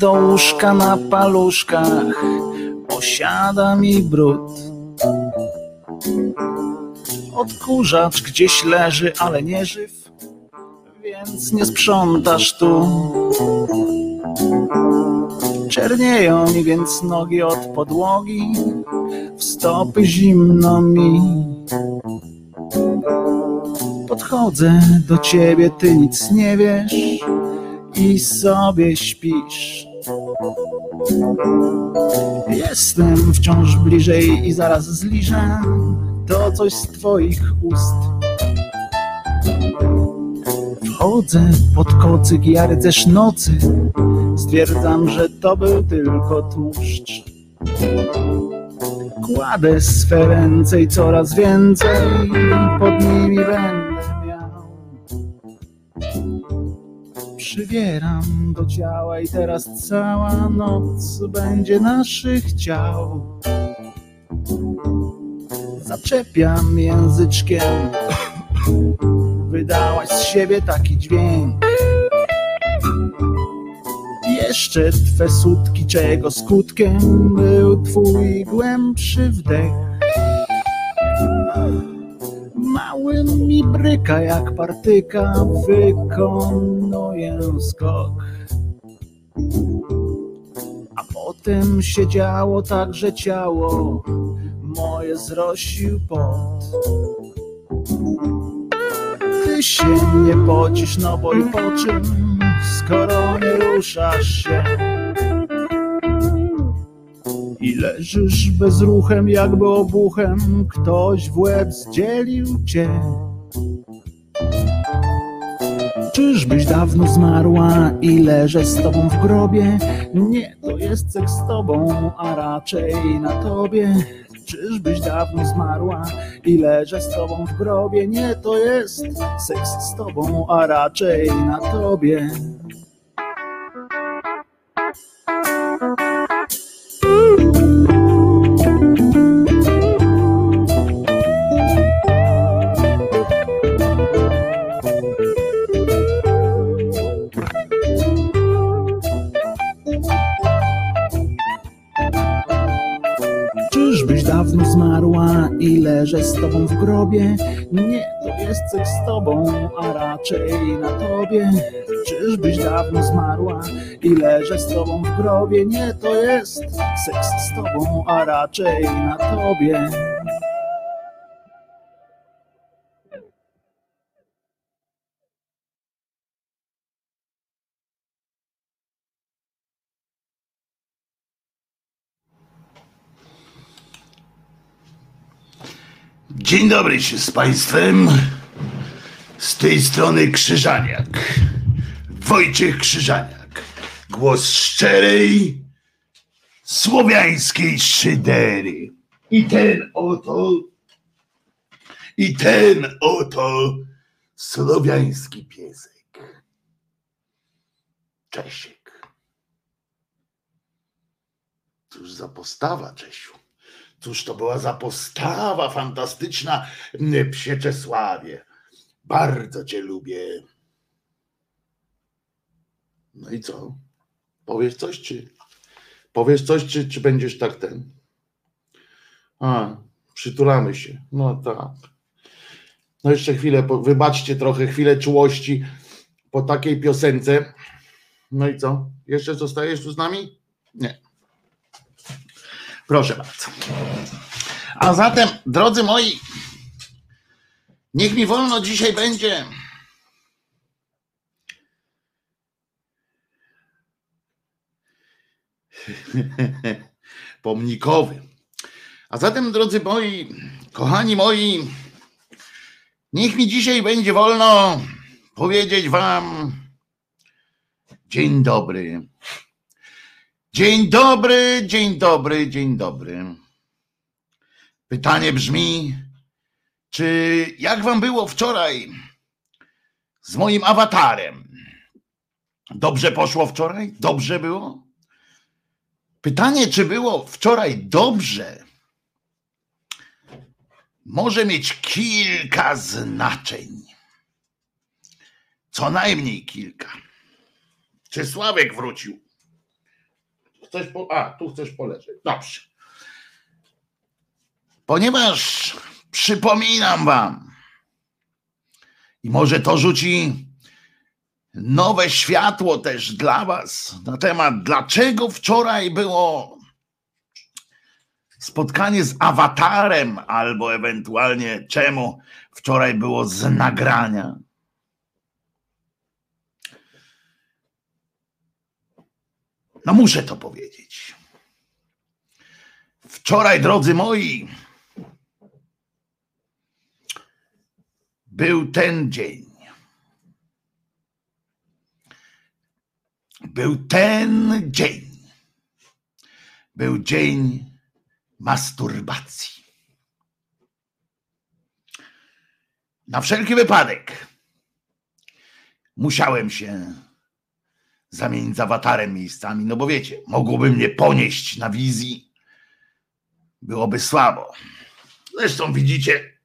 do łóżka na paluszkach, osiada mi brud. Odkurzacz gdzieś leży, ale nie żyw, więc nie sprzątasz tu. Czernieją mi więc nogi od podłogi, w stopy zimno mi. Podchodzę do ciebie, ty nic nie wiesz i sobie śpisz. Jestem wciąż bliżej i zaraz zliżę to coś z twoich ust. Wchodzę pod kocyk, ja rycerz nocy, stwierdzam, że to był tylko tłuszcz. Kładę swe ręce i coraz więcej pod nimi będę Przybieram do ciała i teraz cała noc będzie naszych ciał. Zaczepiam języczkiem, wydałaś z siebie taki dźwięk. Jeszcze twe sutki, czego skutkiem był twój głębszy wdech. Mały mi bryka jak partyka, wykonuję skok. A potem się działo tak, że ciało moje zrosił pot. Ty się nie pocisz, no bo i po czym, skoro nie ruszasz się. I leżysz bezruchem, jakby obuchem, ktoś w łeb zdzielił cię. Czyżbyś dawno zmarła i leżę z tobą w grobie? Nie, to jest seks z tobą, a raczej na tobie. Czyżbyś dawno zmarła i leżę z tobą w grobie? Nie, to jest seks z tobą, a raczej na tobie. Leżę z tobą w grobie? Nie, to jest seks z tobą, a raczej na tobie. Czyżbyś dawno zmarła i leżę z tobą w grobie? Nie, to jest seks z tobą, a raczej na tobie. Dzień dobry się z Państwem. Z tej strony Krzyżaniak. Wojciech Krzyżaniak. Głos szczerej, słowiańskiej szydery. I ten oto, i ten oto słowiański piesek. Czesiek. Cóż za postawa, Czesiu. Cóż to była za postawa fantastyczna, psie Czesławie. Bardzo cię lubię. No i co? Powiesz coś, czy powiesz coś, czy, czy będziesz tak ten? A, przytulamy się. No tak. No jeszcze chwilę, wybaczcie trochę, chwilę czułości po takiej piosence. No i co? Jeszcze zostajesz tu z nami? Nie. Proszę bardzo. A zatem, drodzy moi, niech mi wolno dzisiaj będzie. Pomnikowy. A zatem, drodzy moi, kochani moi, niech mi dzisiaj będzie wolno powiedzieć Wam dzień dobry. Dzień dobry, dzień dobry, dzień dobry. Pytanie brzmi, czy jak wam było wczoraj z moim awatarem? Dobrze poszło wczoraj? Dobrze było? Pytanie, czy było wczoraj dobrze, może mieć kilka znaczeń. Co najmniej kilka. Czy Sławek wrócił? Chcesz po... A, tu chcesz poleżeć. Dobrze. Ponieważ przypominam wam, i może to rzuci nowe światło też dla Was na temat, dlaczego wczoraj było spotkanie z awatarem, albo ewentualnie czemu wczoraj było z nagrania. No muszę to powiedzieć. Wczoraj, drodzy moi, był ten dzień. Był ten dzień. Był dzień masturbacji. Na wszelki wypadek musiałem się zamienić z awatarem miejscami, no bo wiecie, mogłoby mnie ponieść na wizji, byłoby słabo. Zresztą widzicie,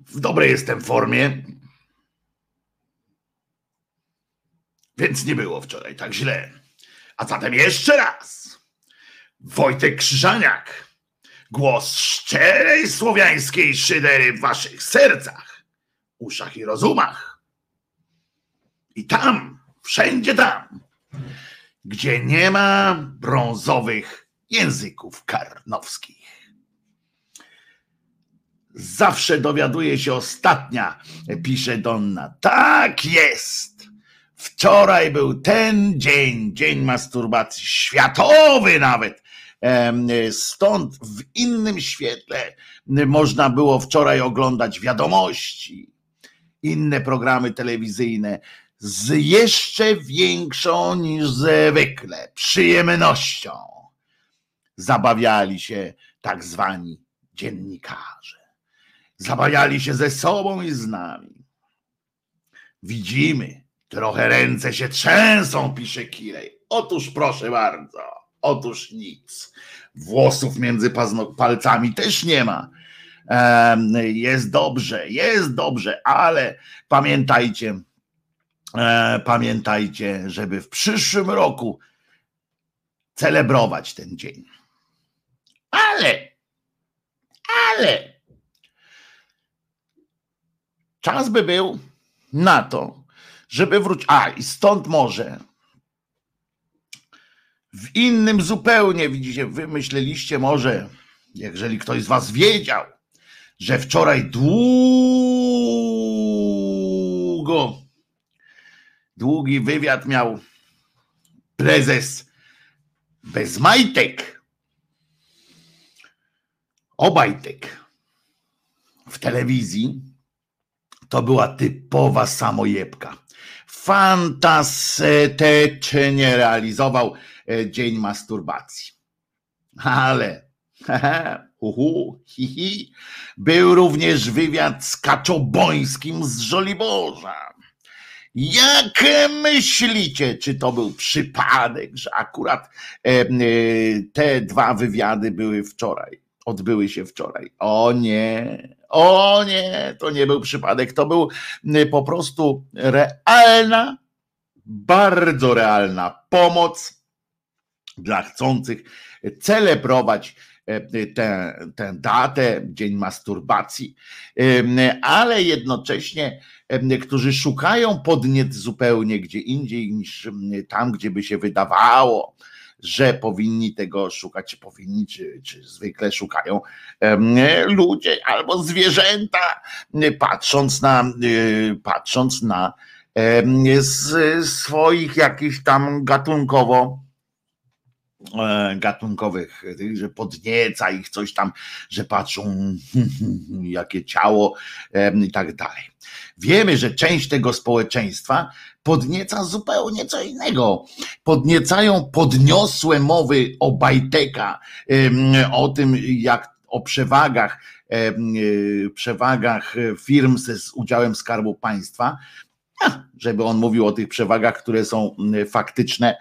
w dobrej jestem formie, więc nie było wczoraj tak źle. A zatem jeszcze raz, Wojtek Krzyżaniak, głos szczerej słowiańskiej szydery w waszych sercach uszach i rozumach. I tam, wszędzie tam, gdzie nie ma brązowych języków karnowskich. Zawsze dowiaduje się ostatnia, pisze Donna. Tak jest. Wczoraj był ten dzień, dzień masturbacji, światowy nawet. Stąd w innym świetle można było wczoraj oglądać wiadomości, inne programy telewizyjne z jeszcze większą niż zwykle przyjemnością zabawiali się tak zwani dziennikarze. Zabawiali się ze sobą i z nami. Widzimy, trochę ręce się trzęsą, pisze Kirej. Otóż proszę bardzo, otóż nic. Włosów między palcami też nie ma jest dobrze, jest dobrze, ale pamiętajcie, e, pamiętajcie, żeby w przyszłym roku celebrować ten dzień. Ale, ale czas by był na to, żeby wrócić. A, i stąd może w innym zupełnie, widzicie, wymyśleliście może, jeżeli ktoś z Was wiedział, że wczoraj długo, długi wywiad miał prezes bez majtek, obajtek w telewizji. To była typowa samojebka. Fantastycznie realizował e, dzień masturbacji. Ale Uhu, hi, hi. Był również wywiad z Kaczobońskim z Żoliborza. Jak myślicie, czy to był przypadek, że akurat e, te dwa wywiady były wczoraj, odbyły się wczoraj? O nie, o nie, to nie był przypadek, to był po prostu realna, bardzo realna pomoc dla chcących celebrować E, tę, tę datę, dzień masturbacji, ale jednocześnie którzy szukają podniec zupełnie gdzie indziej niż tam, gdzie by się wydawało, że powinni tego szukać, czy powinni, czy, czy zwykle szukają ludzie albo zwierzęta, patrząc na, patrząc na swoich jakichś tam gatunkowo E, gatunkowych, że podnieca ich coś tam, że patrzą jakie ciało i tak dalej. Wiemy, że część tego społeczeństwa podnieca zupełnie co innego. Podniecają podniosłe mowy o Bajteka, o tym, jak o przewagach, przewagach firm z udziałem Skarbu Państwa, żeby on mówił o tych przewagach, które są faktyczne,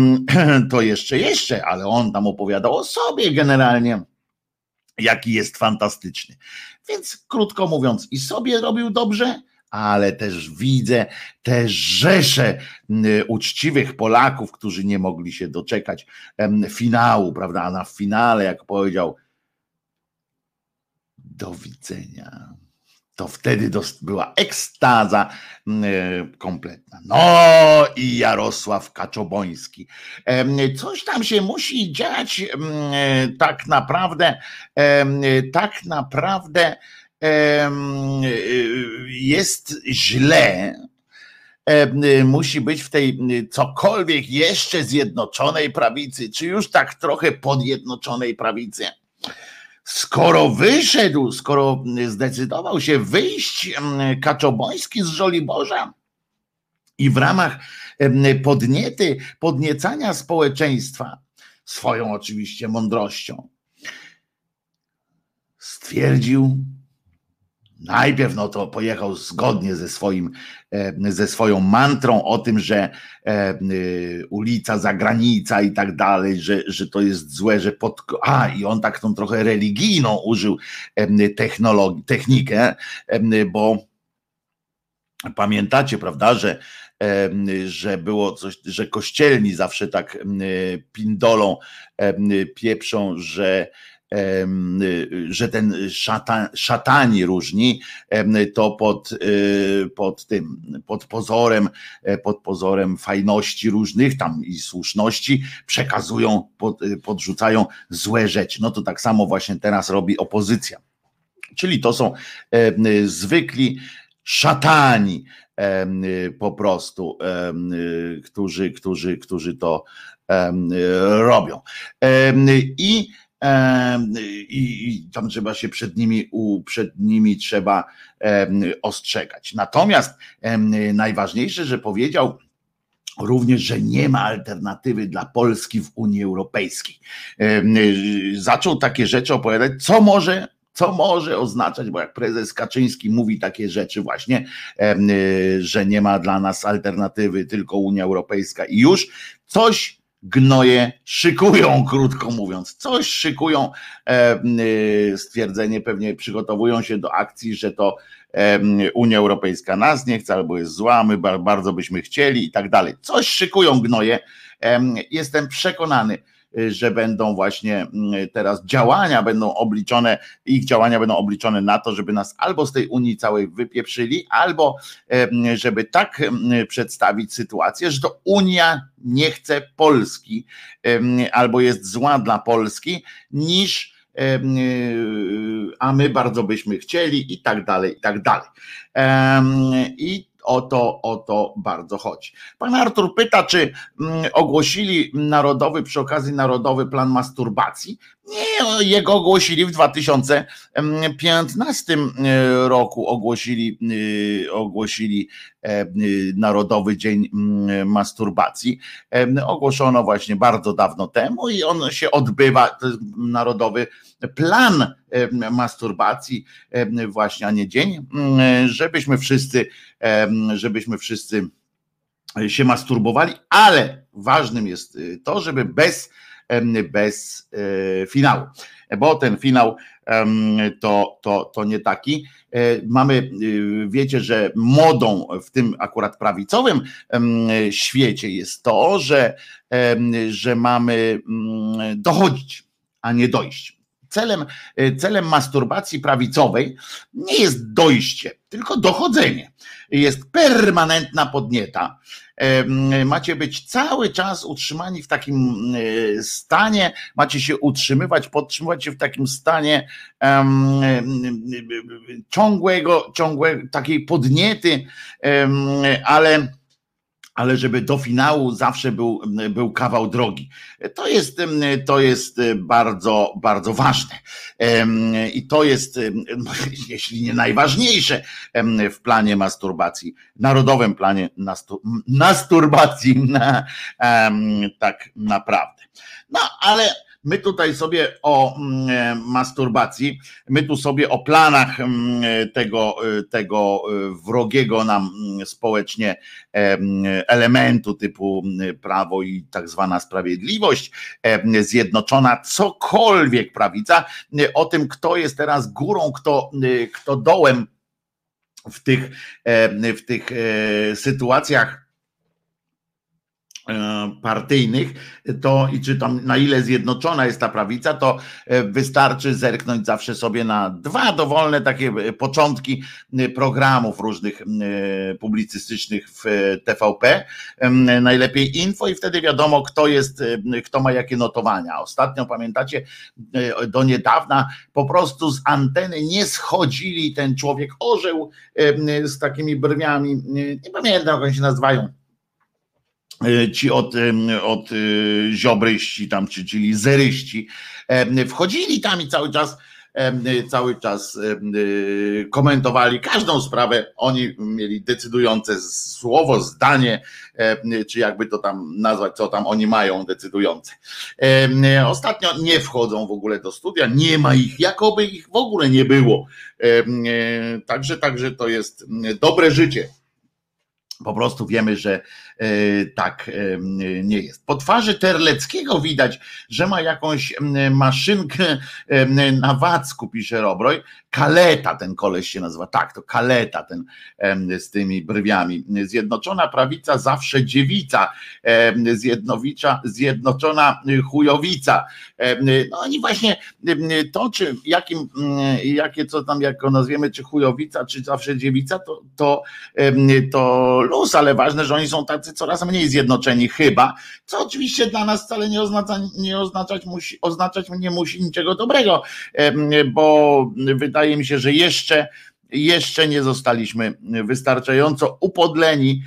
to jeszcze, jeszcze, ale on tam opowiadał o sobie generalnie, jaki jest fantastyczny. Więc krótko mówiąc, i sobie robił dobrze, ale też widzę te rzesze uczciwych Polaków, którzy nie mogli się doczekać finału, prawda? A na finale, jak powiedział, do widzenia to wtedy była ekstaza kompletna. No i Jarosław Kaczoboński. Coś tam się musi dziać tak naprawdę, tak naprawdę jest źle, musi być w tej cokolwiek jeszcze zjednoczonej prawicy, czy już tak trochę podjednoczonej prawicy skoro wyszedł, skoro zdecydował się wyjść Kaczoboński z Żoliborza i w ramach podniety, podniecania społeczeństwa, swoją oczywiście mądrością, stwierdził, Najpierw no to pojechał zgodnie ze, swoim, e, ze swoją mantrą o tym, że e, e, ulica, zagranica i tak dalej, że, że to jest złe, że pod. A, i on tak tą trochę religijną użył technologii, technikę, bo pamiętacie, prawda, że że było coś, że kościelni zawsze tak pindolą pieprzą, że że ten szatan, szatani różni, to pod, y, pod tym, pod pozorem, e, pod pozorem fajności różnych tam i słuszności przekazują, pod, y, podrzucają złe rzeczy. No to tak samo właśnie teraz robi opozycja. Czyli to są zwykli szatani po prostu, którzy, którzy, którzy to robią. I i, tam trzeba się przed nimi, przed nimi trzeba ostrzegać. Natomiast najważniejsze, że powiedział, również, że nie ma alternatywy dla Polski w Unii Europejskiej. Zaczął takie rzeczy opowiadać, co może co może oznaczać, bo jak prezes Kaczyński mówi takie rzeczy właśnie, że nie ma dla nas alternatywy, tylko Unia Europejska i już coś gnoje szykują, krótko mówiąc. Coś szykują, e, stwierdzenie pewnie przygotowują się do akcji, że to Unia Europejska nas nie chce, albo jest zła, my bardzo byśmy chcieli i tak dalej. Coś szykują gnoje. Jestem przekonany, że będą właśnie mm, teraz działania będą obliczone, ich działania będą obliczone na to, żeby nas albo z tej Unii całej wypieprzyli, albo żeby tak przedstawić sytuację, że to Unia nie chce Polski albo jest zła dla Polski, niż a my bardzo byśmy chcieli i tak dalej, i tak dalej. I o to, o to bardzo chodzi. Pan Artur pyta, czy mm, ogłosili narodowy, przy okazji narodowy plan masturbacji. Nie, jego ogłosili w 2015 e, roku, ogłosili, e, ogłosili e, Narodowy Dzień Masturbacji. Ogłoszono właśnie bardzo dawno temu i on się odbywa, to jest Narodowy Plan Masturbacji, właśnie, a nie dzień, żebyśmy wszyscy, żebyśmy wszyscy się masturbowali, ale ważnym jest to, żeby bez bez e, finału. Bo ten finał to, to, to nie taki. E, mamy, y, wiecie, że modą w tym akurat prawicowym świecie jest to, że, że mamy mm, dochodzić, a nie dojść. Celem, e, celem masturbacji prawicowej nie jest dojście, tylko dochodzenie. Jest permanentna podnieta macie być cały czas utrzymani w takim e, stanie, macie się utrzymywać, podtrzymywać się w takim stanie ciągłego, ciągłego takiej podniety, ale ale żeby do finału zawsze był, był kawał drogi. To jest, to jest bardzo, bardzo ważne. I to jest, jeśli nie najważniejsze w planie masturbacji, narodowym planie masturbacji, tak naprawdę. No ale My tutaj sobie o mm, e, masturbacji, my tu sobie o planach mm, tego, tego wrogiego nam mm, społecznie elementu typu prawo i tak zwana sprawiedliwość zjednoczona, cokolwiek prawica, o tym, kto jest teraz górą, kto, kto dołem w tych, w tych sytuacjach. E, partyjnych, to i czy tam na ile zjednoczona jest ta prawica, to e, wystarczy zerknąć zawsze sobie na dwa dowolne takie e, początki programów różnych publicystycznych w TVP, najlepiej info i wtedy wiadomo kto jest, kto ma jakie notowania. Ostatnio pamiętacie, do niedawna po prostu z anteny nie schodzili ten człowiek orzeł z takimi brwiami, nie pamiętam jak oni się nazywają, E, ci od, od e, ziobryści tam, czyli zeryści, wchodzili tam i cały czas cały czas e, komentowali każdą sprawę. Oni mieli decydujące słowo, zdanie, czy jakby to tam nazwać, co tam oni mają decydujące. Ostatnio nie wchodzą w ogóle do studia, nie ma ich, jakoby ich w ogóle nie było. Także, także to jest dobre życie. Po prostu wiemy, że E, tak e, nie jest. Po twarzy Terleckiego widać, że ma jakąś maszynkę na Wacku, pisze Robroj. Kaleta ten koleś się nazywa, tak, to kaleta ten z tymi brwiami. Zjednoczona prawica zawsze dziewica, zjednowicza, zjednoczona chujowica. No oni właśnie to, czy jakim, jakie co tam, jak go nazwiemy, czy chujowica, czy zawsze dziewica, to, to, to luz, ale ważne, że oni są tacy tacy coraz mniej zjednoczeni chyba, co oczywiście dla nas wcale nie, oznacza, nie oznaczać, musi, oznaczać nie musi niczego dobrego, bo wydaje mi się, że jeszcze jeszcze nie zostaliśmy wystarczająco upodleni,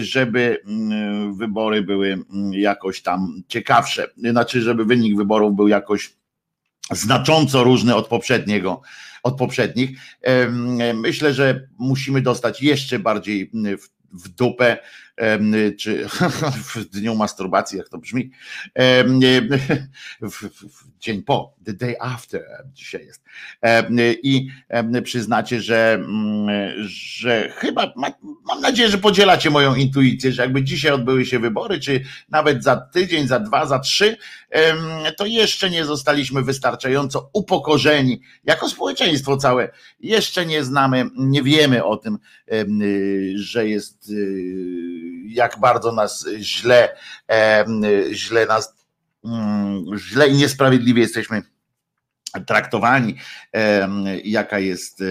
żeby mm, wybory były mm, jakoś tam ciekawsze. Znaczy, żeby wynik wyborów był jakoś znacząco różny od poprzedniego, od poprzednich. Myślę, że musimy dostać jeszcze bardziej w w dupę, czy w dniu masturbacji, jak to brzmi, w, dzień po, the day after dzisiaj jest. I przyznacie, że, mm, że chyba, mam nadzieję, że podzielacie moją intuicję, że jakby dzisiaj odbyły się wybory, czy nawet za tydzień, za dwa, za trzy, to jeszcze nie zostaliśmy wystarczająco upokorzeni jako społeczeństwo całe. Jeszcze nie znamy, nie wiemy o tym, że jest y, jak bardzo nas źle, źle nas mm, źle i niesprawiedliwie jesteśmy traktowani, jaka jest,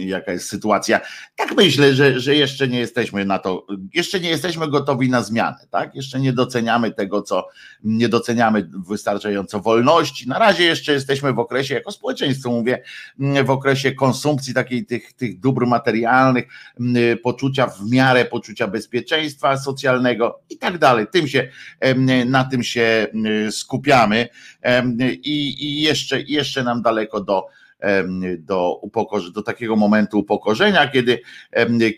jaka jest sytuacja. Tak myślę, że, że jeszcze nie jesteśmy na to, jeszcze nie jesteśmy gotowi na zmianę, tak? Jeszcze nie doceniamy tego, co nie doceniamy wystarczająco wolności. Na razie jeszcze jesteśmy w okresie, jako społeczeństwo mówię, w okresie konsumpcji takiej tych, tych dóbr materialnych, poczucia w miarę poczucia bezpieczeństwa socjalnego i tak dalej. Tym się, na tym się skupiamy i, i jeszcze, jeszcze nam daleko do, do, upokorzy, do takiego momentu upokorzenia, kiedy,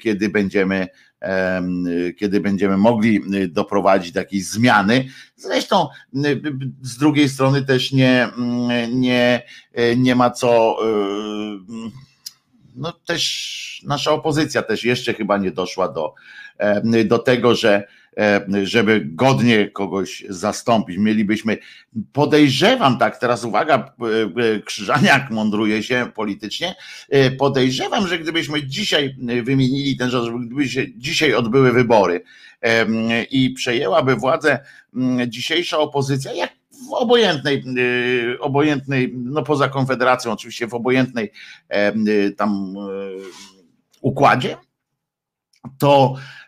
kiedy będziemy kiedy będziemy mogli doprowadzić do jakiejś zmiany. Zresztą z drugiej strony też nie, nie, nie ma co no też nasza opozycja też jeszcze chyba nie doszła do, do tego, że żeby godnie kogoś zastąpić. Mielibyśmy, podejrzewam, tak, teraz uwaga, e, e, Krzyżaniak mądruje się politycznie, podejrzewam, że gdybyśmy dzisiaj wymienili ten rząd, gdyby się dzisiaj odbyły wybory i przejęłaby władzę dzisiejsza opozycja, jak w obojętnej, obojętnej, no poza Konfederacją oczywiście, w obojętnej tam układzie, to E,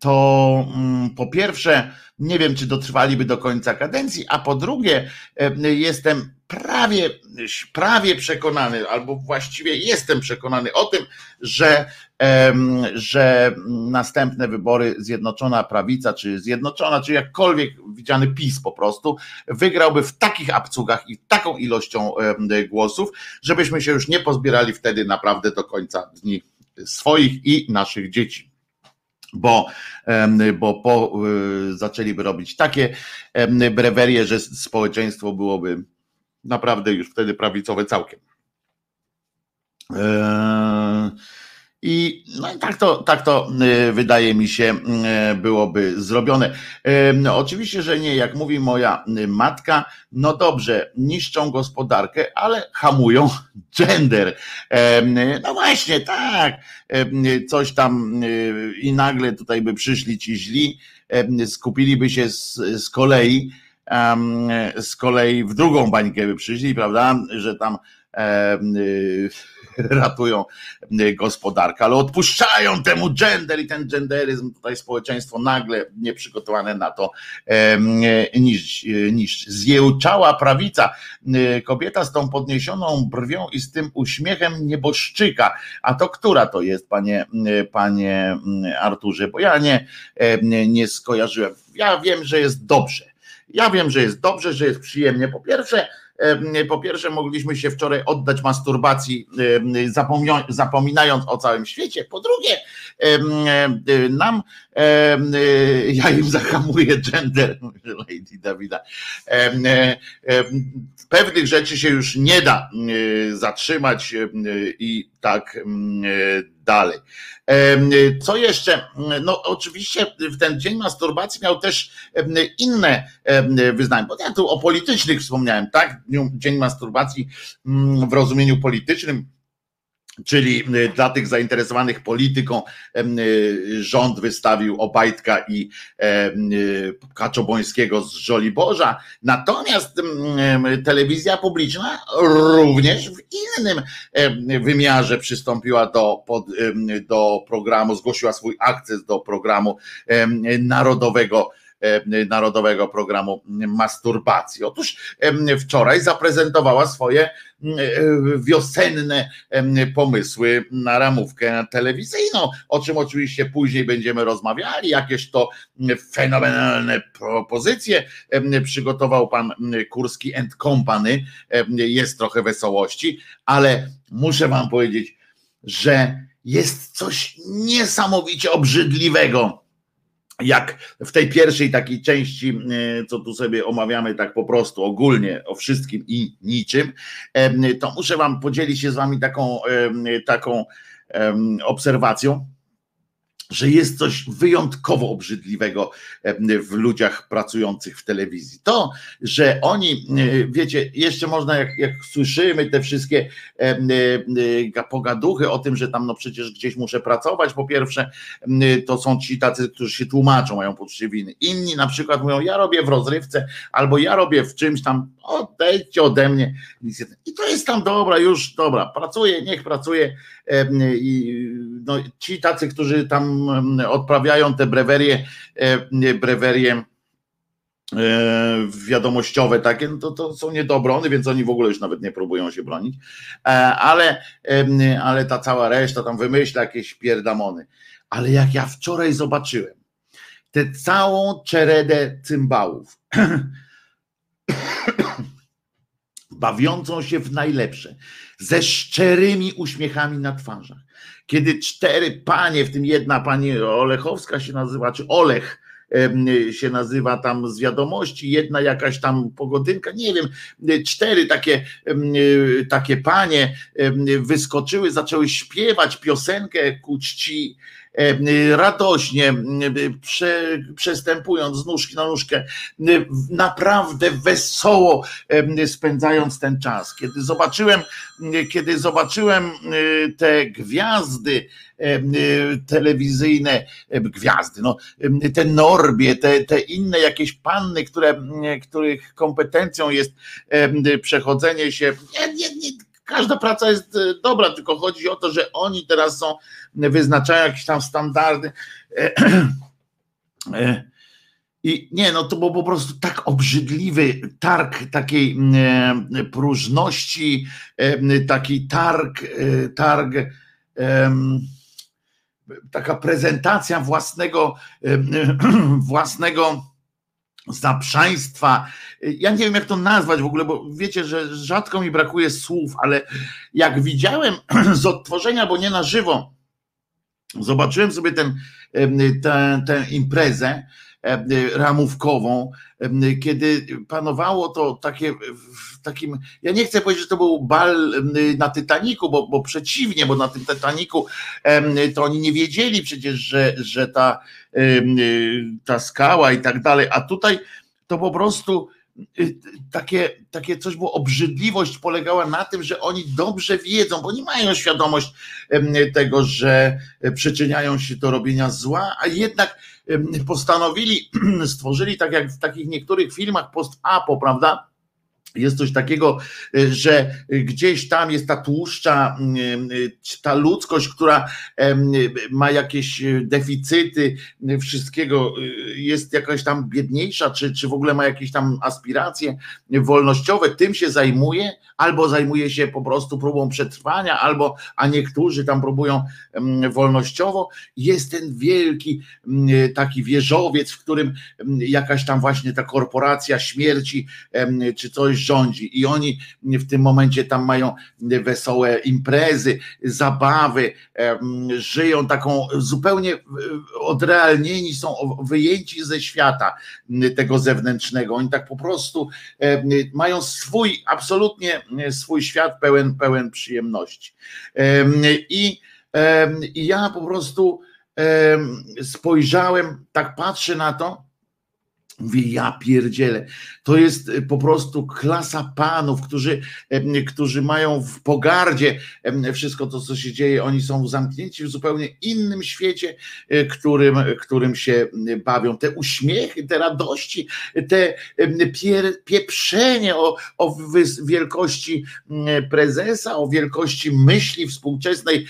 to mm, po pierwsze, nie wiem, czy dotrwaliby do końca kadencji, a po drugie, e, jestem prawie, prawie przekonany, albo właściwie jestem przekonany o tym, że, że następne wybory Zjednoczona Prawica, czy Zjednoczona, czy jakkolwiek widziany PiS po prostu, wygrałby w takich abcugach i taką ilością głosów, żebyśmy się już nie pozbierali wtedy naprawdę do końca dni swoich i naszych dzieci. Bo, bo po, y, zaczęliby robić takie brewerie, że społeczeństwo byłoby naprawdę już wtedy prawicowe całkiem. Eee, I no i tak to, tak to y, wydaje mi się y, byłoby zrobione. No, oczywiście, że nie, jak mówi moja y, matka, no dobrze, niszczą gospodarkę, ale hamują gender. No właśnie, tak, coś tam i nagle tutaj by przyszli ci źli, skupiliby się z, z kolei, z kolei w drugą bańkę by przyszli, prawda, że tam ratują y, gospodarkę, ale odpuszczają temu gender i ten genderyzm, tutaj społeczeństwo nagle nieprzygotowane na to niż, niż zjełczała prawica. Kobieta z tą podniesioną brwią i z tym uśmiechem nieboszczyka. A to która to jest, panie, panie Arturze? Bo ja nie, nie, nie skojarzyłem. Ja wiem, że jest dobrze. Ja wiem, że jest dobrze, że jest przyjemnie. Po pierwsze, po pierwsze, mogliśmy się wczoraj oddać masturbacji, zapominając o całym świecie. Po drugie, nam, ja im zahamuję gender, Lady Dawida, pewnych rzeczy się już nie da zatrzymać i tak dalej. Co jeszcze? No oczywiście w ten dzień masturbacji miał też inne wyznania, bo ja tu o politycznych wspomniałem, tak? Dzień masturbacji mm, w rozumieniu politycznym Czyli y, dla tych zainteresowanych polityką y, rząd wystawił Obajtka i y, Kaczobońskiego z Żoliborza. Natomiast telewizja publiczna również w innym wymiarze przystąpiła do, pod, do programu, zgłosiła swój akces do programu narodowego E, Narodowego Programu Masturbacji. Otóż wczoraj zaprezentowała swoje e, wiosenne pomysły na ramówkę telewizyjną, o czym oczywiście później będziemy rozmawiali. Jakieś to fenomenalne propozycje przygotował pan Kurski and Company. Jest trochę wesołości, ale muszę wam powiedzieć, że jest coś niesamowicie obrzydliwego jak w tej pierwszej takiej części, e, co tu sobie omawiamy tak po prostu ogólnie o wszystkim i niczym, e, to muszę wam podzielić się z wami taką, taką obserwacją że jest coś wyjątkowo obrzydliwego w ludziach pracujących w telewizji. To, że oni, wiecie, jeszcze można, jak, jak słyszymy te wszystkie pogaduchy o tym, że tam no przecież gdzieś muszę pracować, po pierwsze, to są ci tacy, którzy się tłumaczą, mają poczucie winy. Inni na przykład mówią, ja robię w rozrywce, albo ja robię w czymś tam, odejdźcie ode mnie. I to jest tam dobra, już dobra, pracuję, niech pracuje. I no, ci tacy, którzy tam odprawiają te brewerie, brewerie wiadomościowe takie, no to, to są niedobrony, więc oni w ogóle już nawet nie próbują się bronić, e, ale, ale ta cała reszta tam wymyśla jakieś pierdamony. Ale jak ja wczoraj zobaczyłem tę całą czeredę cymbałów, bawiącą się w najlepsze, ze szczerymi uśmiechami na twarzach. Kiedy cztery panie, w tym jedna pani Olechowska się nazywa, czy Olech, się nazywa tam z wiadomości, jedna jakaś tam pogodynka, nie wiem, cztery takie, takie panie wyskoczyły, zaczęły śpiewać piosenkę ku czci radośnie, prze, przestępując z nóżki na nóżkę, naprawdę wesoło spędzając ten czas. Kiedy zobaczyłem, kiedy zobaczyłem te gwiazdy telewizyjne, gwiazdy, no, te Norbie, te, te inne jakieś panny, które, których kompetencją jest przechodzenie się, nie, nie, nie, Każda praca jest e, dobra, tylko chodzi o to, że oni teraz są, wyznaczają jakieś tam standardy. E, e, I nie, no to był po prostu tak obrzydliwy targ takiej próżności, taki targ, targ, taka prezentacja własnego, własnego zaprzaństwa. Ja nie wiem, jak to nazwać w ogóle, bo wiecie, że rzadko mi brakuje słów, ale jak widziałem z odtworzenia, bo nie na żywo, zobaczyłem sobie ten, tę, imprezę ramówkową, kiedy panowało to takie w takim, ja nie chcę powiedzieć, że to był bal na Titaniku, bo, bo przeciwnie, bo na tym Titaniku to oni nie wiedzieli przecież, że, że ta, ta skała i tak dalej, a tutaj to po prostu takie, takie coś było, obrzydliwość polegała na tym, że oni dobrze wiedzą, bo nie mają świadomość tego, że e, przyczyniają się do robienia zła, a jednak postanowili, stworzyli tak jak w takich niektórych filmach post-apo, prawda? Jest coś takiego, y, że gdzieś tam jest ta tłuszcza, y, y, ta ludzkość, która ma jakieś deficyty wszystkiego, jest jakaś tam biedniejsza, czy, czy w ogóle ma jakieś tam aspiracje wolnościowe, tym się zajmuje, albo zajmuje się po prostu próbą przetrwania, albo, a niektórzy tam próbują wolnościowo. Jest ten wielki taki wieżowiec, w którym jakaś tam właśnie ta korporacja śmierci, czy coś rządzi i oni w tym momencie tam mają wesołe imprezy, zabawy, żyją taką zupełnie odrealnieni, są wyjęci ze świata tego zewnętrznego. Oni tak po prostu mają swój, absolutnie swój świat pełen, pełen przyjemności. I, i ja po prostu spojrzałem, tak patrzę na to Mówię, ja pierdzielę. To jest e, po prostu klasa panów, którzy, którzy mają w pogardzie wszystko to, co się dzieje. Oni są zamknięci w zupełnie innym świecie, e, którym, którym się bawią. Te uśmiechy, te radości, te pieprzenie o, o wielkości prezesa, o wielkości myśli współczesnej,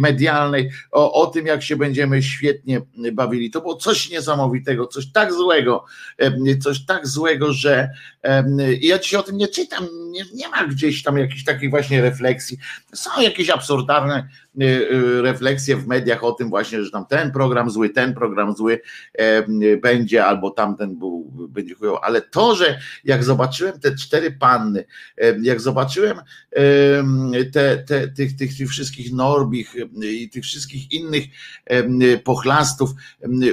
medialnej, o, o tym, jak się będziemy świetnie bawili. To było coś niesamowitego, coś tak złego coś tak złego, że ja dzisiaj o tym nie czytam, nie, nie ma gdzieś tam jakichś takich właśnie refleksji. Są jakieś absurdalne y, y, refleksje w mediach o tym właśnie, że tam ten program zły, ten program zły będzie, albo tamten był, będzie chujowy, ale to, że jak zobaczyłem te cztery panny, jak zobaczyłem te, te, tych, tych, tych wszystkich Norbich i tych wszystkich innych pochlastów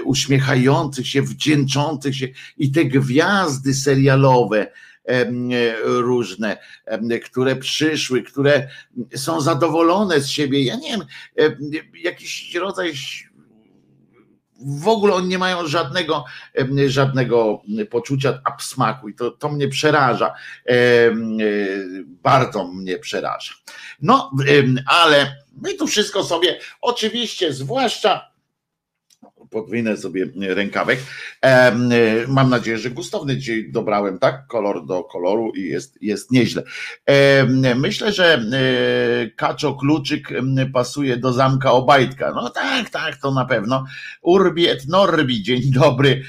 uśmiechających się, wdzięczących się i te gwiazdy serialowe, różne, które przyszły, które są zadowolone z siebie. Ja nie wiem, jakiś rodzaj w ogóle oni nie mają żadnego, żadnego poczucia absmaku i to, to mnie przeraża. Bardzo mnie przeraża. No, ale my tu wszystko sobie, oczywiście, zwłaszcza podwinę sobie rękawek. Mam nadzieję, że gustowny dzisiaj dobrałem, tak? Kolor do koloru i jest, jest nieźle. Myślę, że e, Kaczo Kluczyk pasuje do zamka Obajtka. No tak, tak, to na pewno. Urbi et Norbi, dzień dobry.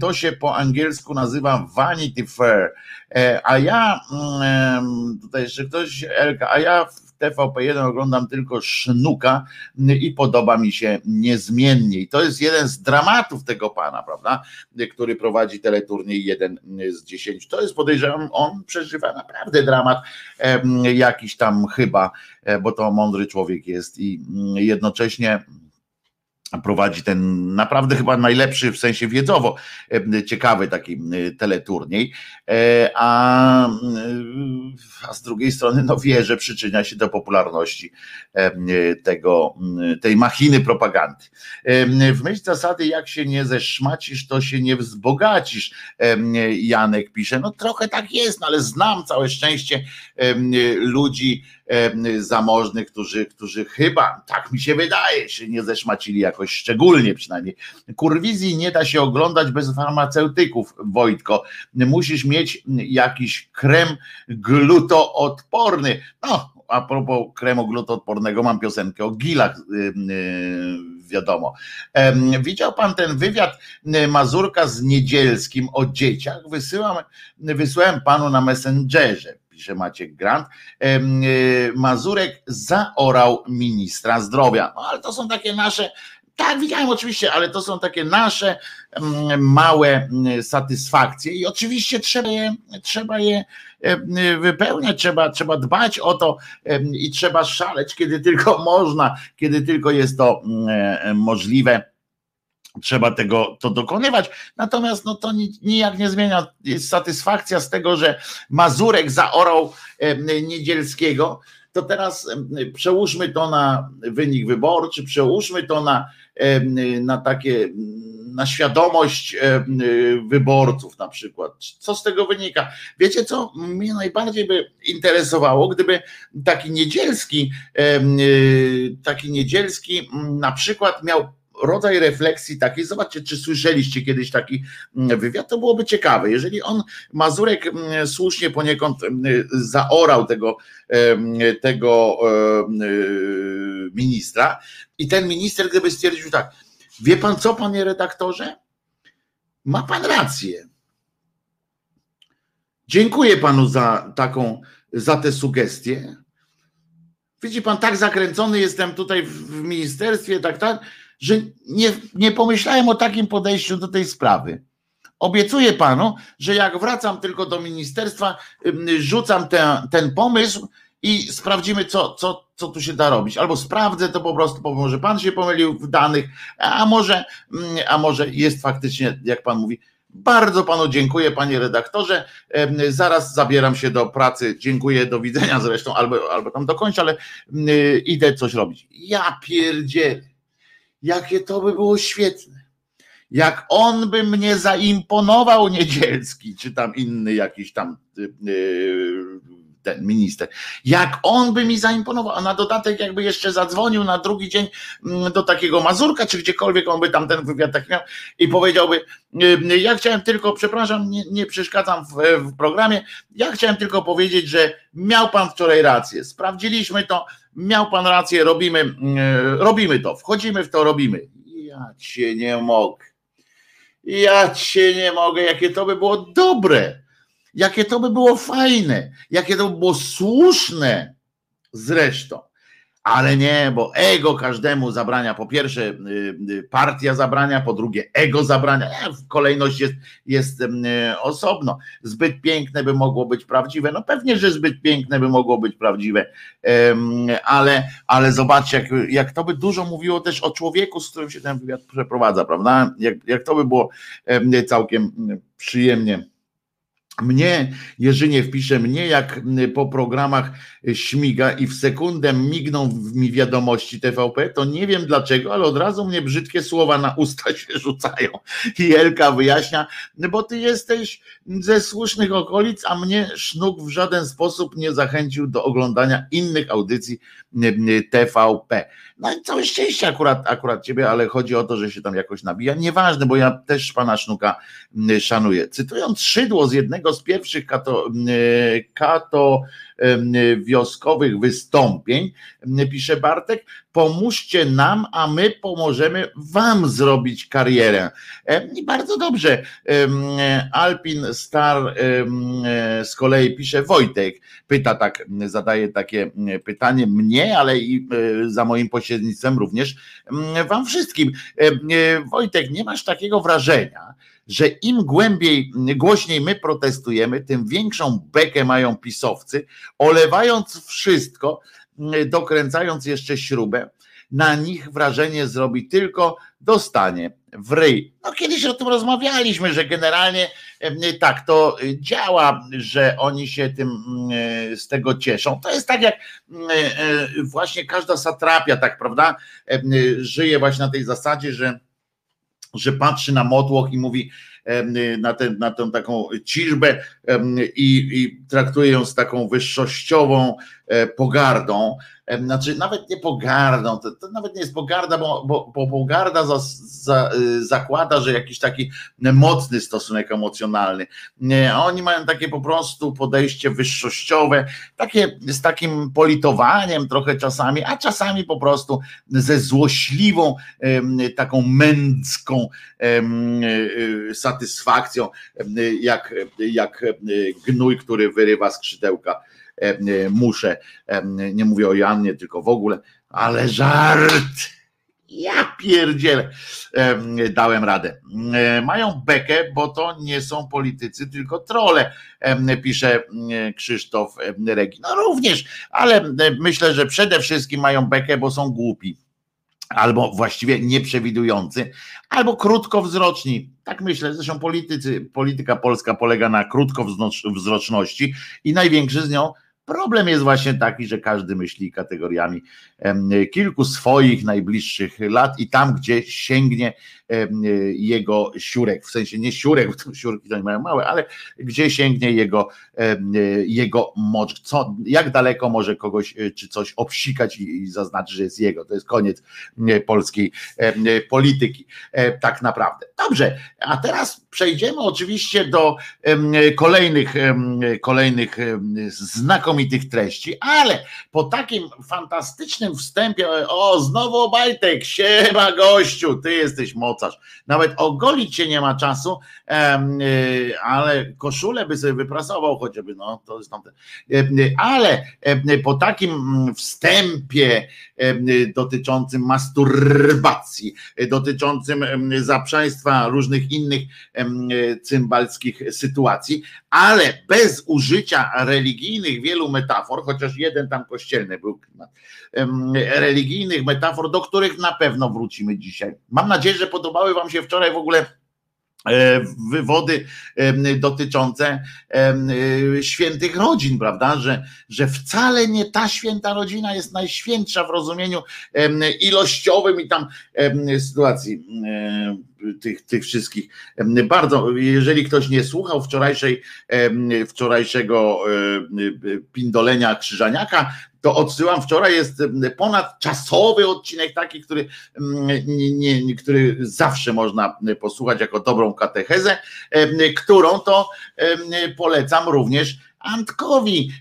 To się po angielsku nazywa Vanity Fair. E, a ja, tutaj jeszcze ktoś, Elka, a ja TVP1 oglądam tylko Sznuka i podoba mi się niezmiennie. I to jest jeden z dramatów tego pana, prawda, który prowadzi teleturniej jeden z dziesięciu. To jest podejrzewam, on przeżywa naprawdę dramat jakiś tam chyba, e, bo to mądry człowiek jest i jednocześnie prowadzi ten naprawdę chyba najlepszy w sensie wiedzowo ciekawy taki teleturniej, e, a, a z drugiej strony no wie, że przyczynia się do popularności tego, tej machiny propagandy. W myśl zasady jak się nie zeszmacisz, to się nie wzbogacisz, Janek pisze, no trochę tak jest, no ale znam całe szczęście ludzi, zamożnych, którzy, którzy chyba, tak mi się wydaje, się nie zeszmacili jakoś szczególnie przynajmniej. Kurwizji nie da się oglądać bez farmaceutyków, Wojtko. Musisz mieć jakiś krem glutoodporny. No, a propos kremu glutoodpornego, mam piosenkę o gilach, wiadomo. Widział pan ten wywiad Mazurka z Niedzielskim o dzieciach? Wysyłam, wysyłałem panu na Messengerze pisze Maciek Grant, e, Mazurek zaorał ministra zdrowia. No ale to są takie nasze Tak, widziałem oczywiście, ale to są takie nasze małe satysfakcje i oczywiście trzeba je, trzeba je wypełniać, trzeba, trzeba dbać o to i trzeba szaleć, kiedy tylko można, kiedy tylko jest to możliwe trzeba tego to dokonywać. Natomiast no to nijak nie zmienia jest satysfakcja z tego, że Mazurek zaorał Niedzielskiego. To teraz przełóżmy to na wynik wyborczy, przełóżmy to na, na takie na świadomość wyborców na przykład. Co z tego wynika? Wiecie co? Mnie najbardziej by interesowało, gdyby taki niedzielski, taki niedzielski na przykład miał rodzaj refleksji takiej, zobaczcie, czy słyszeliście kiedyś taki mm, wywiad, to byłoby ciekawe. Jeżeli on, Mazurek mm, słusznie poniekąd mm, zaorał tego, tego ministra i ten minister gdyby stwierdził tak, wie pan co, panie redaktorze? Ma pan rację. Dziękuję panu za taką, za tę sugestię. Widzi pan, tak zakręcony jestem tutaj w ministerstwie, tak, tak że nie, nie pomyślałem o takim podejściu do tej sprawy. Obiecuję panu, że jak wracam tylko do ministerstwa, rzucam ten, ten pomysł i sprawdzimy, co, co, co tu się da robić. Albo sprawdzę to po prostu, bo może pan się pomylił w danych, a może, a może jest faktycznie, jak pan mówi. Bardzo panu dziękuję, panie redaktorze. Zaraz zabieram się do pracy. Dziękuję, do widzenia zresztą, albo, albo tam dokończę, ale idę coś robić. Ja pierdzielę jakie to by było świetne. Jak on by mnie zaimponował Niedzielski, czy tam inny jakiś tam yy, ten minister. Jak on by mi zaimponował, a na dodatek jakby jeszcze zadzwonił na drugi dzień mm, do takiego Mazurka, czy gdziekolwiek on by tam ten wywiad tak miał i powiedziałby, yy, ja chciałem tylko, przepraszam, nie, nie przeszkadzam w, w programie, ja chciałem tylko powiedzieć, że miał pan wczoraj rację, sprawdziliśmy to, miał pan rację, robimy, mm, robimy to, wchodzimy w to, robimy. Ja cię nie mogę. Ja cię nie mogę, jakie to by było dobre, jakie to by było fajne, jakie to by było słuszne zresztą. Ale nie, bo ego każdemu zabrania. Po pierwsze, y, y, partia zabrania, po drugie, ego zabrania. Kolejność jest, jest y, osobno. Zbyt piękne by mogło być prawdziwe. No pewnie, że zbyt piękne by mogło być prawdziwe, ale, ale zobaczcie, jak, jak to by dużo mówiło też o człowieku, z którym się ten wywiad przeprowadza, prawda? Jak, jak to by było całkiem przyjemnie mnie, Jerzynie wpisze mnie, jak po programach śmiga i w sekundę migną mi wiadomości TVP, to nie wiem dlaczego, ale od razu mnie brzydkie słowa na usta się rzucają. I Elka wyjaśnia, bo ty jesteś ze słusznych okolic, a mnie sznuk w żaden sposób nie zachęcił do oglądania innych audycji TVP. No i całe szczęście akurat, akurat ciebie, ale chodzi o to, że się tam jakoś nabija. Nieważne, bo ja też pana Sznuka szanuję. Cytując Szydło z jednego z pierwszych kato, kato wioskowych wystąpień, pisze Bartek, pomóżcie nam, a my pomożemy wam zrobić karierę. I bardzo dobrze. Alpin Star z kolei pisze Wojtek, pyta tak, zadaje takie pytanie mnie, ale i e, za moim pośrednictwem również wam wszystkim. Wojtek, nie masz takiego wrażenia, że im głębiej, głośniej my protestujemy, tym większą bekę mają pisowcy, olewając wszystko, dokręcając jeszcze śrubę, na nich wrażenie zrobi tylko dostanie w ryj. No kiedyś o tym rozmawialiśmy, że generalnie tak to działa, że oni się tym z tego cieszą. To jest tak jak e, właśnie każda satrapia, tak prawda, żyje właśnie na tej zasadzie, że że patrzy na motłoch i mówi na, ten, na tę taką ciżbę i, i traktuje ją z taką wyższościową pogardą, znaczy nawet nie pogardą, to, to nawet nie jest pogarda, bo, bo, bo pogarda za, za, y, zakłada, że jakiś taki mocny stosunek emocjonalny. Oni mają takie po prostu podejście wyższościowe, takie z takim politowaniem trochę czasami, a czasami po prostu ze złośliwą, taką męcką y, satysfakcją, jak, jak gnój, który wyrywa skrzydełka E, e, muszę, e, nie mówię o Jannie, tylko w ogóle, ale żart. Ja pierdzielę, dałem radę. Mają bekę, bo to nie są politycy, tylko trole, pisze Krzysztof Regi. No również, ale myślę, że przede wszystkim mają bekę, bo są głupi albo właściwie nieprzewidujący, albo krótkowzroczni. Tak myślę, zresztą politycy, polityka polska polega na krótkowzroczności i największy z nią Problem jest właśnie taki, że każdy myśli kategoriami kilku swoich najbliższych lat i tam, gdzie sięgnie jego siurek, w sensie nie siurek, bo siurki to nie mają małe, ale gdzie sięgnie jego, jego moc, co, jak daleko może kogoś e, czy coś obsikać i, i zaznaczyć, że jest jego. To jest koniec polskiej polityki, e, tak naprawdę. Dobrze, a teraz przejdziemy oczywiście do kolejnych, kolejnych znakomitych treści, ale po takim fantastycznym wstępie, o znowu Obajtek, siema gościu, ty jesteś Nawet ogolić się nie ma czasu, y, ale koszulę by sobie wyprasował chociażby, no to jest tamte. Ale po takim mm, wstępie dotyczącym masturbacji, dotyczącym zaprzeństwa różnych innych cymbalskich sytuacji, ale bez użycia religijnych wielu metafor, chociaż jeden tam kościelny był religijnych metafor, do których na pewno wrócimy dzisiaj. Mam nadzieję, że podobały Wam się wczoraj w ogóle E, wywody dotyczące e, świętych rodzin, prawda? Że, że wcale nie ta święta rodzina jest najświętsza w rozumieniu ilościowym i tam sytuacji tych, tych wszystkich. Bardzo, jeżeli ktoś nie słuchał wczorajszej, wczorajszego pindolenia Krzyżaniaka, to odsyłam. Wczoraj jest ponadczasowy odcinek taki, który, nie, nie, który zawsze można posłuchać jako dobrą katechezę, którą to polecam również Antkowi,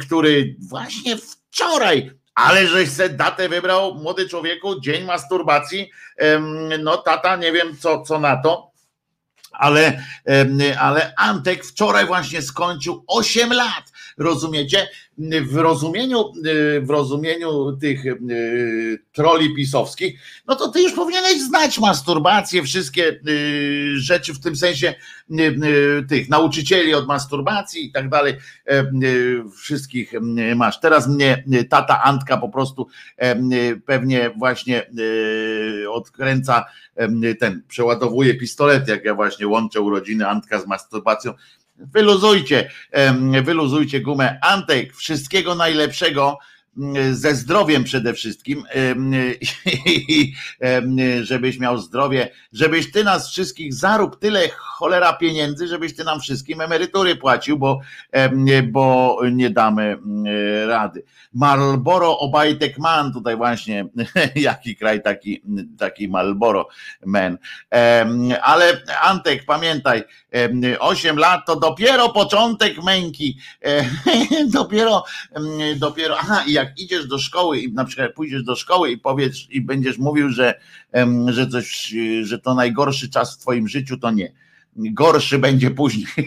który właśnie wczoraj ale żeś se datę wybrał, młody człowieku, dzień masturbacji. No tata, nie wiem co, co na to, ale, ale Antek wczoraj właśnie skończył 8 lat. Rozumiecie? w rozumieniu, y, w rozumieniu tych y, troli pisowskich, no to ty już powinieneś znać masturbację, wszystkie y, rzeczy w tym sensie tych nauczycieli od masturbacji i tak dalej, wszystkich masz. Teraz mnie tata Antka po prostu pewnie właśnie odkręca ten, przeładowuje pistolet, jak ja właśnie łączę urodziny Antka z masturbacją, Wyluzujcie, wyluzujcie gumę. Antek, wszystkiego najlepszego ze zdrowiem przede wszystkim, żebyś miał zdrowie, żebyś ty nas wszystkich zarób tyle cholera pieniędzy, żebyś ty nam wszystkim emerytury płacił, bo, bo nie damy rady. Marlboro Obajtek Man, tutaj właśnie jaki kraj taki, taki Marlboro Man. Ale Antek, pamiętaj, 8 lat to dopiero początek męki. Dopiero, dopiero, aha, i jak idziesz do szkoły i na przykład pójdziesz do szkoły i powiesz i będziesz mówił, że, że coś, że to najgorszy czas w twoim życiu, to nie. Gorszy będzie później.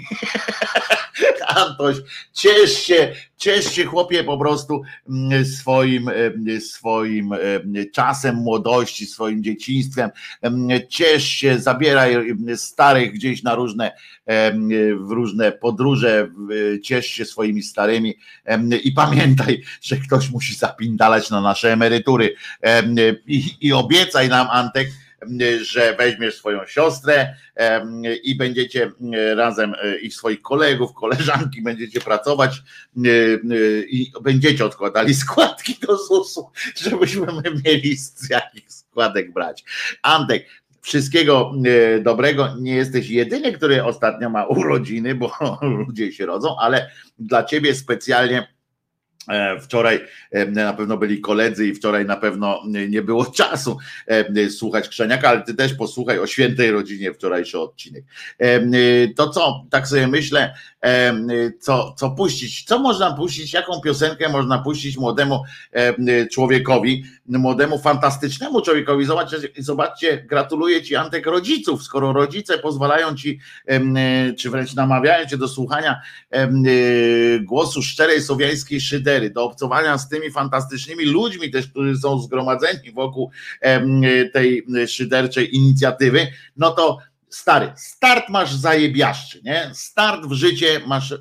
Antoś, ciesz się, ciesz się chłopie po prostu mm, swoim, mm, swoim mm, czasem młodości, swoim dzieciństwem. Ciesz się, zabieraj starych gdzieś na różne, w różne podróże, ciesz się swoimi starymi i pamiętaj, że ktoś musi zapindalać na nasze emerytury i, i obiecaj nam Antek, że weźmiesz swoją siostrę i będziecie razem e, i swoich kolegów, koleżanki będziecie pracować e, e, i będziecie odkładali składki do ZUS-u, żebyśmy mieli z jakich składek brać. Antek, wszystkiego dobrego. Nie jesteś jedyny, który ostatnio ma urodziny, bo ludzie się rodzą, ale dla ciebie specjalnie E, wczoraj e, na pewno byli koledzy i wczoraj na pewno nie było czasu e, słuchać Krzeniaka, ale ty też posłuchaj o świętej rodzinie wczorajszy odcinek. To co, tak sobie myślę, co, co puścić, co można puścić, jaką piosenkę można puścić młodemu człowiekowi, młodemu, fantastycznemu człowiekowi. Zobaczcie, zobaczcie, gratuluję Ci Antek rodziców, skoro rodzice pozwalają Ci, czy wręcz namawiają Cię do słuchania głosu szczerej słowiańskiej szydery, do obcowania z tymi fantastycznymi ludźmi też, którzy są zgromadzeni wokół tej szyderczej inicjatywy, no to stary, start masz zajebiaszczy, nie? Start w życie masz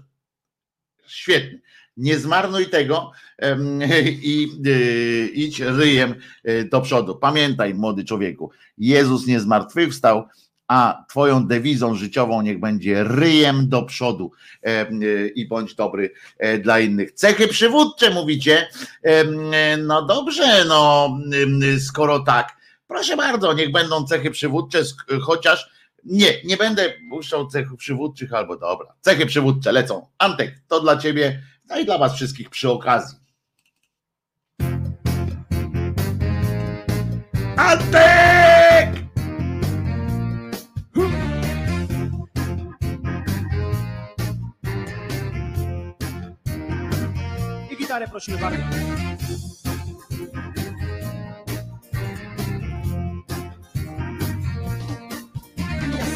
świetny. Nie zmarnuj tego i y, idź ryjem y, do przodu. Pamiętaj, młody człowieku, Jezus nie zmartwychwstał, a twoją dewizą życiową niech będzie ryjem do przodu y, i bądź dobry e, dla innych. Cechy przywódcze mówicie. No dobrze, no skoro tak, proszę bardzo, niech będą cechy przywódcze, chociaż nie, nie będę puszczał cechów przywódczych albo dobra. Cechy przywódcze lecą. Antek, to dla ciebie, no i dla was wszystkich przy okazji. Antek! I gitarę prosimy bardzo.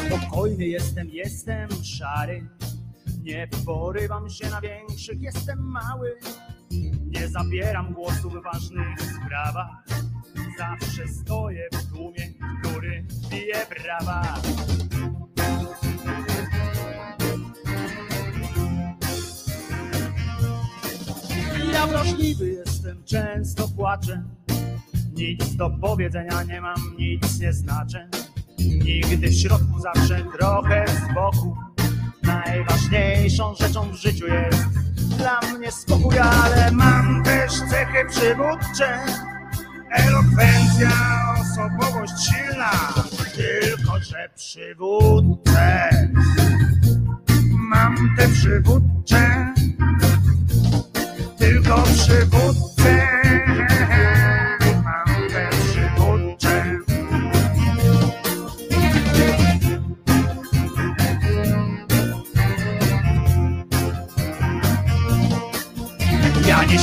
Spokojny jestem, jestem szary. Nie porywam się na większych, jestem mały. Nie zabieram głosu w ważnych sprawach. Zawsze stoję w tłumie, który bije brawa. Ja wrażliwy jestem, często płaczę. Nic do powiedzenia nie mam, nic nie znaczę. Nigdy w środku, zawsze trochę z boku. Najważniejszą rzeczą w życiu jest dla mnie spokój, ale mam też cechy przywódcze. Elokwencja, osobowość silna, tylko że przywódcę. Mam te przywódcze, tylko przywódcę.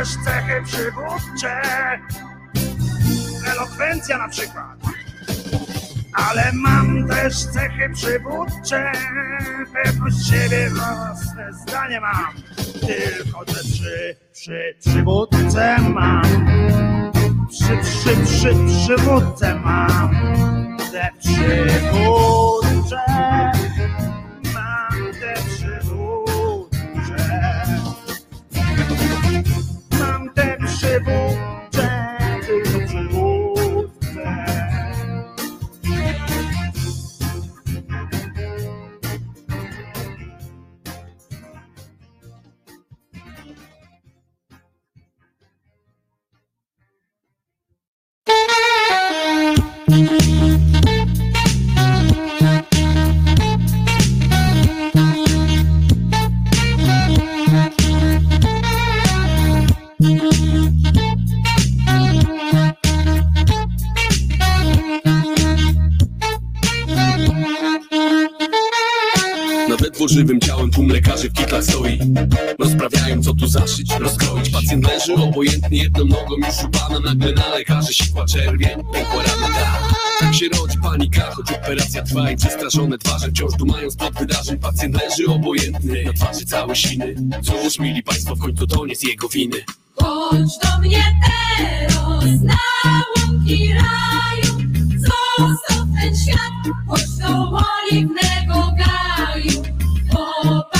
Też cechy przywódcze. Elokwencja na przykład. Ale mam też cechy przywódcze, pewność siebie, własne zdanie mam. Tylko te przy, przy przywódce mam. Przy, przy, przy przywódce mam. Te przywódcze. Mam te lekarzy w kitlach stoi. Rozprawiają co tu zaszyć, rozkroić. Pacjent leży obojętnie jedną nogą już upana Nagle na lekarzy sikła czerwień, pękła rana tak Tak się rodzi panika, choć operacja trwa I przestraszone twarze wciąż dumają spod wydarzeń. Pacjent leży obojętny, na twarzy całe siny Cóż mili państwo, w końcu to nie z jego winy. Chodź do mnie teraz na łąki raju, zostaw ten świat, chodź do oliwnego gaju. Popatrz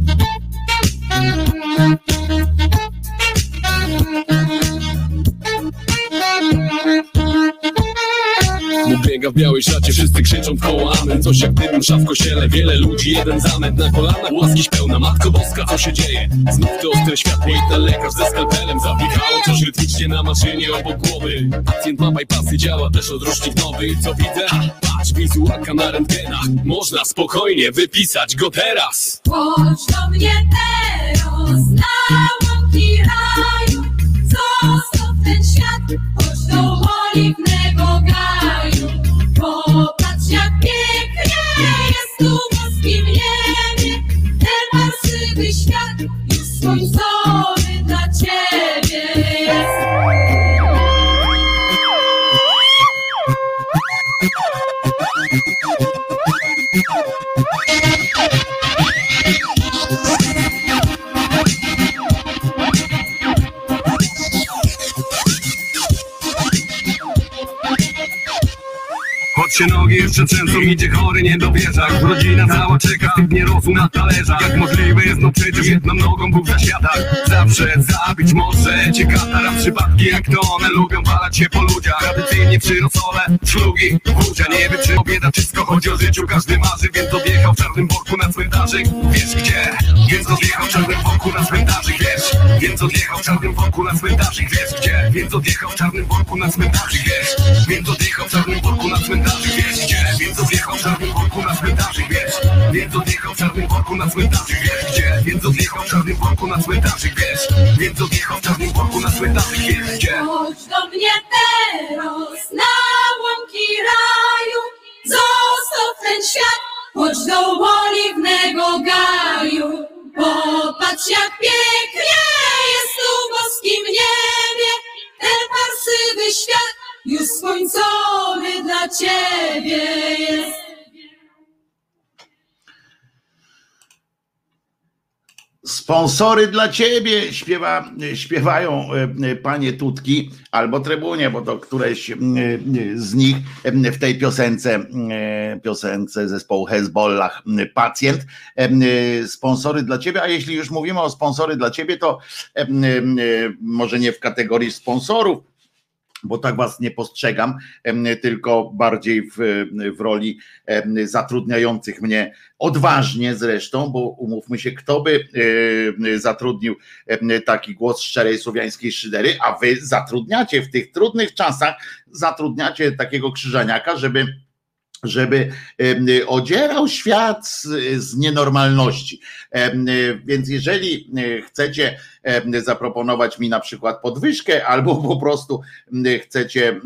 biega w białej szacie, wszyscy krzyczą w koło amen. Coś jak dym msza w kościele, wiele ludzi, jeden zamęt Na kolanach łaski pełna, Matko Boska, co się dzieje? Znów to ostre światło i ten lekarz ze skalpelem Zapikało coś rytmicznie na maszynie obok głowy. Pacjent ma bypassy, działa też odrusznik nowy. Co widzę? Ha, patrz, wizualka na rentgenach. Można spokojnie wypisać go teraz. Chodź do mnie teraz na łąki raju, zostaw ten świat, chodź do oliwnego gaju. Się nogi jeszcze trzęsą, idzie chory nie dowierzach Rodzina cała czeka, nie rosł na talerzach Jak możliwe jest, no przecież jedną nogą Bóg w Zawsze zabić może cię katara Przypadki jak to one lubią walać się po ludziach. Tradycyjnie przyrosole, szlugi, wódzia Nie wiem czy obieda, wszystko chodzi o życiu Każdy marzy, więc odjechał w czarnym worku na cmentarzyk. Wiesz gdzie? Więc odjechał w czarnym worku na cmentarzyk. Wiesz? Więc odjechał w czarnym worku na cmentarzyk. Wiesz gdzie? Więc odjechał w czarnym worku na cmentarzyk. Wiesz? Więc odjechał w czarnym worku na cmentarzyk Wiesz gdzie? Więc odjechał w czarnym worku na cmentarzyk Wiesz? Więc odjechał w czarnym worku na cmentarzyk Wiesz gdzie? Więc odjechał w czarnym worku na cmentarzyk Wiesz? Więc odjechał w czarnym worku na cmentarzyk Wiesz gdzie? Chodź do mnie teraz na łąki raju, zostaw ten świat, chodź do oliwnego gaju. Popatrz jak pięknie jest tu w boskim niebie, ten parsywy świat już skończony dla ciebie jest. Sponsory dla ciebie śpiewa, śpiewają e, panie Tutki albo Trybunie, bo to któreś e, z nich e, w tej piosence, e, piosence zespołu Hezbollah pacjent. E, Sponsory dla ciebie, a jeśli już mówimy o sponsory dla ciebie, to e, e, może nie w kategorii sponsorów, bo tak was nie postrzegam, tylko bardziej w, w roli zatrudniających mnie. Odważnie zresztą, bo umówmy się, kto by zatrudnił taki głos szczerej słowiańskiej szydery, a wy zatrudniacie w tych trudnych czasach, zatrudniacie takiego krzyżaniaka, żeby żeby odzierał świat z, nienormalności. Więc jeżeli chcecie zaproponować mi na przykład podwyżkę, albo po prostu chcecie,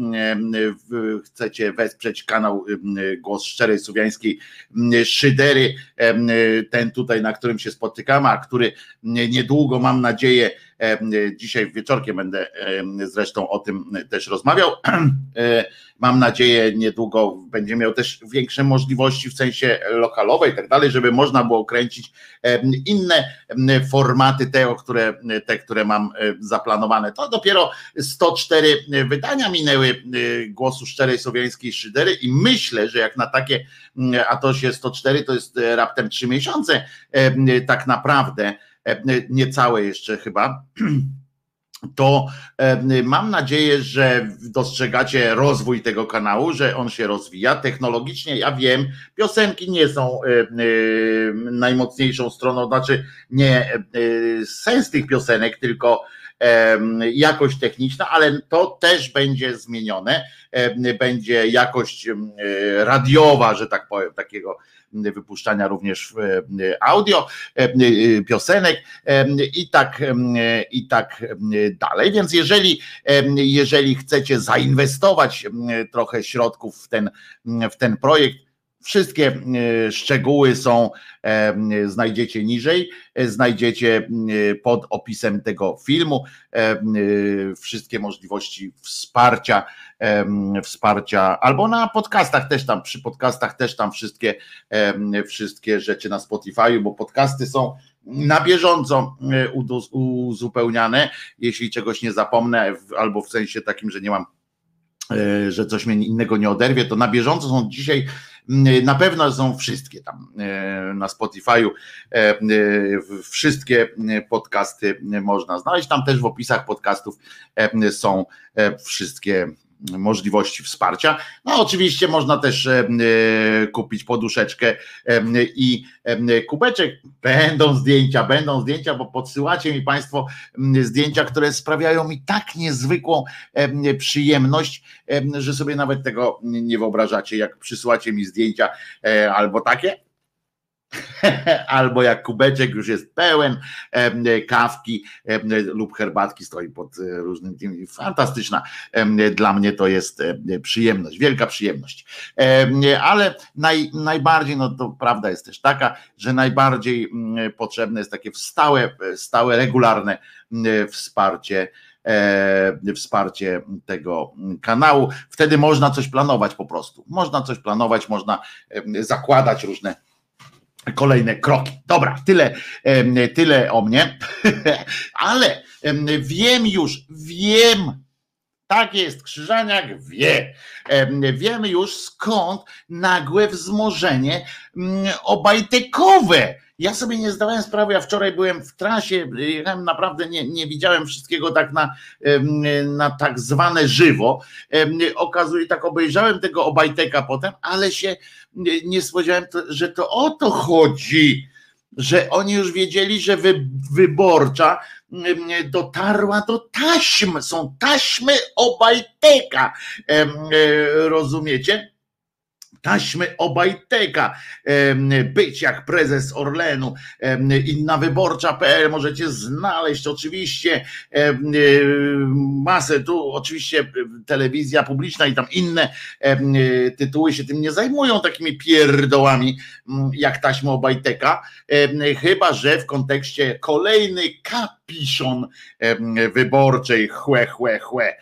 chcecie wesprzeć kanał Głos Szczerej Słowiańskiej Szydery, ten tutaj, na którym się spotykamy, a który niedługo mam nadzieję, dzisiaj wieczorkiem będę em, zresztą o tym też rozmawiał. E, Mam nadzieję, niedługo będzie miał też większe możliwości w sensie lokalowej i tak dalej, żeby można było kręcić inne formaty, te, które, te, które mam e, zaplanowane. To dopiero 104 wydania minęły e, głosu szczerej słowiańskiej szydery i myślę, że jak na takie, a to się 104 to jest e, raptem 3 miesiące, tak naprawdę, niecałe jeszcze chyba to e, mam nadzieję, że dostrzegacie rozwój tego kanału, że on się rozwija technologicznie. Ja wiem, piosenki nie są e, e, najmocniejszą stroną, znaczy nie e, sens tych piosenek, tylko e, jakość techniczna, ale to też będzie zmienione. E, Będzie jakość e, radiowa, że tak powiem, takiego wypuszczania również e, audio e, piosenek e, i tak e, i tak e, dalej. Więc jeżeli, e, jeżeli chcecie zainwestować e, trochę środków w ten, w ten projekt, Wszystkie szczegóły są, znajdziecie niżej, znajdziecie pod opisem tego filmu wszystkie możliwości wsparcia, wsparcia, albo na podcastach też tam, przy podcastach też tam wszystkie, wszystkie rzeczy na Spotify, bo podcasty są na bieżąco uzupełniane, jeśli czegoś nie zapomnę, albo w sensie takim, że nie mam E, że coś mnie innego nie oderwie, to na bieżąco są dzisiaj, na pewno są wszystkie tam e, na Spotify'u, e, wszystkie podcasty można znaleźć, tam też w opisach podcastów są wszystkie możliwości wsparcia. No oczywiście można też e, e, kupić poduszeczkę e, i kubeczek. Będą zdjęcia, będą zdjęcia, bo podsyłacie mi Państwo zdjęcia, które sprawiają mi tak niezwykłą przyjemność, że sobie nawet tego nie wyobrażacie, jak przysyłacie mi zdjęcia albo takie, albo jak kubeczek już jest pełen kawki lub herbatki stoi pod e, różnym tym. Fantastyczna dla mnie to jest przyjemność, wielka przyjemność. Ale naj, najbardziej, no to prawda jest też taka, że najbardziej potrzebne jest takie stałe, stałe regularne wsparcie wsparcie tego kanału. Wtedy można coś planować po prostu. Można coś planować, można zakładać różne kolejne kroki. Dobra, tyle, tyle o mnie, ale wiem już, wiem, tak jest, Krzyżaniak wie. Wiemy już skąd nagłe wzmożenie mm, obajtekowe ja sobie nie zdawałem sprawy, ja wczoraj byłem w trasie, jechałem naprawdę nie, nie widziałem wszystkiego tak na, na tak zwane żywo. Okazuje, tak obejrzałem tego Obajteka potem, ale się nie spodziewałem, że to o to chodzi, że oni już wiedzieli, że wy, wyborcza dotarła do taśm, są taśmy Obajteka, e, rozumiecie? Taśmy Obajteka, być jak prezes Orlenu, inna wyborcza.pl możecie znaleźć oczywiście masę, tu oczywiście telewizja publiczna i tam inne tytuły się tym nie zajmują takimi pierdołami jak taśmy Obajteka, chyba że w kontekście kolejny kapiszon wyborczej chłe, chłe, chłe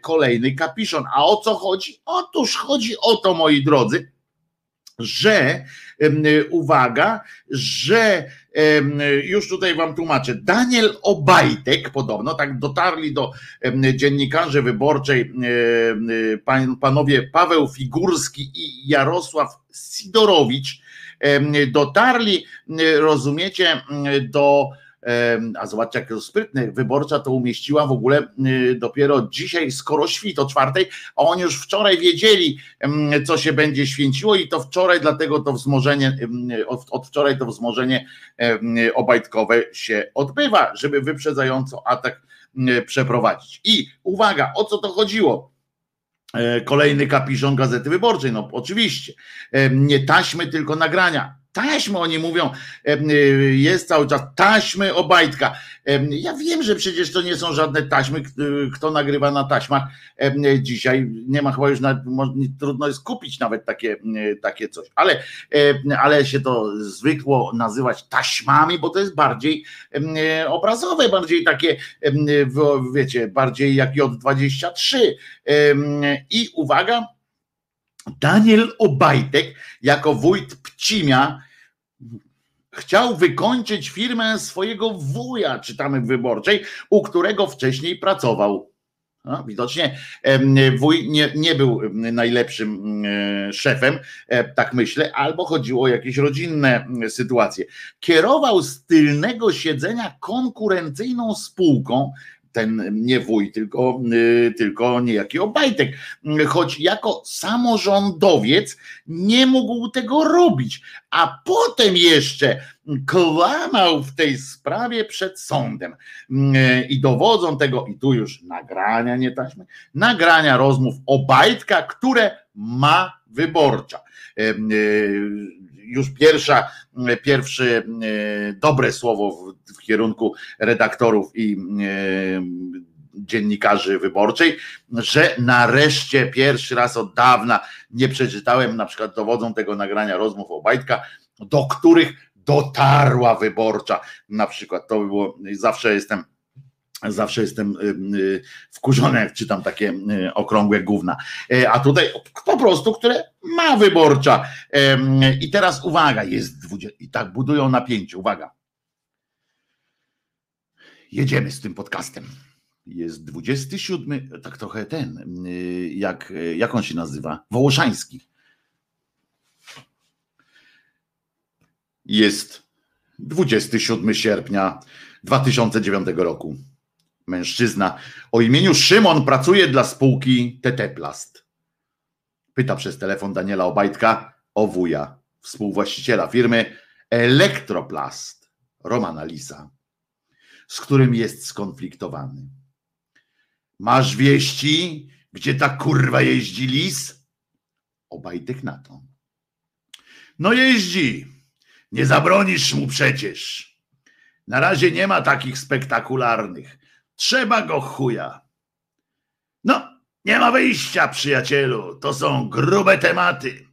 kolejny kapiszon. A o co chodzi? Otóż chodzi o to, moi drodzy, że uwaga, że już tutaj wam tłumaczę, Daniel Obajtek podobno, tak dotarli do dziennikarzy wyborczej panowie Paweł Figurski i Jarosław Sidorowicz, dotarli, rozumiecie, do a zobaczcie, jak to sprytny, wyborcza to umieściła w ogóle y, dopiero dzisiaj, skoro świt o czwartej, a oni już wczoraj wiedzieli, co się będzie święciło i to wczoraj, dlatego to wzmożenie, od wczoraj to wzmożenie obajtkowe się odbywa, żeby wyprzedzająco atak przeprowadzić. I uwaga, o co to chodziło? E, kolejny kapiszon Gazety Wyborczej, no oczywiście, nie taśmy, tylko nagrania taśmy, oni mówią, y, jest cały czas taśmy Obajtka. Ja wiem, że przecież to nie są żadne taśmy, kto nagrywa na taśmach dzisiaj, nie ma chyba już, na, trudno jest kupić nawet takie, takie coś, ale, ale się to zwykło nazywać taśmami, bo to jest bardziej obrazowe, bardziej takie, wiecie, bardziej jak J23. I uwaga, Daniel Obajtek jako wójt Pcimia chciał wykończyć firmę swojego wuja, czytamy w wyborczej, u którego wcześniej pracował. No, widocznie wuj nie, nie był najlepszym szefem, e, tak myślę, albo chodziło o jakieś rodzinne sytuacje. Kierował z tylnego siedzenia konkurencyjną spółką, ten nie wuj, tylko, y, tylko niejaki Obajtek. Choć jako samorządowiec nie mógł tego robić, a potem jeszcze kłamał w tej sprawie przed sądem. I dowodzą tego, i tu już nagrania, nie taśmy, nagrania rozmów Obajtka, które ma wyborcza już pierwsza, pierwsze e, dobre słowo w, w kierunku redaktorów i e, dziennikarzy wyborczej, że nareszcie pierwszy raz od dawna nie przeczytałem, na przykład dowodzą tego nagrania rozmów Obajtka, do których dotarła wyborcza. Na przykład to by było, zawsze jestem Zawsze jestem y, y, wkurzony, jak czytam takie y, okrągłe gówna. E, a tutaj po prostu, które ma wyborcza. I teraz uwaga, jest 20, i tak budują napięcie. Uwaga. Jedziemy z tym podcastem. Jest 27, tak trochę ten, jak, jak on się nazywa? Wołoszański. Jest 27 sierpnia 2009 roku mężczyzna o imieniu Szymon pracuje dla spółki TT Plast. Pyta przez telefon Daniela Obajtka o wuja, współwłaściciela firmy Elektroplast, Romana Lisa, z którym jest skonfliktowany. Masz wieści, gdzie ta kurwa jeździ lis? Obajtek na to. No jeździ. Nie zabronisz mu przecież. Na razie nie ma takich spektakularnych. Trzeba go chuja. No, nie ma wyjścia, przyjacielu. To są grube tematy.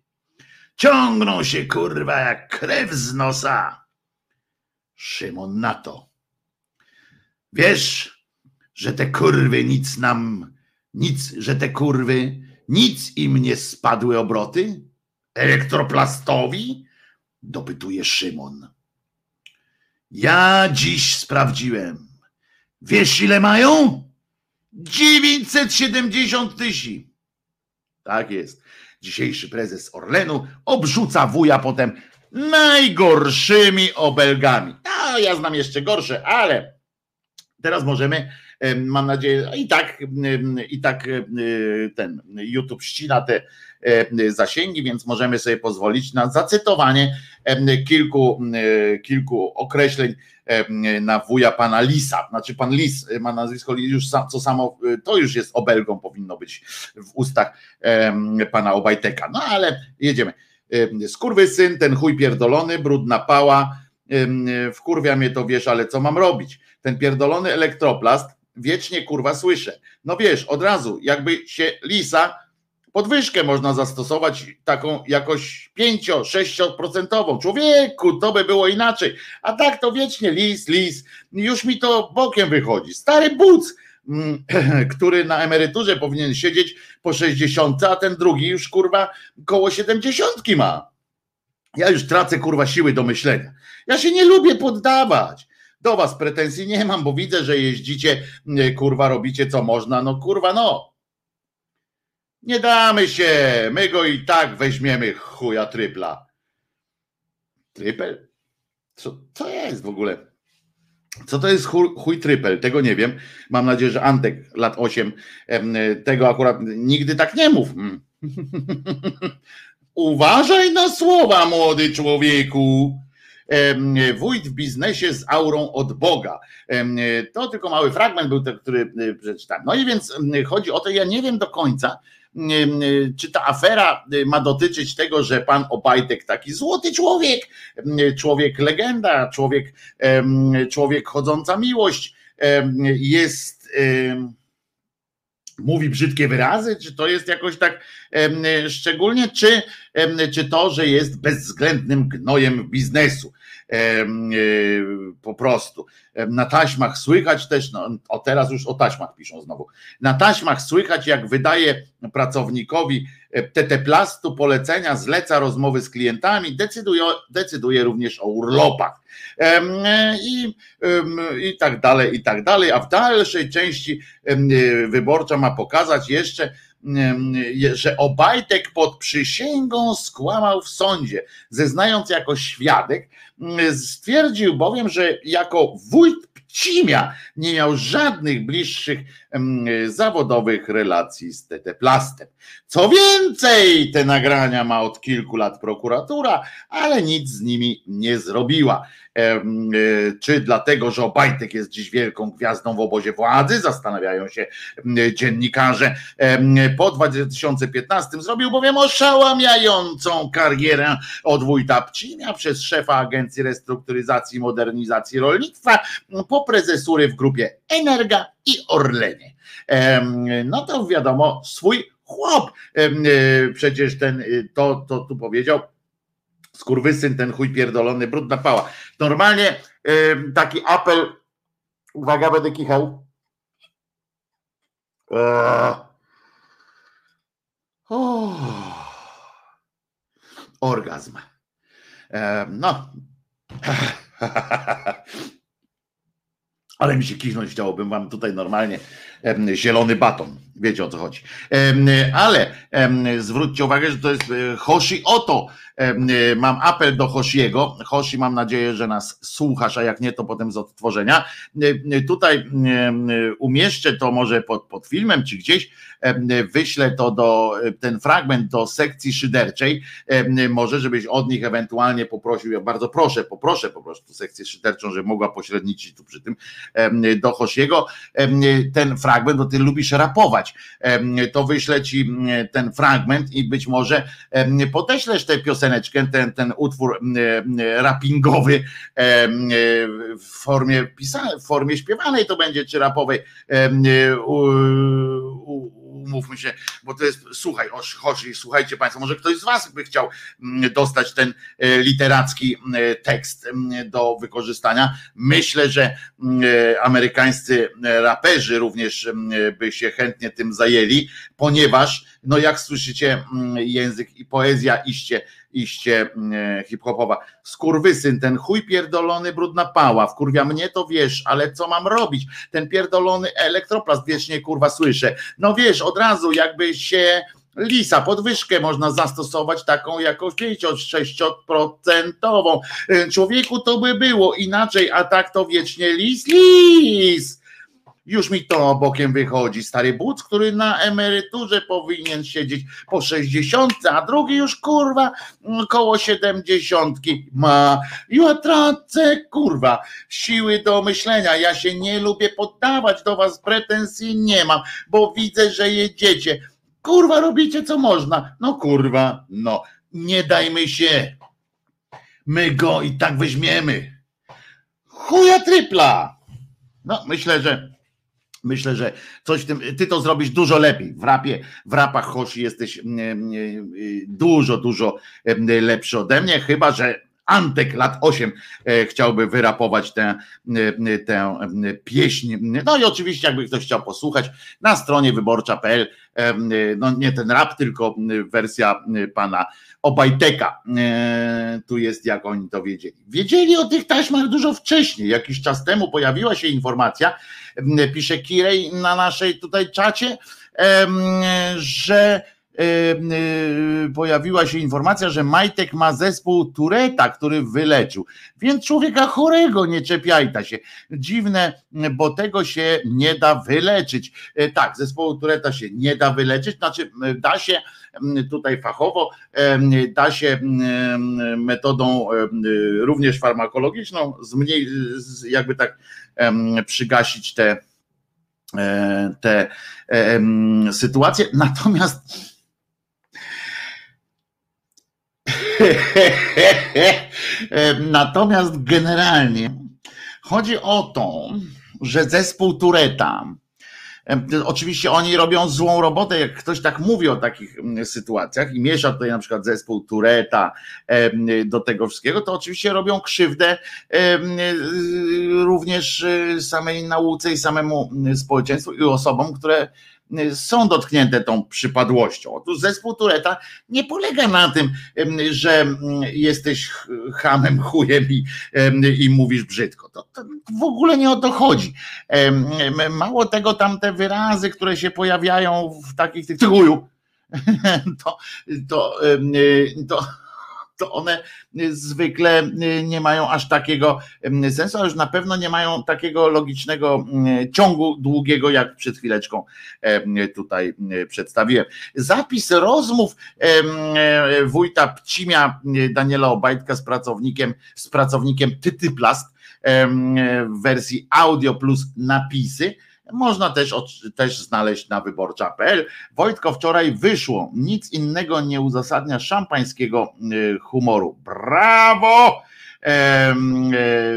Ciągną się kurwa jak krew z nosa. Szymon na to. Wiesz, że te kurwy nic nam, nic, że te kurwy nic im nie spadły obroty? Elektroplastowi? Dopytuje Szymon. Ja dziś sprawdziłem. Wiesz ile mają? 970 tysięcy. Tak jest. Dzisiejszy prezes Orlenu obrzuca wuja potem najgorszymi obelgami. A ja znam jeszcze gorsze, ale teraz możemy, mam nadzieję, i tak, i tak ten YouTube ścina te zasięgi, więc możemy sobie pozwolić na zacytowanie kilku, kilku określeń na wuja pana Lisa. Znaczy pan Lis ma nazwisko już co samo, to już jest obelgą powinno być w ustach pana Obajteka. No ale jedziemy. syn, ten chuj pierdolony, brudna pała, wkurwia mnie to, wiesz, ale co mam robić? Ten pierdolony elektroplast wiecznie kurwa słyszę. No wiesz, od razu, jakby się Lisa podwyżkę można zastosować taką jakoś 5-6%. Człowieku, to by było inaczej. A tak to wiecznie lis, lis. Już mi to bokiem wychodzi. Stary buc, mm, który na emeryturze powinien siedzieć po 60, a ten drugi już kurwa koło 70 ma. Ja już tracę kurwa siły do myślenia. Ja się nie lubię poddawać. Do was pretensji nie mam, bo widzę, że jeździcie, kurwa, robicie co można. No kurwa, no nie damy się, my go i tak weźmiemy chuja trypla. Trypel? Co to jest w ogóle? Co to jest chuj, chuj trypel? Tego nie wiem. Mam nadzieję, że Antek lat 8 tego akurat nigdy tak nie mów. Hmm. Uważaj na słowa, młody człowieku. Wójt w biznesie z aurą od Boga. To tylko mały fragment był który e, przeczytałem. No i więc chodzi o to, ja nie wiem do końca, czy ta afera y, ma dotyczyć tego, że pan Obajtek taki złoty człowiek, człowiek legenda, człowiek, człowiek chodząca miłość, jest mówi brzydkie wyrazy, czy to jest jakoś tak szczególnie, czy, czy to, że jest bezwzględnym gnojem biznesu. E, po prostu. Na taśmach słychać też, no, o teraz już o taśmach piszą znowu. Na taśmach słychać, jak wydaje pracownikowi e, TT Plastu polecenia, zleca rozmowy z klientami, decyduje, decyduje również o urlopach. I, I tak dalej, i tak dalej. A w dalszej części wyborcza ma pokazać jeszcze, że Obajtek pod przysięgą skłamał w sądzie, zeznając jako świadek, stwierdził bowiem, że jako wójt Pcimia nie miał żadnych bliższych zawodowych relacji z TT Plastem. Co więcej, te nagrania ma od kilku lat prokuratura, ale nic z nimi nie zrobiła. E, czy dlatego, że Obajtek jest dziś wielką gwiazdą w obozie władzy, zastanawiają się dziennikarze. Po 2015 zrobił bowiem oszałamiającą karierę od wójta przez szefa Agencji Restrukturyzacji i Modernizacji Rolnictwa po prezesury w grupie Energa i Orlenie. No to wiadomo, swój chłop e, przecież ten, y, to, to tu powiedział, skurwysyn, ten chuj pierdolony, brudna pała. Normalnie em, taki apel, uwaga, będę kichał. Eee. Uff. Orgazm. Em, No. Ale mi się kichnąć chciałbym wam tutaj normalnie zielony baton. Wiecie o co chodzi. Ale zwróćcie uwagę, że to jest e, Hoshi Oto. E, Mam apel do Hoshiego. Hoshi, mam nadzieję, że nas słuchasz, a jak nie, to potem z odtworzenia. E, Tutaj umieszczę to może pod, pod filmem, czy gdzieś wyślę to do ten fragment do sekcji szyderczej. Może, żebyś od nich ewentualnie poprosił. Ja bardzo proszę, poproszę po prostu sekcję szyderczą, żeby mogła pośredniczyć tu przy tym do Hosiego em, ten fragment, bo ty lubisz rapować. To wyślę ci mm, ten fragment i być może podeślesz tę pioseneczkę, ten, ten utwór mm, rapingowy em, w formie pisanej, w formie śpiewanej to będzie, czy rapowej. Umówmy się, bo to jest, słuchaj, chodź, słuchajcie Państwo, może ktoś z Was by chciał mm, dostać ten e, literacki e, tekst mm, do wykorzystania. Myślę, że mm, e, amerykańscy raperzy również by się chętnie tym zajęli, ponieważ, no jak słyszycie, język i poezja iście, iście mm, hip-hopowa. Skurwysyn, ten chuj pierdolony, brudna pała, wkurwia mnie to wiesz, ale co mam robić? Ten pierdolony elektroplast wiecznie kurwa słyszę. No wiesz, od razu jakby się Lisa, podwyżkę można zastosować taką jakąś 6%. Człowieku to by było inaczej, a tak to wiecznie lis, lis. Już mi to bokiem wychodzi. Stary buc, który na emeryturze powinien siedzieć po 60, a drugi już kurwa koło 70 ma. Ja tracę kurwa siły do myślenia. Ja się nie lubię poddawać do was, pretensji nie mam, bo widzę, że jedziecie. Kurwa, robicie co można. No kurwa, no. Nie dajmy się. My go i tak weźmiemy. Chuja trypla. No, myślę, że myślę, że coś tym, ty to zrobisz dużo lepiej. W rapie, w rapach Hoshi jesteś mm, mm, y, dużo, dużo lepszy ode mnie, chyba, że Antek lat 8 e, chciałby wyrapować tę, tę pieśń. No i oczywiście, jakby ktoś chciał posłuchać, na stronie wyborcza.pl, e, no nie ten rap, tylko wersja pana Obajteka. E, Tu jest, jak oni to wiedzieli. Wiedzieli o tych taśmach dużo wcześniej. Jakiś czas temu pojawiła się informacja, pisze Kirej na naszej tutaj czacie, że pojawiła się informacja, że Majtek ma zespół Tureta, który wyleczył. Więc człowieka chorego nie czepiajta się. Dziwne, bo tego się nie da wyleczyć. E, Tak, zespołu Tureta się nie da wyleczyć, znaczy da się tutaj fachowo, da się metodą również farmakologiczną zmniej, jakby tak przygasić te, e, te sytuacje. Natomiast Natomiast generalnie chodzi o to, że zespół Tureta, oczywiście oni robią złą robotę, jak ktoś tak mówi o takich mm, sytuacjach i miesza tutaj na przykład zespół Tureta do tego wszystkiego, to oczywiście robią krzywdę y, również y, samej nauce i samemu y, społeczeństwu i osobom, które są dotknięte tą przypadłością. Otóż zespół Tureta nie polega na tym, że mm, jesteś chamem, chujem i, i mówisz brzydko. To, to w ogóle nie o to chodzi. Mało tego, tam te wyrazy, które się pojawiają w takich tych chuju, to, to, y, to to one zwykle nie mają aż takiego sensu, ale już na pewno nie mają takiego logicznego ciągu długiego, jak przed chwileczką tutaj przedstawiłem. Zapis rozmów wójta Pcimia Daniela Obajtka z pracownikiem, z pracownikiem Tytyplast w wersji audio plus napisy można też, też znaleźć na wyborcza.pl. Wojtko, wczoraj wyszło. Nic innego nie uzasadnia szampańskiego y, humoru. Brawo! E,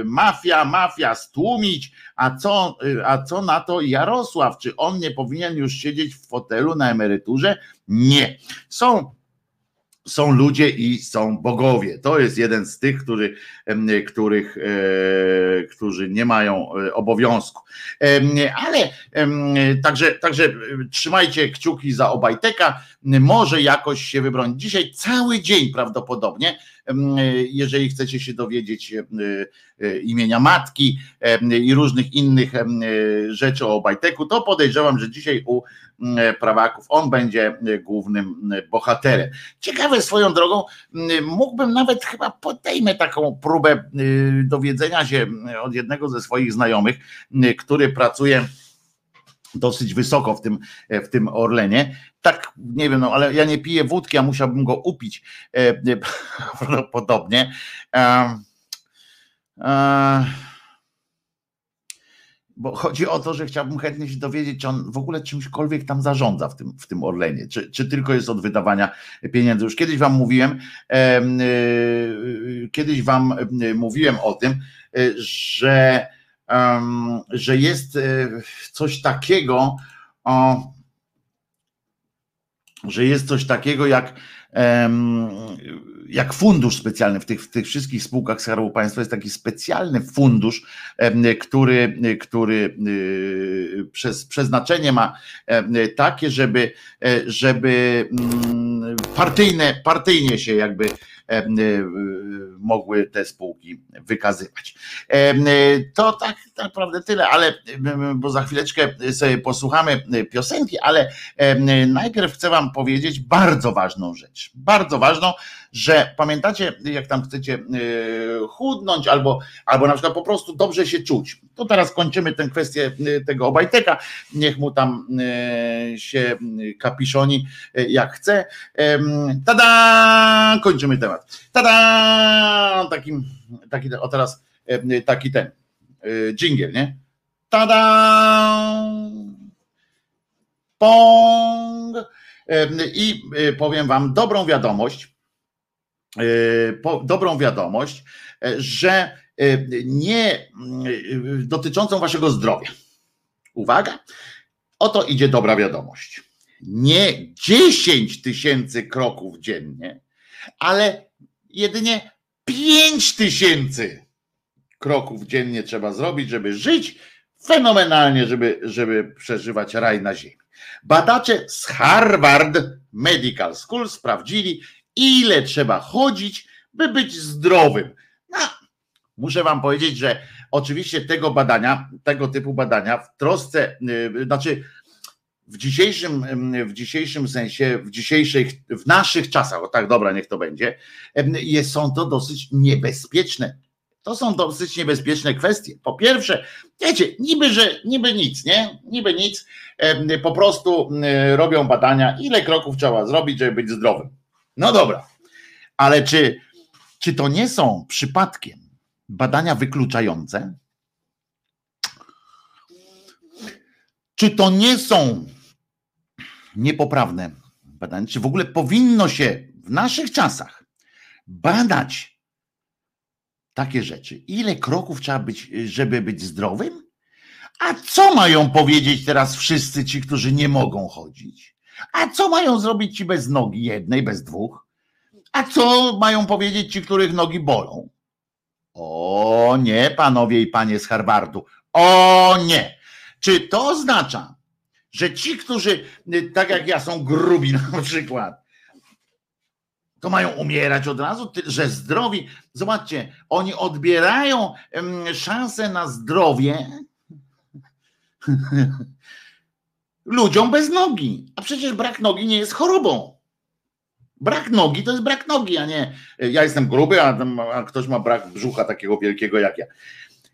mafia, mafia stłumić, a co, y, a co na to Jarosław? Czy on nie powinien już siedzieć w fotelu na emeryturze? Nie. Są są ludzie i są bogowie. To jest jeden z tych, który, których, e, którzy nie mają e, obowiązku. Ale także, także trzymajcie kciuki za Obajteka, może jakoś się wybronić. Dzisiaj cały dzień prawdopodobnie, jeżeli chcecie się dowiedzieć e, imienia matki i różnych innych rzeczy o Obajteku, to podejrzewam, że dzisiaj u E, prawaków. On będzie e, głównym e, bohaterem. Ciekawe swoją drogą, mógłbym nawet chyba podejmę taką próbę dowiedzenia się od jednego ze swoich znajomych, który pracuje dosyć wysoko w tym, w tym Orlenie. Tak, nie wiem, no ale ja nie piję wódki, a musiałbym go upić prawdopodobnie. E, e, bo chodzi o to, że chciałbym chętnie się dowiedzieć, czy on w ogóle czymśkolwiek tam zarządza w tym, w tym Orlenie, czy, czy tylko jest od wydawania pieniędzy. Już kiedyś wam mówiłem, e, kiedyś wam e, mówiłem o tym, że, że jest coś takiego, że jest coś takiego jak jak fundusz specjalny. W tych, w tych wszystkich spółkach Skarbu Państwa jest taki specjalny fundusz, który, który y, przez przeznaczenie ma takie, żeby, e, żeby mm, partyjne, partyjnie się jakby mogły te spółki wykazywać. To tak naprawdę tyle, ale bo za chwileczkę sobie posłuchamy piosenki, ale najpierw chcę Wam powiedzieć bardzo ważną rzecz. Bardzo ważną, że pamiętacie, jak tam chcecie e, chudnąć albo, albo na przykład po prostu dobrze się czuć. To teraz kończymy tę kwestię e, tego Obajteka, niech mu tam e, się kapiszoni jak chce. Tada! Kończymy temat. Tada! Takim, taki, o teraz taki ten dżingiel, nie? Tada! Pong! I powiem Wam dobrą wiadomość, E, dobrą wiadomość, e, że e, nie dotyczącą waszego zdrowia. Uwaga, oto idzie dobra wiadomość. Nie 10 tysięcy kroków dziennie, ale jedynie 5 tysięcy kroków dziennie trzeba zrobić, żeby żyć fenomenalnie, żeby, żeby przeżywać raj na ziemi. Badacze z Harvard Medical School sprawdzili, ile trzeba chodzić, by być zdrowym. No, muszę Wam powiedzieć, że oczywiście tego badania, tego typu badania w trosce, yy, znaczy w dzisiejszym, w dzisiejszym sensie, w dzisiejszych, w naszych czasach, o tak dobra, niech to będzie, jest, są to dosyć niebezpieczne. To są dosyć niebezpieczne kwestie. Po pierwsze, wiecie, niby, że niby nic, nie? Niby nic, po prostu robią badania, ile kroków trzeba zrobić, żeby być zdrowym. No dobra, ale czy, czy to nie są przypadkiem badania wykluczające? Czy to nie są niepoprawne badania? Czy w ogóle powinno się w naszych czasach badać takie rzeczy? Ile kroków trzeba być, żeby być zdrowym? A co mają powiedzieć teraz wszyscy ci, którzy nie mogą chodzić? A co mają zrobić ci bez nogi jednej, bez dwóch? A co mają powiedzieć ci, których nogi bolą? O nie, panowie i panie z Harvardu. O nie. Czy to oznacza, że ci, którzy, tak jak ja, są grubi na przykład, to mają umierać od razu, że zdrowi, zobaczcie, oni odbierają szansę na zdrowie ludziom bez nogi. A przecież brak nogi nie jest chorobą. Brak nogi to jest brak nogi, a nie ja jestem gruby, a, a ktoś ma brak brzucha takiego wielkiego jak ja.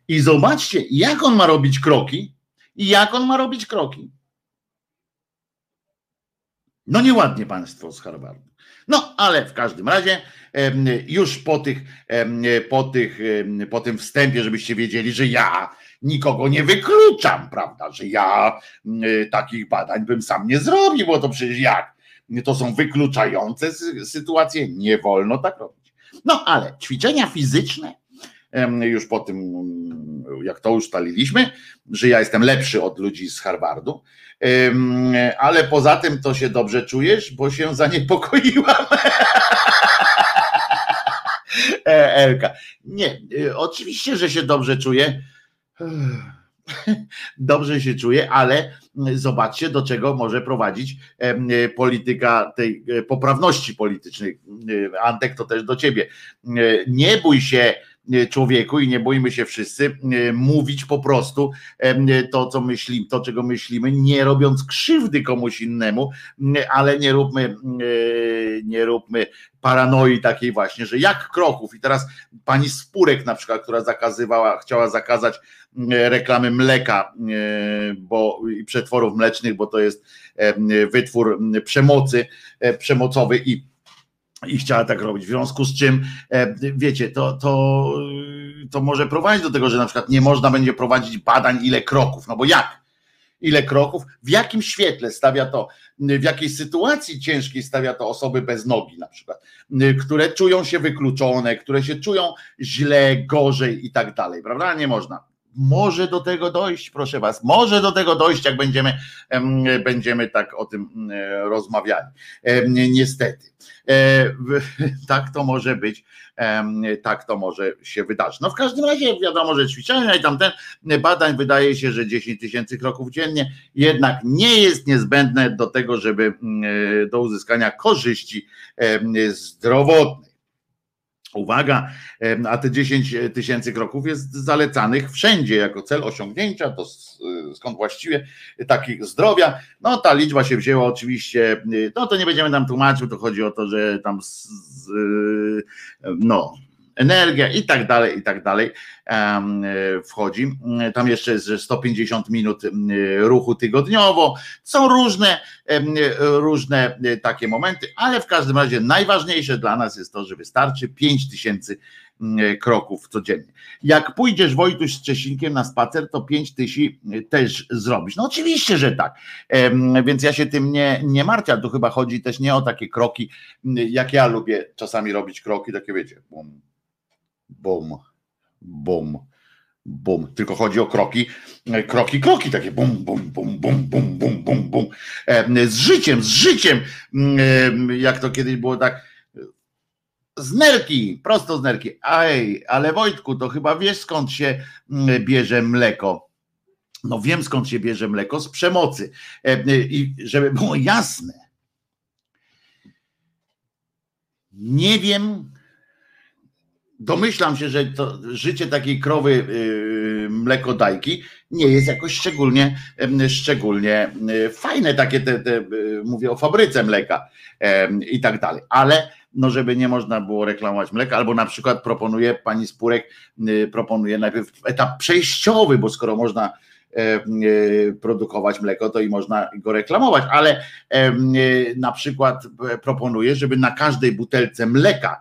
I zobaczcie, jak on ma robić kroki i jak on ma robić kroki. No nieładnie państwo z Harvardu. No, ale w każdym razie już po tych, po tych, po tym wstępie, żebyście wiedzieli, że ja nikogo nie wykluczam, prawda, że ja takich badań bym sam nie zrobił, bo to przecież jak? To są wykluczające sytuacje, nie wolno tak robić. No, ale ćwiczenia fizyczne już po tym, jak to ustaliliśmy, że ja jestem lepszy od ludzi z Harvardu, ale poza tym to się dobrze czujesz, bo się zaniepokoiłam. E, Elka. Nie, y, oczywiście, że się dobrze czuję. Dobrze się czuję, ale zobaczcie, do czego może prowadzić polityka tej e, poprawności politycznej. E, Antek, to też do ciebie. Nie bój się E, człowieku i nie boimy się wszyscy e, mówić po prostu e, to, co myślimy, to, czego myślimy, nie robiąc krzywdy komuś innemu, ale nie róbmy, nie róbmy paranoi takiej właśnie, że jak kroków. I teraz pani Spurek na przykład, która zakazywała, chciała zakazać reklamy mleka bo, i przetworów mlecznych, bo to jest wytwór przemocy, przemocowy i i chciała tak robić. W związku z czym, e, wiecie, to, to, to może prowadzić do tego, że na przykład nie można będzie prowadzić badań, ile kroków. No bo jak? Ile kroków? W jakim świetle stawia to, w jakiej sytuacji ciężkiej stawia to osoby bez nogi, na przykład, które czują się wykluczone, które się czują źle, gorzej i tak dalej, prawda? Nie można. Może do tego dojść, proszę Was, może do tego dojść, jak będziemy, będziemy tak o tym rozmawiali. Niestety. E, tak to może być, tak to może się wydarzyć. No w każdym razie wiadomo, że ćwiczenia i tamten badań wydaje się, że 10 tysięcy kroków dziennie jednak nie jest niezbędne do tego, żeby do uzyskania korzyści zdrowotnej. Uwaga, a te 10 tysięcy kroków jest zalecanych wszędzie jako cel osiągnięcia, to skąd właściwie takich zdrowia. No ta liczba się wzięła oczywiście, no to nie będziemy tam tłumaczył, to chodzi o to, że tam no energia i tak dalej, i tak dalej wchodzi. Tam jeszcze jest, że 150 minut ruchu tygodniowo. Są różne, różne takie momenty, ale w każdym razie najważniejsze dla nas jest to, że wystarczy 5000 kroków codziennie. Jak pójdziesz Wojtuś z Czesinkiem na spacer, to 5 tysięcy też zrobisz. No oczywiście, że tak. Więc ja się tym nie, nie martwię, tu chyba chodzi też nie o takie kroki, jak ja lubię czasami robić kroki, takie wiecie, bum, bum, bum, bum. Tylko chodzi o kroki, kroki, kroki, takie bum, bum, bum, bum, bum, bum, bum, bum. Z życiem, z życiem, jak to kiedyś było tak. Z nerki, prosto z nerki. Aj, ale Wojtku, to chyba wiesz skąd się bierze mleko. No wiem skąd się bierze mleko, z przemocy. I żeby było jasne, nie wiem, domyślam się, że życie takiej krowy yy, mlekodajki nie jest jakoś szczególnie, szczególnie y, fajne, takie te, te, y, mówię o fabryce mleka i tak dalej, ale no żeby nie można było reklamować mleka, albo na przykład proponuje pani Spurek, y, proponuje najpierw etap przejściowy, bo skoro można produkować mleko, to i można go reklamować, ale e, na przykład proponuję, żeby na każdej butelce mleka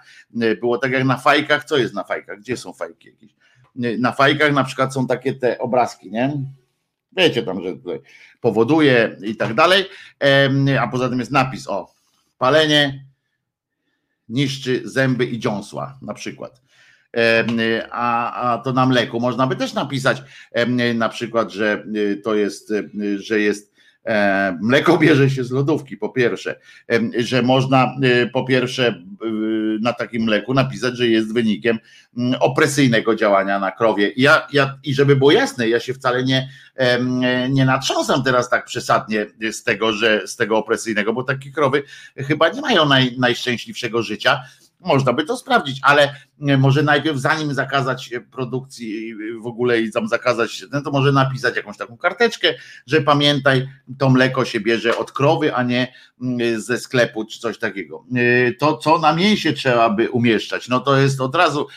było tak jak na fajkach, co jest na fajkach, gdzie są fajki jakieś? Na fajkach na przykład są takie te obrazki, nie? Wiecie tam, że powoduje i tak dalej, a poza tym jest napis o palenie niszczy zęby i dziąsła na przykład a, a to na mleku można by też napisać na przykład, że y, to jest, y, że jest e, Mleko bierze się z lodówki, po pierwsze, że można y, po pierwsze na takim mleku napisać, że jest wynikiem mm, opresyjnego działania na krowie. Ja, ja, I żeby było jasne, ja się wcale nie, nie natrząsam teraz tak przesadnie z tego, że z tego opresyjnego, bo takie krowy chyba nie mają naj, najszczęśliwszego życia można by to sprawdzić, ale może najpierw zanim zakazać produkcji w ogóle i tam zakazać, no to może napisać jakąś taką karteczkę, że pamiętaj, to mleko się bierze od krowy, a nie mm, ze sklepu czy coś takiego. To, co na mięsie trzeba by umieszczać, no to jest od razu,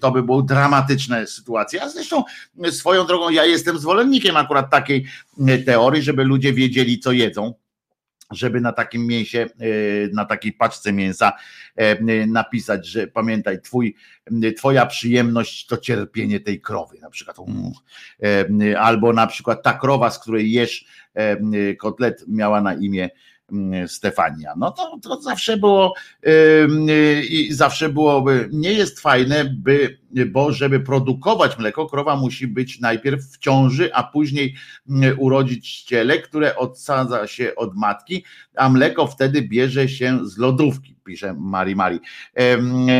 to by było dramatyczne sytuacje. A zresztą swoją drogą ja jestem zwolennikiem akurat takiej teorii, żeby ludzie wiedzieli, co jedzą żeby na takim mięsie, e, na takiej paczce mięsa e, napisać, że pamiętaj, twój, twoja przyjemność to cierpienie tej krowy, na przykład. E, albo na przykład ta krowa, z której jesz kotlet, miała na imię Stefania. No to, to zawsze było i zawsze byłoby, nie jest fajne, by, bo żeby produkować mleko, krowa musi być najpierw w ciąży, a później mm, urodzić ciele, które odsadza się od matki, a mleko wtedy bierze się z lodówki, pisze Mari Mari.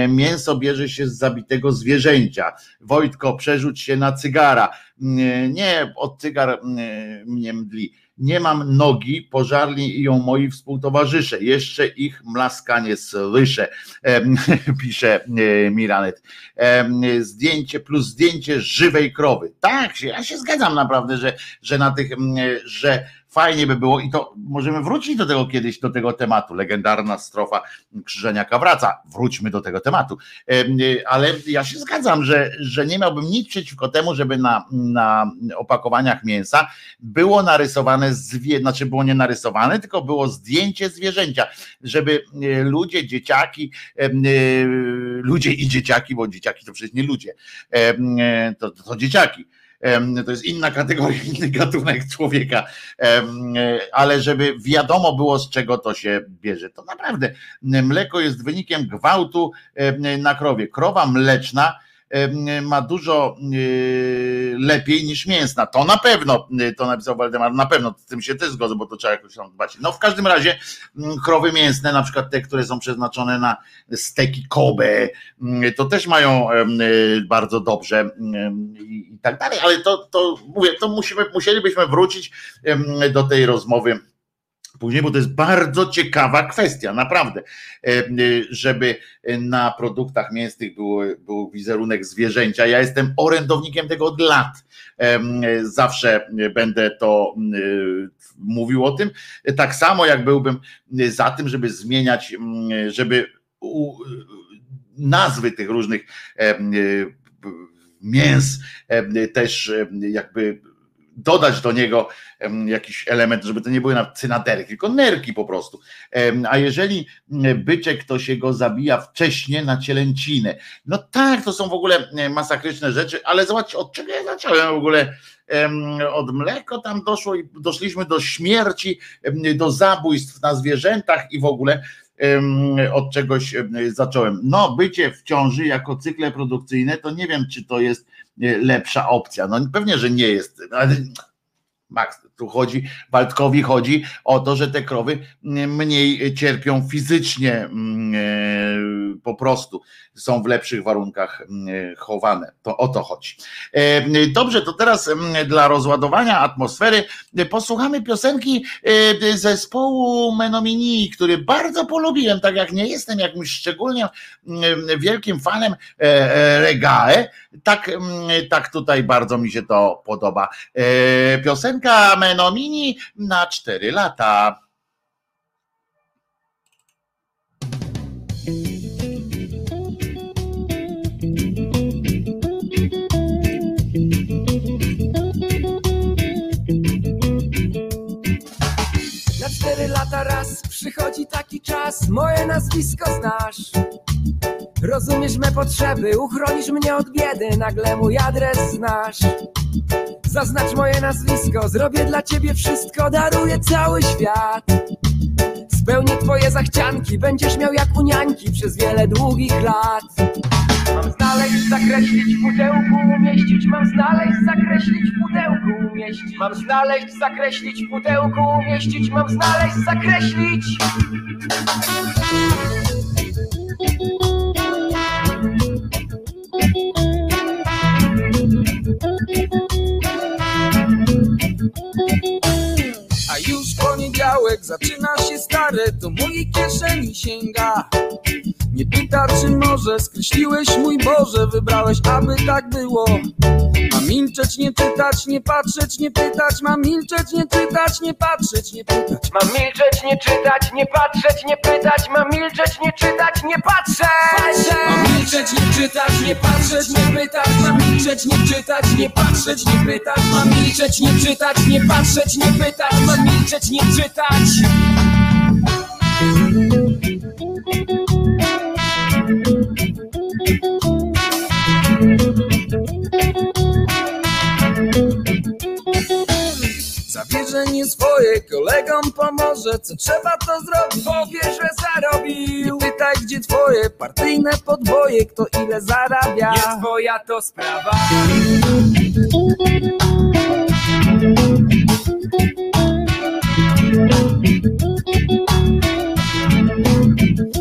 Mięso bierze się z zabitego zwierzęcia. Wojtko, przerzuć się na cygara. Nie, od cygar mnie mdli nie mam nogi, pożarli ją moi współtowarzysze, jeszcze ich mlaskanie słyszę, pisze e, Miranet. Zdjęcie plus zdjęcie żywej krowy. Tak, ja się zgadzam naprawdę, że, że na tych, że fajnie by było i to możemy wrócić do tego kiedyś, do tego tematu. Legendarna strofa Krzyżeniaka wraca. Wróćmy do tego tematu. Ale ja się zgadzam, że, że nie miałbym nic przeciwko temu, żeby na, na opakowaniach mięsa było narysowane, zwie, znaczy było nie narysowane, tylko było zdjęcie zwierzęcia, żeby e, ludzie, dzieciaki, e, ludzie i dzieciaki, bo dzieciaki to przecież nie ludzie, to, to dzieciaki to jest inna kategoria, inny gatunek człowieka, ale żeby wiadomo było, z czego to się bierze. To naprawdę mleko jest wynikiem gwałtu na krowie. Krowa mleczna ma dużo y, lepiej niż mięsna. To na pewno, y, to napisał Waldemar, na pewno z tym się też zgodzę, bo to trzeba jakoś tam dbać. No w każdym razie mm, krowy mięsne, na przykład te, które są przeznaczone na steki Kobe, mm, to też mają y, bardzo dobrze i tak dalej, ale to, to mówię, to musimy, musielibyśmy wrócić do tej rozmowy później, bo to jest bardzo ciekawa kwestia, naprawdę, e, e, żeby na produktach mięsnych był, był wizerunek zwierzęcia. Ja jestem orędownikiem tego od lat. E, zawsze będę to mówił o tym. Tak samo jak byłbym za tym, żeby zmieniać, żeby nazwy tych różnych mięs też jakby dodać do niego jakiś element, żeby to nie były na cynadery, tylko nerki po prostu. A jeżeli byczek to się go zabija wcześniej na cielęcinę, no tak, to są w ogóle masakryczne rzeczy, ale zobaczcie, od czego ja zacząłem w ogóle od mleko tam doszło i doszliśmy do śmierci, do zabójstw na zwierzętach i w ogóle od czegoś zacząłem. No, bycie w ciąży jako cykle produkcyjne, to nie wiem, czy to jest lepsza opcja. No pewnie, że nie jest, ale Max, tu chodzi, Waldkowi chodzi o to, że te krowy mniej cierpią fizycznie mm, e, po prostu, są w lepszych warunkach mm, chowane. To o to chodzi. E, dobrze, to teraz mm, dla rozładowania atmosfery posłuchamy piosenki e, zespołu Menomini, który bardzo polubiłem, tak jak nie jestem jakimś szczególnie wielkim fanem regae, tak, tak tutaj bardzo mi się to podoba. Piosenka Menomini na 4 lata. Na cztery lata raz przychodzi taki czas, moje nazwisko znasz. Rozumiesz me potrzeby, uchronisz mnie od biedy, nagle mój adres znasz. Zaznacz moje nazwisko, zrobię dla ciebie wszystko, daruję cały świat. Spełnię twoje zachcianki, będziesz miał jak u niańki przez wiele długich lat. Mam znaleźć, zakreślić w pudełku, umieścić, mam znaleźć, zakreślić w pudełku, umieścić. Mam znaleźć, zakreślić w pudełku, umieścić, mam znaleźć, zakreślić. A już poniedziałek zaczyna się stare, do mojej kieszeni sięga. Nie pyta czy może, skreśliłeś mój Boże Wybrałeś aby tak było. Mam milczeć, nie czytać, nie patrzeć, nie pytać. Mam milczeć, nie czytać, nie patrzeć, nie pytać. Mam milczeć, nie czytać, nie patrzeć, nie pytać. Mam milczeć, nie czytać, nie patrzeć. Mam milczeć, nie czytać, nie patrzeć, nie pytać. Mam milczeć, nie czytać, nie patrzeć, nie pytać. Mam milczeć, nie czytać, nie patrzeć, nie pytać. Mam milczeć, nie czytać Zawierzenie swoje kolegom pomoże. Co trzeba to zrobić, powie, że zarobił. Nie pytaj gdzie twoje partyjne podwoje Kto ile zarabia. Nie twoja to sprawa.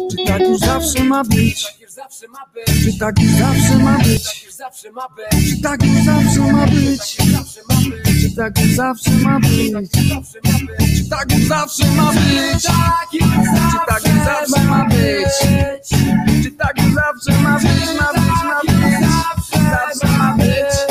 Czy tak już zawsze ma być? Zawsze ma być, Czy tak już zawsze ma być? zawsze ma być? Czy tak już zawsze ma być? Czy tak zawsze ma być? Czy tak zawsze ma być? Czy tak zawsze ma być? Czy tak zawsze ma być? Ma być, ma być Zawsze ma być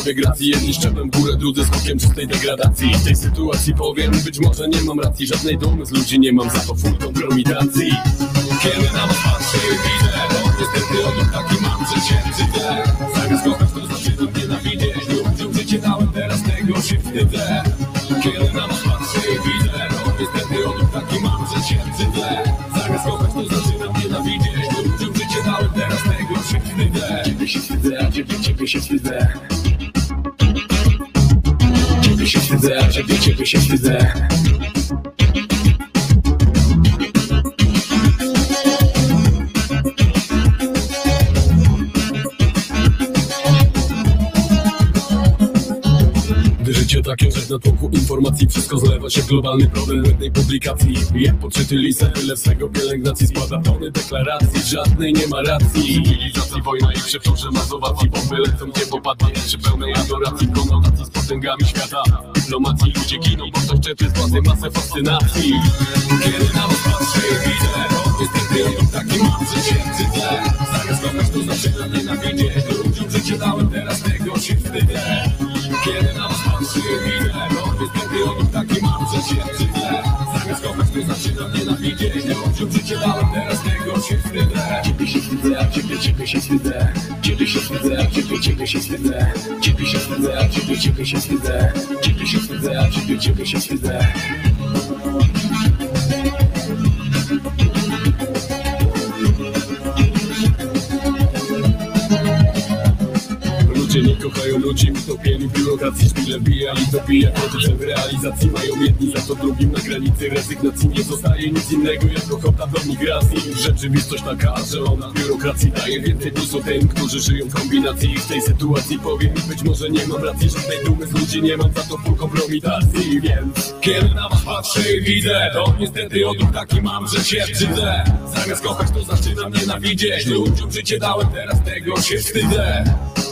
sobie gracji Jedni szczepem górę, drudzy skokiem czystej degradacji. W tej sytuacji powiem, być może nie mam racji. Żadnej dumy z ludzi nie mam, za to full kompromitacji Kiedy na was patrzę widzę No niestety odruch taki mam, że się wstydzę. Zamiast kochać to zaczynam nienawidzieć. Ludziom życie dałem, teraz tego się wstydzę. Kiedy na was patrzę widzę No niestety odruch taki mam, że się wstydzę. Zamiast kochać to zaczynam nienawidzieć. Ludziom życie dałem, teraz tego się wstydzę. Ciebie się wstydzę, ciebie, ciebie się wstydzę Ciebie się wstydzę, a ciebie, się takie, że na tłoku informacji. Wszystko zlewa się globalny problem jednej publikacji. Jak podczyty lisa, tyle swego pielęgnacji Składa tony deklaracji, żadnej nie ma racji. Cywilizacji, wojna i przewczorze mazowacji. Bomby lecą, nie popadnie przy pełnej adoracji. Konotacji z potęgami świata. Dyplomacji, ludzie giną, bo ktoś czepie z władzy masę fascynacji. Kiedy na was patrzę widzę niestety taki mam, się wstydzę Zamiast kochać to zaczynam nienawidzieć Ludziom dałem, teraz tego się wstydzę. Kiedy na was widzę No niestety on taki mam, że się wstydzę Zamiast kochać to zaczynam nienawidzieć Ludziom życie dałem, teraz tego się wstydzę Ciebie się wstydzę, a ciebie, ciebie się wstydzę Ciebie się wstydzę, a ciebie, ciebie się wstydzę Ciebie się wstydzę, a ciebie, ciebie się wstydzę Ciebie się wstydzę, ciebie, ciebie się wstydzę Nie kochają ludzi, utopieni w biurokracji Szpile bijali, dobija koty, w realizacji Mają jedni za to drugim na granicy rezygnacji. Nie zostaje nic innego jak kochota do migracji. Rzeczywistość taka, że ona biurokracji daje więcej plusu tym, którzy żyją w kombinacji. W tej sytuacji powiem być może nie mam racji Żadnej dumy z ludzi nie mam, za to full kompromitacji Więc kiedy na was patrzę i widzę To niestety odruch taki mam, że się wstydzę. Zamiast kochać to zaczynam nienawidzieć. Ludziom życie dałem, teraz tego się wstydzę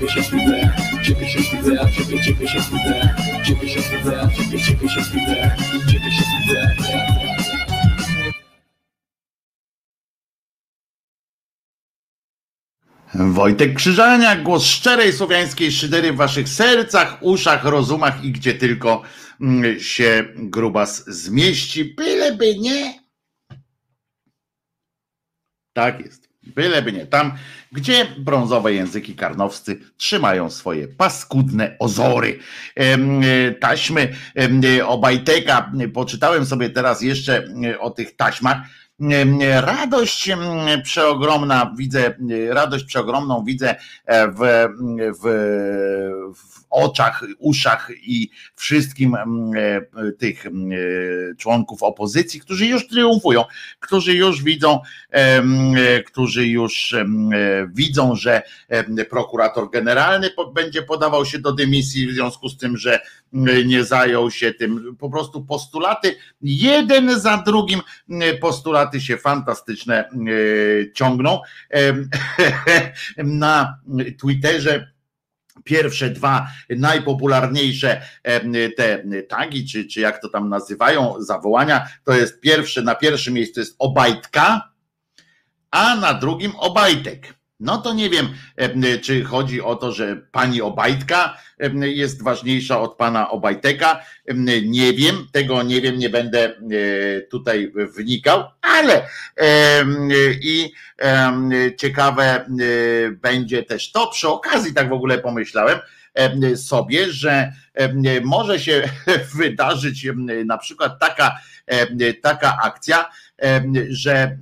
ciebie, się wstydzę Ciebie się wstydzę, a ciebie, ciebie się wstydzę Ciebie się wstydzę, a ciebie, ciebie się wstydzę Ciebie się wstydzę. Wojtek Krzyżaniak, głos szczerej słowiańskiej szydery w waszych sercach, uszach, rozumach i gdzie tylko mm, się grubas zmieści, byleby nie. Tak jest, byleby nie. Tam, gdzie brązowe języki karnowscy trzymają swoje paskudne ozory. E, Taśmy e, Obajteka, poczytałem sobie teraz jeszcze e, o tych taśmach. Radość przeogromna widzę, radość przeogromną widzę e, w, w, w oczach, uszach i wszystkim e, tych e, członków opozycji, którzy już triumfują, którzy już widzą, którzy już widzą, że prokurator generalny będzie podawał się do dymisji w związku z tym, że nie zajął się tym. Po prostu postulaty jeden za drugim m, postulaty się fantastyczne m, ciągną. Na Twitterze pierwsze dwa najpopularniejsze te tagi, czy, czy jak to tam nazywają, zawołania, to jest pierwsze, na pierwszym miejscu jest Obajtka, a na drugim Obajtek. No to nie wiem, em, czy chodzi o to, że pani Obajtka em, jest ważniejsza od pana Obajteka. Em, Nie wiem, tego nie wiem, nie będę e, tutaj wnikał, ale i ciekawe e, będzie też to, przy okazji tak w ogóle pomyślałem em, sobie, że może się wydarzyć na przykład taka, taka akcja, że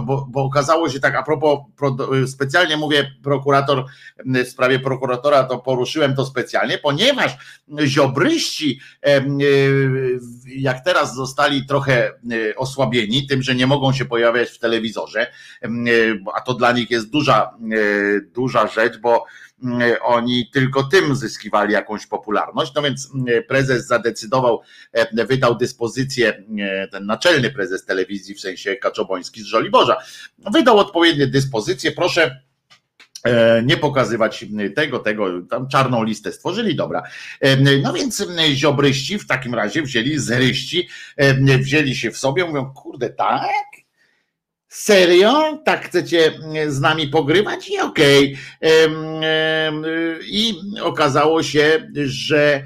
bo, bo okazało się tak a propos, pro- specjalnie mówię prokurator w sprawie prokuratora, to poruszyłem to specjalnie, ponieważ ziobryści, e, jak teraz zostali trochę e, osłabieni tym, że nie mogą się pojawiać w telewizorze, e, a to dla nich jest duża, duża rzecz, bo oni tylko tym zyskiwali jakąś popularność. No więc prezes zadecydował, wydał dyspozycję, ten naczelny prezes telewizji, w sensie Kaczoboński z Żoliborza, wydał odpowiednie dyspozycje, proszę e, nie pokazywać tego, tego, tam czarną listę stworzyli, dobra. E, No więc ziobryści w takim razie wzięli, zeryści, e, wzięli się w sobie, mówią, kurde, tak? Serio? Tak chcecie z nami pogrywać? I okej. Em, I okazało się, że,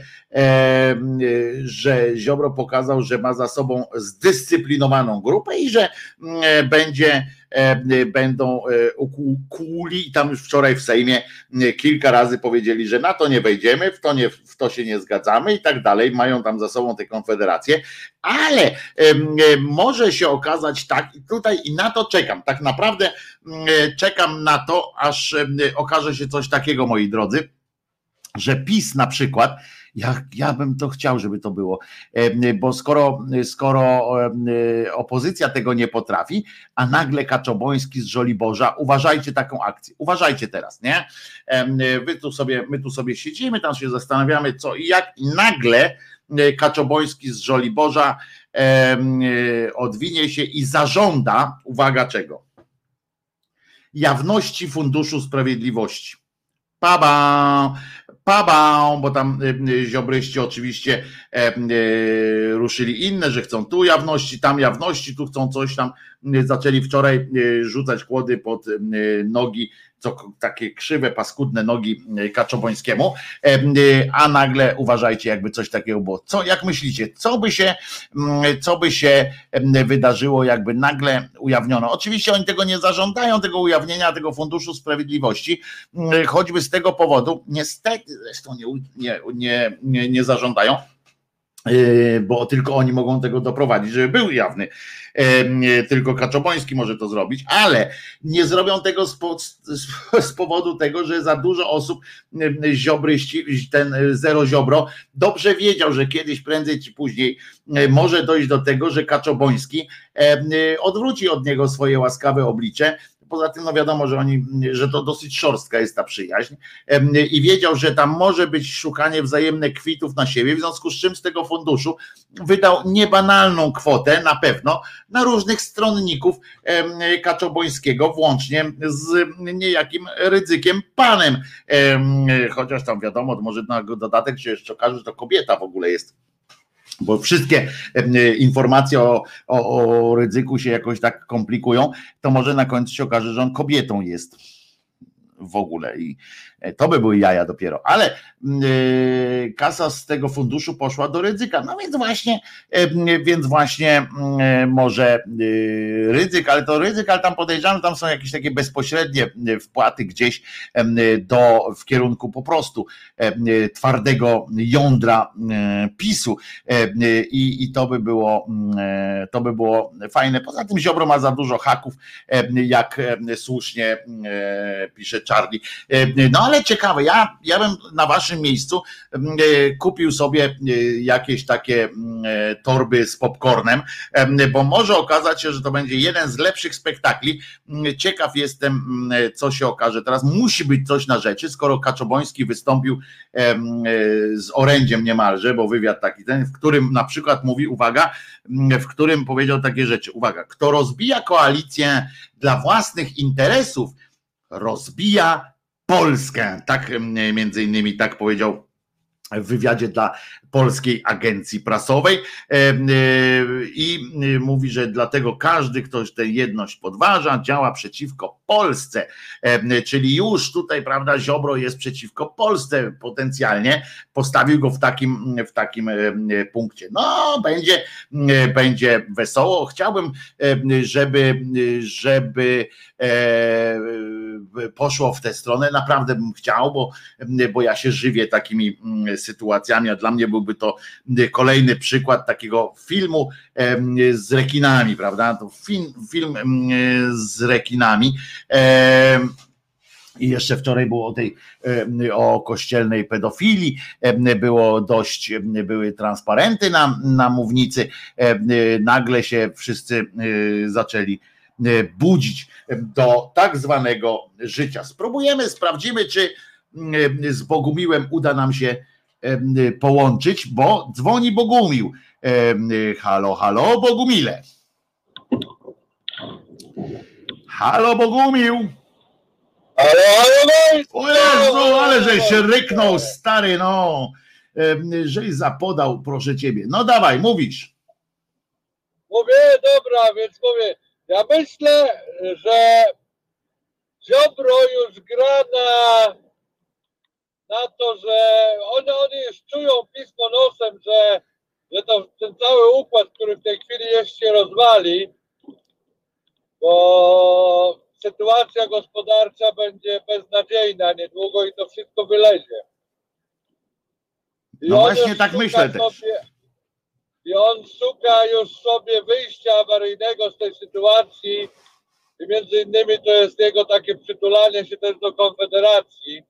że Ziobro pokazał, że ma za sobą zdyscyplinowaną grupę i że mm, będzie, e, będą e, ukłu- kuli. I tam już wczoraj w Sejmie mm, kilka razy powiedzieli, że na to nie wejdziemy, w to, nie, w to się nie zgadzamy i tak dalej. Mają tam za sobą te konfederacje, ale e, może się okazać tak, i tutaj i na to czekam. Tak naprawdę mm, e, czekam na to, aż okaże się coś takiego, moi drodzy, że PiS na przykład, ja, ja bym to chciał, żeby to było, bo skoro, skoro opozycja tego nie potrafi, a nagle Kaczoboński z Żoliborza, uważajcie taką akcję, uważajcie teraz, nie? Wy tu sobie, my tu sobie siedzimy, tam się zastanawiamy co i jak i nagle e, Kaczoboński z em, e, odwinie się i zażąda, uwaga czego? Jawności Funduszu Sprawiedliwości. Paba, paba, bo tam e, ziobryści oczywiście e, e, ruszyli inne, że chcą tu jawności, tam jawności, tu chcą coś tam. Zaczęli wczoraj rzucać kłody pod nogi, co takie krzywe, paskudne nogi e, Kaczobońskiemu, E, e, a nagle uważajcie, jakby coś takiego było. Co, jak myślicie, co by się, co by się wydarzyło, jakby nagle ujawniono? Oczywiście oni tego nie zażądają, tego ujawnienia, tego Funduszu Sprawiedliwości, choćby z tego powodu, niestety zresztą nie, nie, nie, nie, zażądają, bo tylko oni mogą tego doprowadzić, żeby był jawny. Yy, tylko Kaczoboński może to zrobić, ale nie zrobią tego z, po, z, powodu tego, że za dużo osób yy, ziobryści, ten zero ziobro, dobrze wiedział, że kiedyś, prędzej czy później może dojść do tego, że Kaczoboński odwróci od niego swoje łaskawe oblicze Poza tym, no wiadomo, że oni, że to dosyć szorstka jest ta przyjaźń i wiedział, że tam może być szukanie wzajemne kwitów na siebie, w związku z czym z tego funduszu wydał niebanalną kwotę na pewno na różnych stronników Kaczobońskiego, włącznie z niejakim ryzykiem panem. Chociaż tam wiadomo, może na dodatek się jeszcze okaże, że to kobieta w ogóle jest bo wszystkie informacje o, o, o ryzyku się jakoś tak komplikują, to może na końcu się okaże, że on kobietą jest w ogóle i e, to by były jaja dopiero, ale yy, kasa z tego funduszu poszła do ryzyka, no więc właśnie yy, więc właśnie yy, może ryzyk, ale to ryzyk, ale tam podejrzewam, tam są jakieś takie bezpośrednie wpłaty gdzieś do, w kierunku po prostu twardego jądra PiSu. I, i to by było to by było fajne, poza tym Ziobro ma za dużo haków, jak słusznie pisze Charlie. E, no ale ciekawe, ja, ja bym na waszym miejscu e, kupił sobie e, jakieś takie torby z popcornem, bo może okazać się, że to będzie jeden z lepszych spektakli. Ciekaw jestem, co się okaże. Teraz musi być coś na rzeczy, skoro Kaczoboński wystąpił z orędziem niemalże, bo wywiad taki ten, w którym na przykład mówi, uwaga, w którym powiedział takie rzeczy, uwaga, kto rozbija koalicję dla własnych interesów, rozbija Polskę. Tak między innymi tak powiedział w wywiadzie dla Polskiej Agencji Prasowej e, e, i mówi, że dlatego każdy, kto tę jedność podważa, działa przeciwko Polsce. E, czyli już tutaj, prawda, Ziobro jest przeciwko Polsce potencjalnie, postawił go w takim, w takim punkcie. No, będzie, będzie wesoło. Chciałbym, żeby, żeby poszło w tę stronę. Naprawdę bym chciał, bo, bo ja się żywię takimi sytuacjami, a dla mnie byłby to kolejny przykład takiego filmu z rekinami, prawda? Film, film z rekinami. I jeszcze wczoraj było o tej o kościelnej pedofilii, było dość, były transparenty na, na mównicy, nagle się wszyscy zaczęli budzić do tak zwanego życia. Spróbujemy, sprawdzimy, czy z Bogumiłem uda nam się połączyć, bo dzwoni Bogumił. Halo, halo, Bogumile. Halo, Bogumił. Halo, halo, O Jezu, ale że się ryknął, stary, no. Żeś zapodał, proszę ciebie. No dawaj, mówisz. Mówię, dobra, więc mówię, ja myślę, że Ziobro już gra na na to, że oni, oni już czują pismo nosem, że, że to, ten cały układ, który w tej chwili jest, się rozwali, bo sytuacja gospodarcza będzie beznadziejna niedługo i to wszystko wylezie. I no właśnie tak myślę sobie, I on szuka już sobie wyjścia awaryjnego z tej sytuacji i między innymi to jest jego takie przytulanie się też do Konfederacji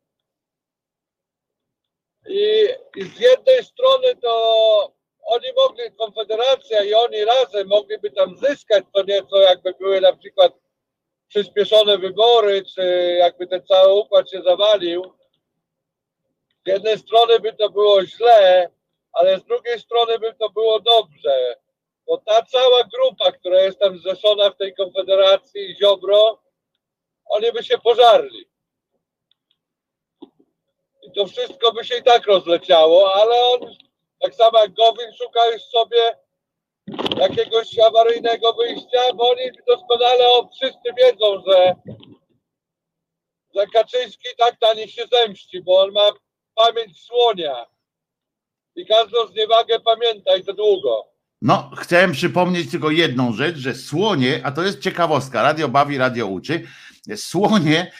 i, I z jednej strony to oni mogli, Konfederacja i oni razem mogliby tam zyskać to nieco, jakby były na przykład przyspieszone wybory, czy jakby ten cały układ się zawalił. Z jednej strony by to było źle, ale z drugiej strony by to było dobrze. Bo ta cała grupa, która jest tam zrzeszona w tej konfederacji, Ziobro, oni by się pożarli i to wszystko by się i tak rozleciało, ale on, tak samo jak Gowin, szuka już sobie jakiegoś awaryjnego wyjścia, bo oni doskonale o, wszyscy wiedzą, że, że Kaczyński tak na się zemści, bo on ma pamięć słonia i każdą zniewagę pamięta i to długo. No, chciałem przypomnieć tylko jedną rzecz, że słonie, a to jest ciekawostka, radio bawi, radio uczy, Słonie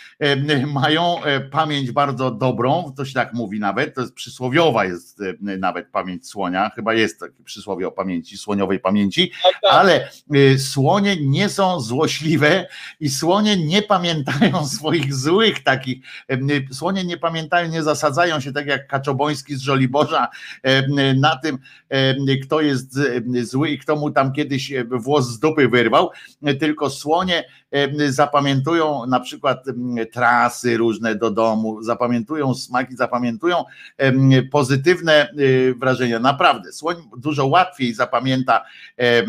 mają e, pamięć bardzo dobrą, to się tak mówi nawet, to jest przysłowiowa jest e, nawet pamięć słonia, chyba jest takie przysłowie o pamięci, słoniowej pamięci, Tak, tak. ale e, słonie nie są złośliwe i słonie nie pamiętają swoich złych takich, słonie nie pamiętają, nie zasadzają się tak jak Kaczoboński z Żoliborza na tym, kto jest zły i kto mu tam kiedyś włos z dupy wyrwał, tylko słonie zapamiętują na przykład trasy różne do domu, zapamiętują smaki, zapamiętują pozytywne e, wrażenia. Naprawdę, słoń dużo łatwiej zapamięta e,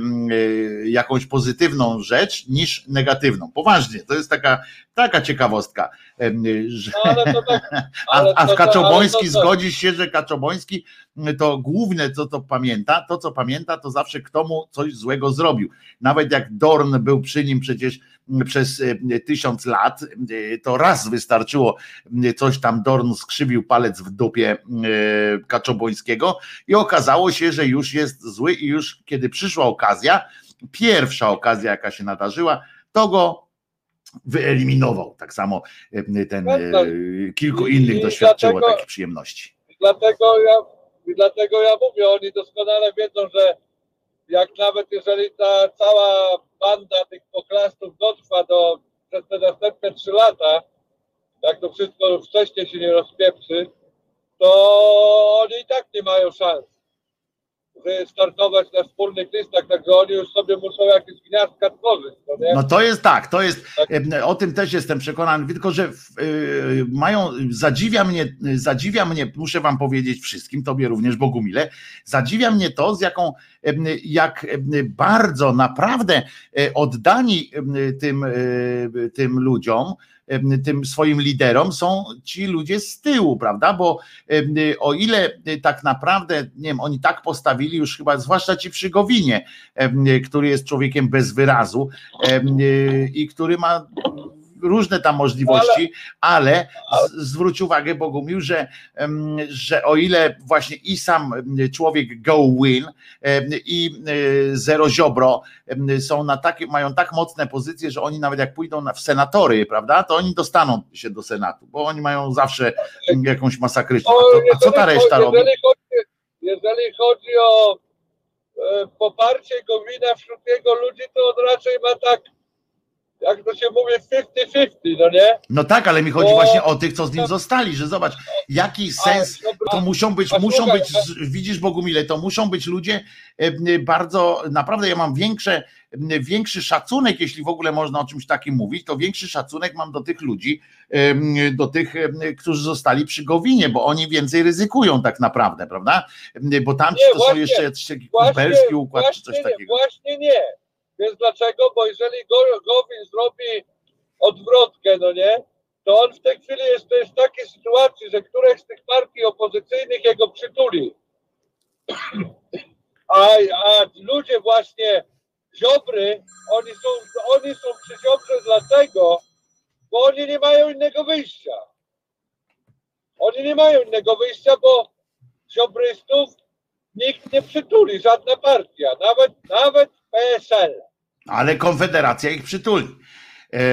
jakąś pozytywną rzecz niż negatywną. Poważnie, to jest taka, taka ciekawostka, że No, tak, a, a to- w to- Kaczoboński ale to- to- zgodzisz się, że Kaczoboński to główne, co to pamięta, to co pamięta, to zawsze kto mu coś złego zrobił. Nawet jak Dorn był przy nim przecież przez e, tysiąc lat, e, to raz wystarczyło e, coś tam Dorn skrzywił palec w dupie Kaczobońskiego i okazało się, że już jest zły i już kiedy przyszła okazja, pierwsza okazja jaka się nadarzyła, to go wyeliminował. Tak samo ten kilku innych i doświadczyło dlatego- takich przyjemności. dlatego ja, i dlatego ja mówię, oni doskonale wiedzą, że jak nawet jeżeli ta cała banda tych pochlastów dotrwa do przez te następne trzy lata, jak to wszystko wcześniej się nie rozpieprzy, to oni i tak nie mają szans żeby startować na wspólnych listach, także oni już sobie muszą jakieś gniazdka tworzyć, no? No to jest tak, to jest, e, o tym też jestem przekonany, tylko że e, mają, zadziwia mnie, zadziwia mnie, muszę wam powiedzieć wszystkim, tobie również Bogumile, zadziwia mnie to, z jaką, jak bardzo naprawdę e, oddani tym, e, tym ludziom, tym swoim liderom są ci ludzie z tyłu, prawda? Bo o ile tak naprawdę, nie wiem, oni tak postawili już chyba, zwłaszcza ci przy Gowinie, który jest człowiekiem bez wyrazu, i który ma różne tam możliwości, ale z, zwróć uwagę Bogumił, że, że o ile właśnie i sam człowiek go win i y, zero ziobro są na takie, mają tak mocne pozycje, że oni nawet jak pójdą w senatory, prawda, to oni dostaną się do Senatu, bo oni mają zawsze jakąś masakryczną. A, co ta reszta robi? Jeżeli chodzi, jeżeli chodzi o e, poparcie Gowina wśród jego ludzi, to on raczej ma tak, jak to się mówi, 50-50, no nie? No tak, ale mi chodzi O, właśnie o tych, co z nim zostali, że zobacz, jaki sens to muszą być, muszą być, widzisz Bogumile, to muszą być ludzie m, bardzo, naprawdę ja mam większe, m, większy szacunek, jeśli w ogóle można o czymś takim mówić, to większy szacunek mam do tych ludzi, em, do tych, którzy zostali przy Gowinie, bo oni więcej ryzykują tak naprawdę, prawda? Bo tamci Nie, to są właśnie, jeszcze jakiś kumpelski układ czy coś właśnie nie, takiego. Właśnie nie. Wiesz dlaczego? Bo jeżeli Go- Gowin zrobi odwrotkę, no nie, to on w tej chwili jest, jest w takiej sytuacji, że któreś z tych partii opozycyjnych jego przytuli. A, a ludzie właśnie Ziobry, oni są, oni są przy Ziobrze dlatego, bo oni nie mają innego wyjścia. Oni nie mają innego wyjścia, bo Ziobrystów nikt nie przytuli, żadna partia, nawet, nawet PSL. Ale Konfederacja ich przytuli.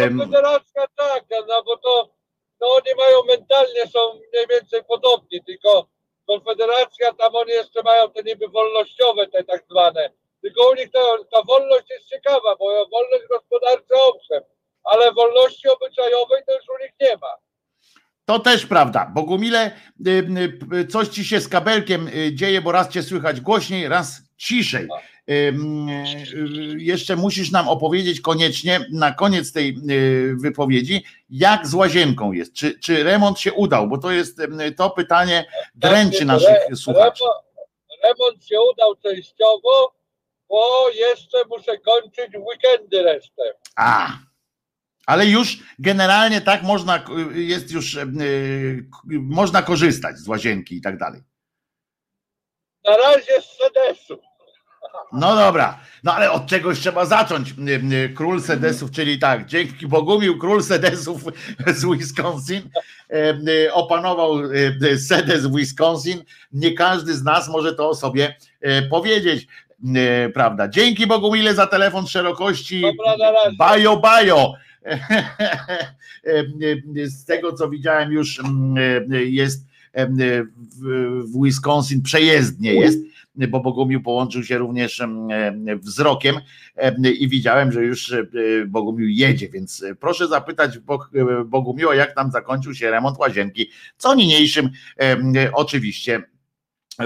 Konfederacja tak, no bo to no oni mają mentalnie, są mniej więcej podobni, tylko Konfederacja, tam oni jeszcze mają te niby wolnościowe, te tak zwane. Tylko u nich ta, ta wolność jest ciekawa, bo wolność gospodarcza owszem, ale wolności obyczajowej to już u nich nie ma. To też prawda. Bogumile, y, y, coś ci się z kabelkiem y, dzieje, bo raz cię słychać głośniej, raz ciszej. Jeszcze musisz nam opowiedzieć koniecznie na koniec tej y, wypowiedzi, jak z łazienką jest. Czy, czy remont się udał? Bo to jest to pytanie dręczy Tak, naszych słuchaczy. Remont, się udał częściowo, bo jeszcze muszę kończyć weekendy resztę. A. Ale już generalnie tak można, y, jest już, y, można korzystać z łazienki i tak dalej. Na razie z sedesu. No dobra, no ale od czegoś trzeba zacząć. Król Sedesów, czyli tak, dzięki Bogumił, król Sedesów z Wisconsin e, opanował y, Sedes w Wisconsin. Nie każdy z nas może to o sobie e, powiedzieć, prawda? Dzięki Bogumile za telefon szerokości. Dobra. Bajo, bajo. z tego co widziałem już jest w Wisconsin przejezdnie jest, bo Bogumił połączył się również wzrokiem i widziałem, że już Bogumił jedzie, więc proszę zapytać Bogumiła, jak tam zakończył się remont łazienki, co niniejszym oczywiście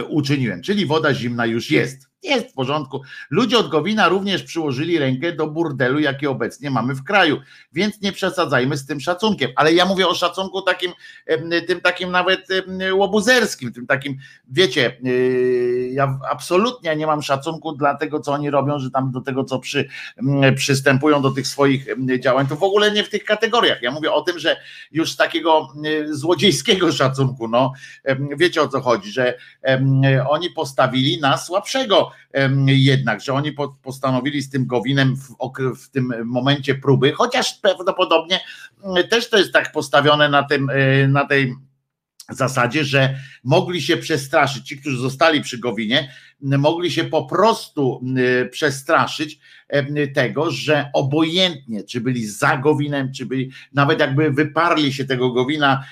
uczyniłem, czyli woda zimna już jest jest w porządku. Ludzie od Gowina również przyłożyli rękę do burdelu, jaki obecnie mamy w kraju, więc nie przesadzajmy z tym szacunkiem. Ale ja mówię o szacunku takim, tym takim nawet łobuzerskim, tym takim, wiecie, yy, ja absolutnie nie mam szacunku dla tego, co oni robią, że tam do tego, co przy, przystępują do tych swoich działań, to w ogóle nie w tych kategoriach. Ja mówię o tym, że już z takiego złodziejskiego szacunku, no, wiecie o co chodzi, że oni postawili na słabszego jednak, że oni postanowili z tym Gowinem w, tym momencie próby, chociaż prawdopodobnie też to jest tak postawione na, tym, na tej zasadzie, że mogli się przestraszyć, ci, którzy zostali przy Gowinie, mogli się po prostu przestraszyć tego, że obojętnie, czy byli za Gowinem, czy byli, nawet jakby wyparli się tego Gowina,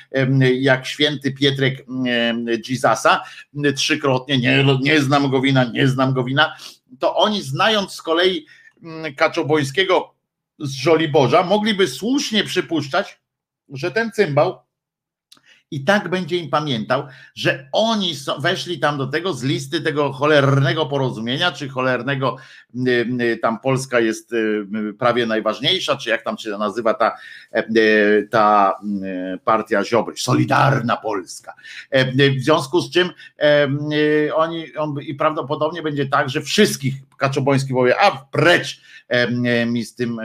jak święty Pietrek Jezusa, trzykrotnie, nie, nie znam Gowina, nie znam Gowina, to oni znając z kolei Kaczobońskiego z Żoliborza, mogliby słusznie przypuszczać, że ten cymbał i tak będzie im pamiętał, że oni weszli tam do tego z listy tego cholernego porozumienia, czy cholernego tam Polska jest prawie najważniejsza, czy jak tam się nazywa ta, ta partia Ziobry, Solidarna Polska. W związku z czym oni on, i prawdopodobnie będzie tak, że wszystkich Kaczoboński powie, a precz mi z tym,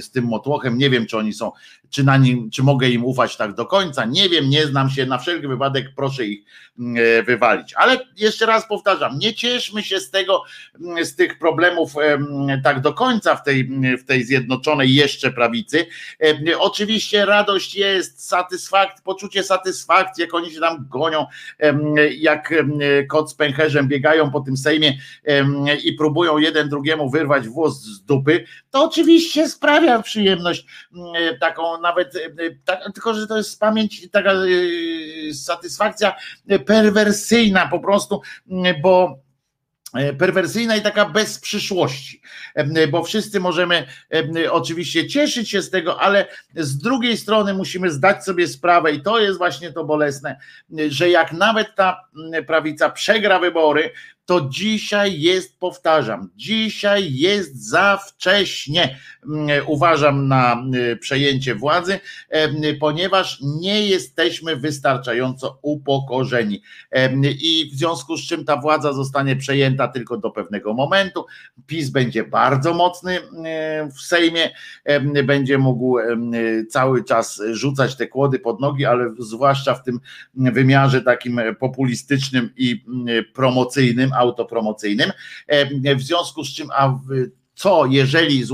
z tym motłochem, nie wiem czy oni są czy, na nim, czy mogę im ufać tak do końca, nie wiem, nie znam się, na wszelki wypadek proszę ich mm, e, wywalić. Ale jeszcze raz powtarzam, nie cieszmy się z tego, mm, z tych problemów tak do końca w tej, w tej zjednoczonej jeszcze prawicy. Oczywiście radość jest, satysfakt, poczucie satysfakcji, jak oni się tam gonią, jak kot z pęcherzem biegają po tym Sejmie i próbują jeden drugiemu wyrwać włos z dupy, to oczywiście sprawia przyjemność mm, taką nawet, e, tak, tylko że to jest pamięć, taka e, satysfakcja perwersyjna po prostu, bo e, perwersyjna i taka bez przyszłości, bo wszyscy możemy oczywiście cieszyć się z tego, ale z drugiej strony musimy zdać sobie sprawę i to jest właśnie to bolesne, że jak nawet ta prawica przegra wybory, to dzisiaj jest, powtarzam, dzisiaj jest za wcześnie, mm, uważam, na y, przejęcie władzy, ponieważ nie jesteśmy wystarczająco upokorzeni. I w związku z czym ta władza zostanie przejęta tylko do pewnego momentu. PiS będzie bardzo mocny w Sejmie, będzie mógł cały czas rzucać te kłody pod nogi, ale zwłaszcza w tym wymiarze takim populistycznym i promocyjnym, autopromocyjnym. W związku z czym, a co jeżeli,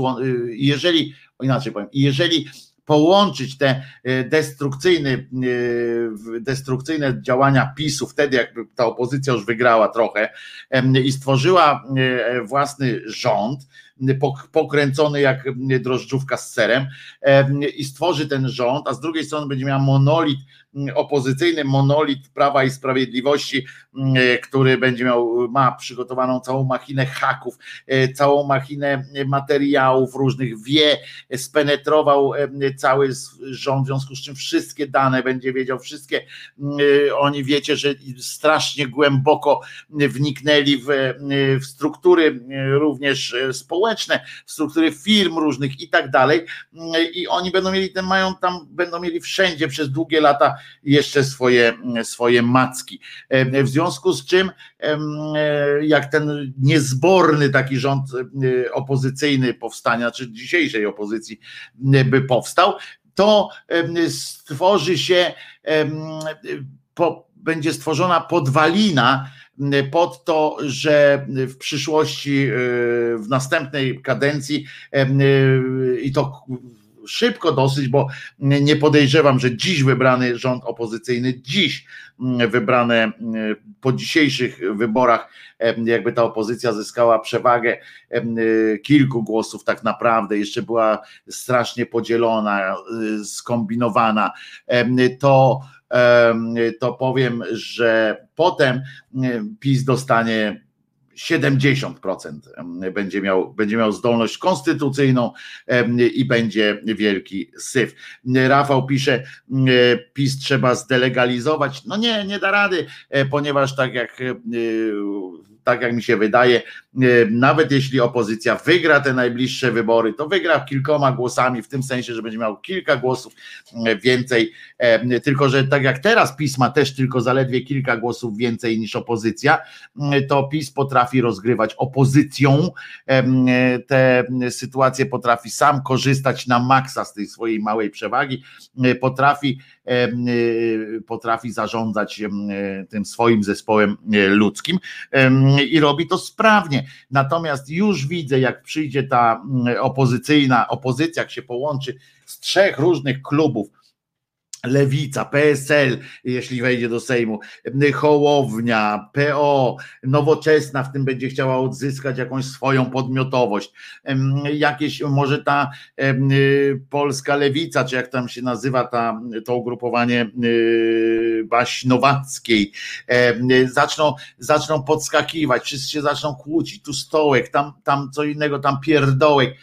jeżeli inaczej powiem, jeżeli połączyć te e, destrukcyjne, e, destrukcyjne działania PiSu, wtedy jakby ta opozycja już wygrała trochę i stworzyła e, własny rząd, pokręcony jak drożdżówka z serem i stworzy ten rząd, a z drugiej strony będzie miała monolit opozycyjny monolit Prawa i Sprawiedliwości, mm, który będzie miał, ma przygotowaną całą machinę haków, e, całą machinę materiałów różnych, wie, spenetrował e, cały rząd, w związku z czym wszystkie dane będzie wiedział, wszystkie, e, oni wiecie, że strasznie głęboko wniknęli w, w struktury również społeczne, w struktury firm różnych i tak dalej i oni będą mieli, ten mają tam, będą mieli wszędzie przez długie lata jeszcze swoje, swoje macki. W związku z czym, jak ten niezborny taki rząd opozycyjny powstania, czy dzisiejszej opozycji by powstał, to stworzy się, będzie stworzona podwalina pod to, że w przyszłości, w następnej kadencji i to szybko dosyć, bo nie podejrzewam, że dziś wybrany rząd opozycyjny, dziś wybrane po dzisiejszych wyborach, jakby ta opozycja zyskała przewagę kilku głosów tak naprawdę, jeszcze była strasznie podzielona, skombinowana, to to powiem, że potem PiS dostanie 70% będzie miał, będzie miał zdolność konstytucyjną i będzie wielki syf. Rafał pisze, PiS trzeba zdelegalizować. No nie, nie da rady, e, ponieważ tak jak e, tak jak mi się wydaje, e, nawet jeśli opozycja wygra te najbliższe wybory, to wygra kilkoma głosami, w tym sensie, że będzie miał kilka głosów e, więcej, e, tylko że tak jak teraz PiS ma też tylko zaledwie kilka głosów więcej niż opozycja, to PiS potrafi rozgrywać opozycją te sytuacje, potrafi sam korzystać na maksa z tej swojej małej przewagi, potrafi potrafi zarządzać tym swoim zespołem ludzkim i robi to sprawnie. Natomiast już widzę, jak przyjdzie ta mm, opozycyjna, opozycja, jak się połączy z trzech różnych klubów, Lewica, PSL, jeśli wejdzie do Sejmu, Hołownia, PO, Nowoczesna w tym będzie chciała odzyskać jakąś swoją podmiotowość. Jakieś, może ta polska lewica, czy jak tam się nazywa ta, to ugrupowanie y, Baśnowackiej, zaczną, zaczną podskakiwać, wszyscy się zaczną kłócić, tu stołek, tam, tam co innego, tam pierdołek,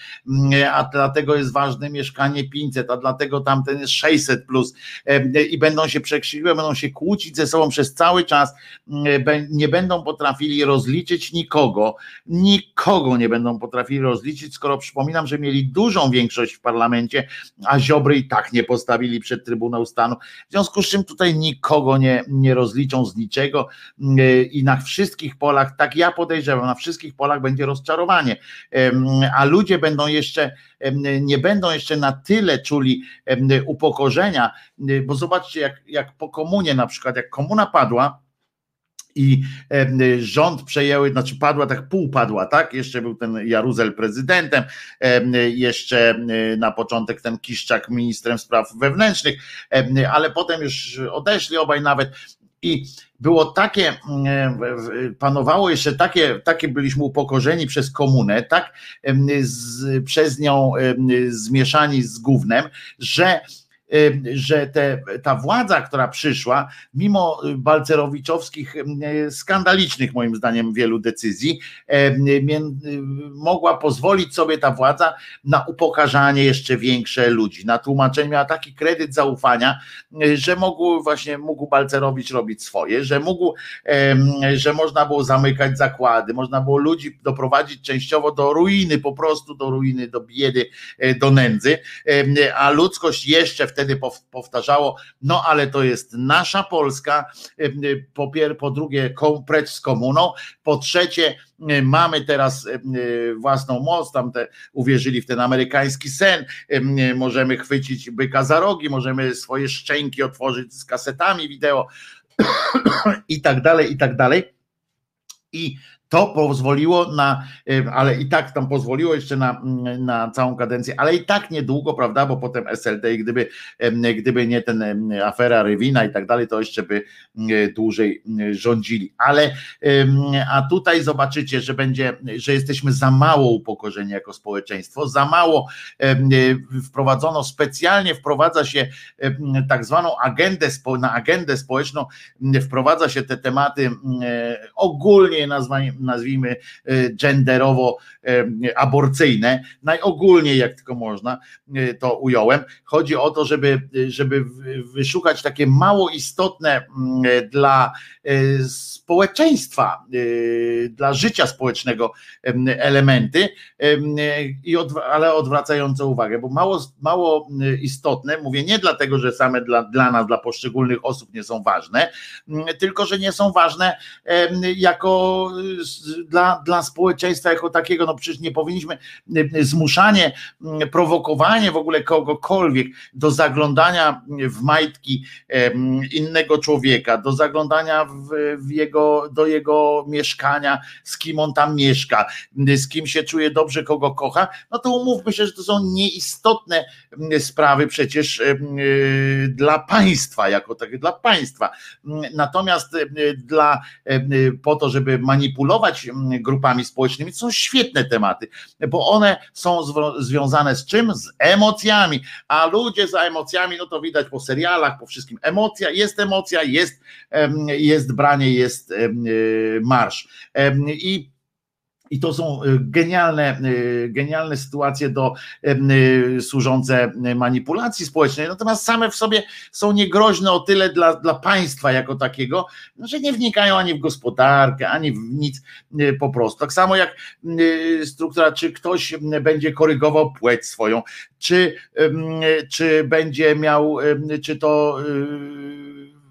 a dlatego jest ważne mieszkanie 500, a dlatego tamten jest 600 plus i będą się przekrzykiwać, będą się kłócić ze sobą przez cały czas, nie będą potrafili rozliczyć nikogo, nikogo nie będą potrafili rozliczyć, skoro przypominam, że mieli dużą większość w parlamencie, a Ziobry i tak nie postawili przed Trybunał Stanu. W związku z czym tutaj nikogo nie, nie rozliczą z niczego. I na wszystkich polach, tak ja podejrzewam, na wszystkich polach będzie rozczarowanie, a ludzie będą jeszcze nie będą jeszcze na tyle czuli upokorzenia, bo zobaczcie, jak, jak po komunie na przykład, jak komuna padła, i rząd przejęły, znaczy padła tak pół padła, tak? Jeszcze był ten Jaruzel prezydentem, jeszcze na początek ten Kiszczak ministrem spraw wewnętrznych, ale potem już odeszli obaj nawet i było takie, mm, panowało jeszcze takie, takie byliśmy upokorzeni przez komunę, tak, z, przez nią zmieszani z gównem, że że te, ta władza, która przyszła, mimo balcerowiczowskich, skandalicznych moim zdaniem wielu decyzji, mogła pozwolić sobie ta władza na upokarzanie jeszcze większe ludzi, na tłumaczenie, miała taki kredyt zaufania, że mógł właśnie, mógł Balcerowicz robić swoje, że mógł, że można było zamykać zakłady, można było ludzi doprowadzić częściowo do ruiny, po prostu do ruiny, do biedy, do nędzy, a ludzkość jeszcze wtedy wtedy powtarzało, no ale to jest nasza Polska, po, pier, po drugie precz z komuną, po trzecie mamy teraz własną moc, tam te, uwierzyli w ten amerykański sen, możemy chwycić byka za rogi, możemy swoje szczęki otworzyć z kasetami wideo i tak dalej, i tak dalej. I to pozwoliło na, ale i tak tam pozwoliło jeszcze na, na całą kadencję, ale i tak niedługo, prawda, bo potem SLD, gdyby, gdyby nie ten afera Rywina i tak dalej, to jeszcze by dłużej rządzili. Ale a tutaj zobaczycie, że będzie, że jesteśmy za mało upokorzeni jako społeczeństwo, za mało wprowadzono, specjalnie wprowadza się tak zwaną agendę, na agendę społeczną wprowadza się te tematy ogólnie nazwane nazwijmy e, genderowo aborcyjne, najogólniej jak tylko można e, to ująłem. Chodzi o to, żeby, żeby wyszukać takie mało istotne mm, dla społeczeństwa, dla życia społecznego elementy, i ale odwracające uwagę, bo mało, mało istotne, mówię nie dlatego, że same dla, dla nas, dla poszczególnych osób nie są ważne, tylko że nie są ważne jako dla, dla społeczeństwa jako takiego, no przecież nie powinniśmy zmuszanie, prowokowanie w ogóle kogokolwiek do zaglądania w majtki innego człowieka, do zaglądania w jego, do jego mieszkania, z kim on tam mieszka, z kim się czuje dobrze, kogo kocha, no to umówmy się, że to są nieistotne sprawy przecież dla państwa, jako takie dla państwa. Natomiast dla, po to, żeby manipulować grupami społecznymi, to są świetne tematy, bo one są związane z czym? Z emocjami, a ludzie za emocjami, no to widać po serialach, po wszystkim. Emocja, jest emocja, jest, jest branie, jest marsz. I i to są y, genialne, y, genialne sytuacje do y, służące manipulacji społecznej, natomiast same w sobie są niegroźne o tyle dla, dla państwa jako takiego, że nie wnikają ani w gospodarkę, ani w nic po prostu. Tak samo jak struktura, czy ktoś będzie korygował płeć swoją, czy, czy będzie miał, czy to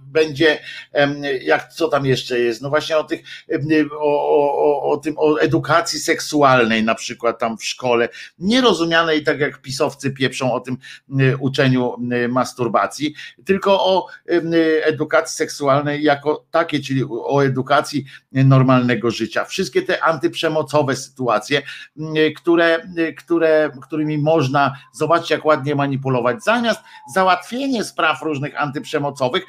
będzie, jak co tam jeszcze jest, no właśnie o tych, o, o, o tym, o edukacji seksualnej na przykład tam w szkole, nierozumianej tak jak pisowcy pieprzą o tym uczeniu masturbacji, tylko o edukacji seksualnej jako takie, czyli o edukacji normalnego życia. Wszystkie te antyprzemocowe sytuacje, które, które, którymi można, zobaczyć jak ładnie manipulować, zamiast załatwienie spraw różnych antyprzemocowych,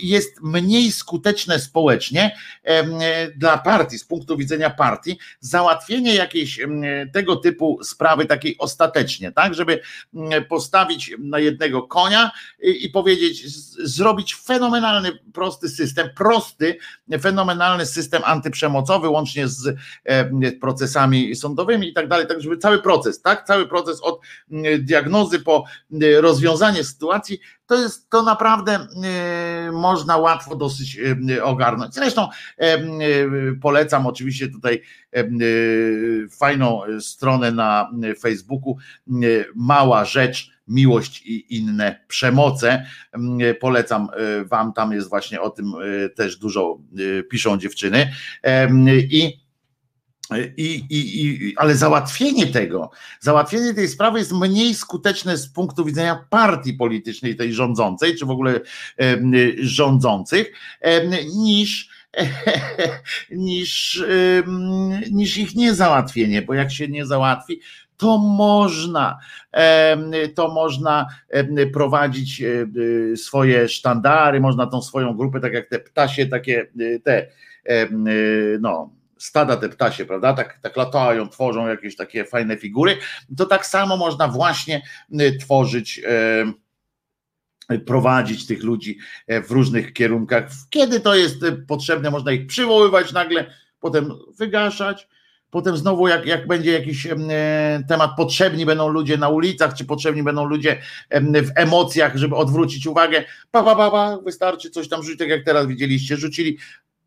jest mniej skuteczne społecznie dla partii, z punktu widzenia partii, załatwienie jakiejś tego typu sprawy takiej ostatecznie, tak, żeby postawić na jednego konia i powiedzieć, zrobić fenomenalny, prosty system, prosty, fenomenalny system antyprzemocowy, łącznie z procesami sądowymi i tak dalej, tak żeby cały proces, tak, cały proces od diagnozy po rozwiązanie sytuacji to jest to naprawdę e, można łatwo dosyć e, ogarnąć. Zresztą e, polecam oczywiście tutaj fajną stronę na Facebooku Mała Rzecz miłość i inne przemoce. Polecam Wam, tam jest właśnie o tym też dużo piszą dziewczyny. I i, i, i, ale załatwienie tego, załatwienie tej sprawy jest mniej skuteczne z punktu widzenia partii politycznej, tej rządzącej, czy w ogóle e, rządzących, e, niż, e, niż, niż ich niezałatwienie, bo jak się nie załatwi, to można, to można prowadzić swoje sztandary, można tą swoją grupę, tak jak te ptasie, takie te, no, stada te ptasie, prawda? Tak, tak latają, tworzą jakieś takie fajne figury. To tak samo można właśnie y, tworzyć y, prowadzić tych ludzi e, w różnych kierunkach. Kiedy to jest y, potrzebne, można ich przywoływać nagle, potem wygaszać, potem znowu jak, jak będzie jakiś e, temat, potrzebni będą ludzie na ulicach, czy potrzebni będą ludzie w emocjach, żeby odwrócić uwagę, pa, pa, pa, pa wystarczy coś tam rzucić, tak jak teraz widzieliście, rzucili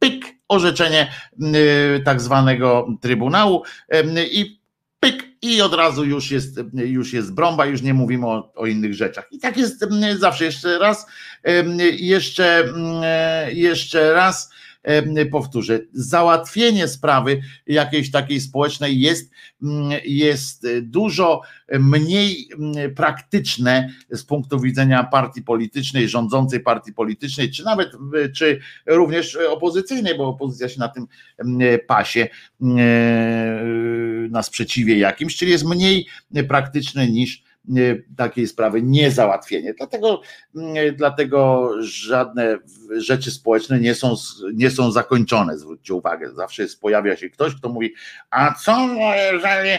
pyk, orzeczenie y, tak zwanego Trybunału y, i pyk, i od razu już jest, już jest brąba, już nie mówimy o, o, innych rzeczach. I tak jest zawsze. Jeszcze raz, jeszcze, jeszcze raz powtórzę, załatwienie sprawy jakiejś takiej społecznej jest, mm, jest dużo mniej mm, praktyczne z punktu widzenia partii politycznej, rządzącej partii politycznej, czy nawet, czy również opozycyjnej, bo opozycja się na tym pasie na sprzeciwie jakimś, czyli jest mniej praktyczne niż takiej sprawy niezałatwienie. Dlatego, mm, dlatego żadne rzeczy społeczne nie są, nie są zakończone. Zwróćcie uwagę, zawsze jest, pojawia się ktoś, kto mówi, a co jeżeli,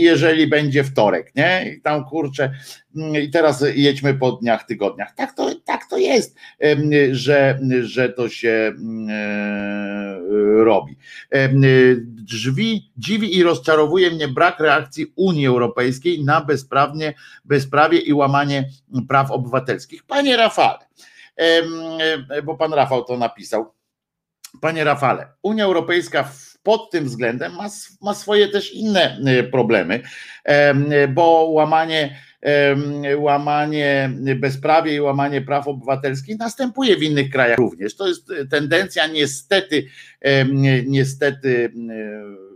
jeżeli będzie wtorek, nie? I tam kurczę, mm, i teraz jedźmy po dniach, tygodniach. Tak to, tak to jest, że, że to się mm, e, robi. Drzwi, dziwi i rozczarowuje mnie brak reakcji Unii Europejskiej na bezprawnie, bezprawie i łamanie praw obywatelskich. Panie Rafale, bo pan Rafał to napisał. Panie Rafale, Unia Europejska pod tym względem ma, ma swoje też inne e, problemy, bo łamanie łamanie bezprawie i łamanie praw obywatelskich następuje w innych krajach również. To jest tendencja niestety, niestety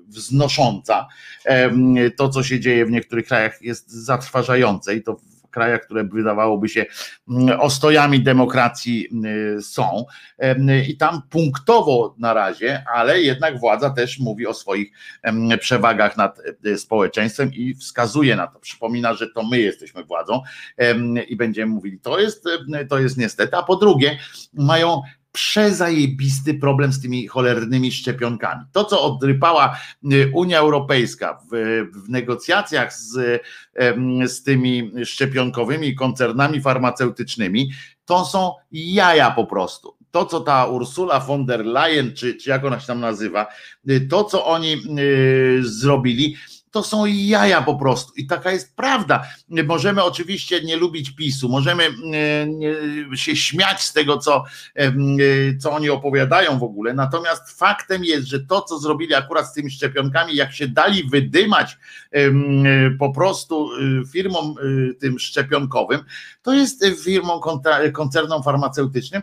wznosząca. To, co się dzieje w niektórych krajach, jest zatrważające i to krajach, które wydawałoby się mm, ostojami demokracji y, są. I tam punktowo na razie, ale jednak władza też mówi o swoich przewagach nad y, społeczeństwem i wskazuje na to. Przypomina, że to my jesteśmy władzą i będziemy mówili, to jest, to jest niestety. A po drugie, mają przezajebisty problem z tymi cholernymi szczepionkami. To, co odrypała y, Unia Europejska w, w negocjacjach z, z tymi szczepionkowymi koncernami farmaceutycznymi, to są jaja po prostu. To, co ta Ursula von der Leyen, czy, czy jak ona się tam nazywa, y, to, co oni y, zrobili, to są jaja po prostu. I taka jest prawda. Możemy oczywiście nie lubić PiSu, możemy e, się śmiać z tego, co, e, co oni opowiadają w ogóle. Natomiast faktem jest, że to, co zrobili akurat z tymi szczepionkami, jak się dali wydymać po prostu e, firmom tym szczepionkowym, to jest firmą koncernom farmaceutycznym,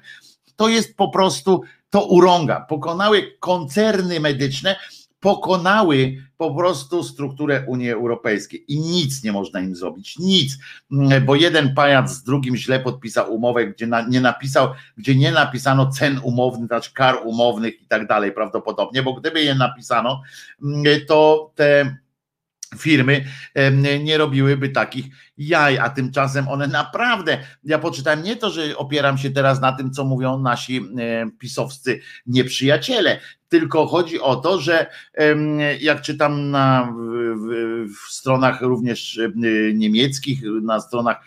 to jest po prostu to urąga. Pokonały koncerny medyczne, pokonały po prostu strukturę Unii Europejskiej. I nic nie można im zrobić, nic, mm, bo jeden pajac z drugim źle podpisał umowę, gdzie na, nie napisał, gdzie nie napisano cen umownych, znaczy kar umownych i tak dalej prawdopodobnie, bo gdyby je napisano, mm, to te firmy nie robiłyby takich jaj, a tymczasem one naprawdę, ja poczytałem nie to, że opieram się teraz na tym, co mówią nasi pisowscy nieprzyjaciele, tylko chodzi o to, że jak czytam na w, w stronach również niemieckich, na stronach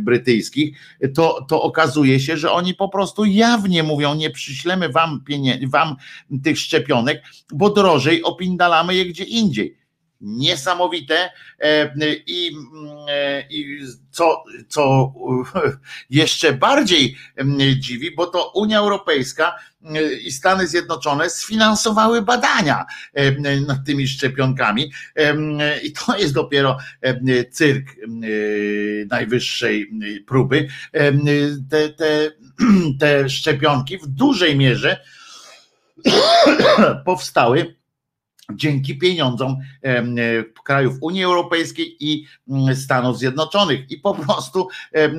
brytyjskich, to, to okazuje się, że oni po prostu jawnie mówią, nie przyślemy wam, wam tych szczepionek, bo drożej opindalamy je gdzie indziej niesamowite e, i, e, i co, co jeszcze bardziej dziwi, bo to Unia Europejska e, i Stany Zjednoczone sfinansowały badania nad tymi szczepionkami i to jest dopiero cyrk najwyższej próby. Te, te, te szczepionki w dużej mierze powstały dzięki pieniądzom e, krajów Unii Europejskiej i mm, Stanów Zjednoczonych. I po prostu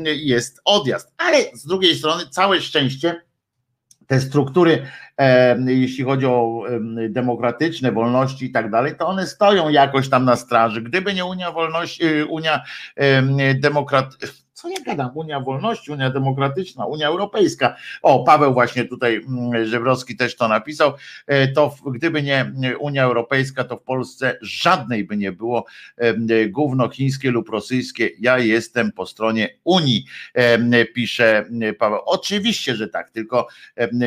jest odjazd. Ale z drugiej strony, całe szczęście, te struktury, jeśli chodzi o demokratyczne wolności i tak dalej, to one stoją jakoś tam na straży. Gdyby nie Unia Wolności, y, Unia Demokratyczna, co ja gadam? Unia Wolności, Unia Demokratyczna, Unia Europejska. O, Paweł właśnie tutaj mm, Żebrowski też to napisał. E, to gdyby nie Unia Europejska, to w Polsce żadnej by nie było gówno chińskie lub rosyjskie. Ja jestem po stronie Unii, pisze Paweł. Oczywiście, że tak, tylko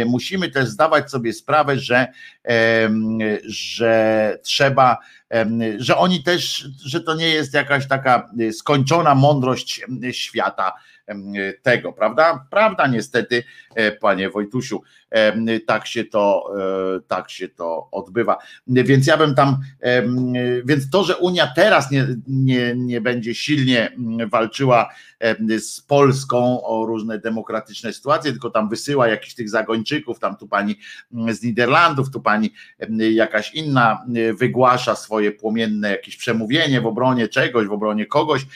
musimy też zdawać sobie sprawę, że, że trzeba że oni też, że to nie jest jakaś taka y, skończona mądrość świata tego, prawda? Prawda niestety, e, panie Wojtusiu, tak się to, e, tak się to odbywa. Więc ja bym tam, więc to, że Unia teraz nie, nie, nie będzie silnie walczyła z Polską o różne demokratyczne sytuacje, tylko tam wysyła jakichś tych zagończyków, tam tu pani z Niderlandów, tu pani jakaś inna wygłasza swoje płomienne jakieś przemówienie w obronie czegoś, w obronie kogoś.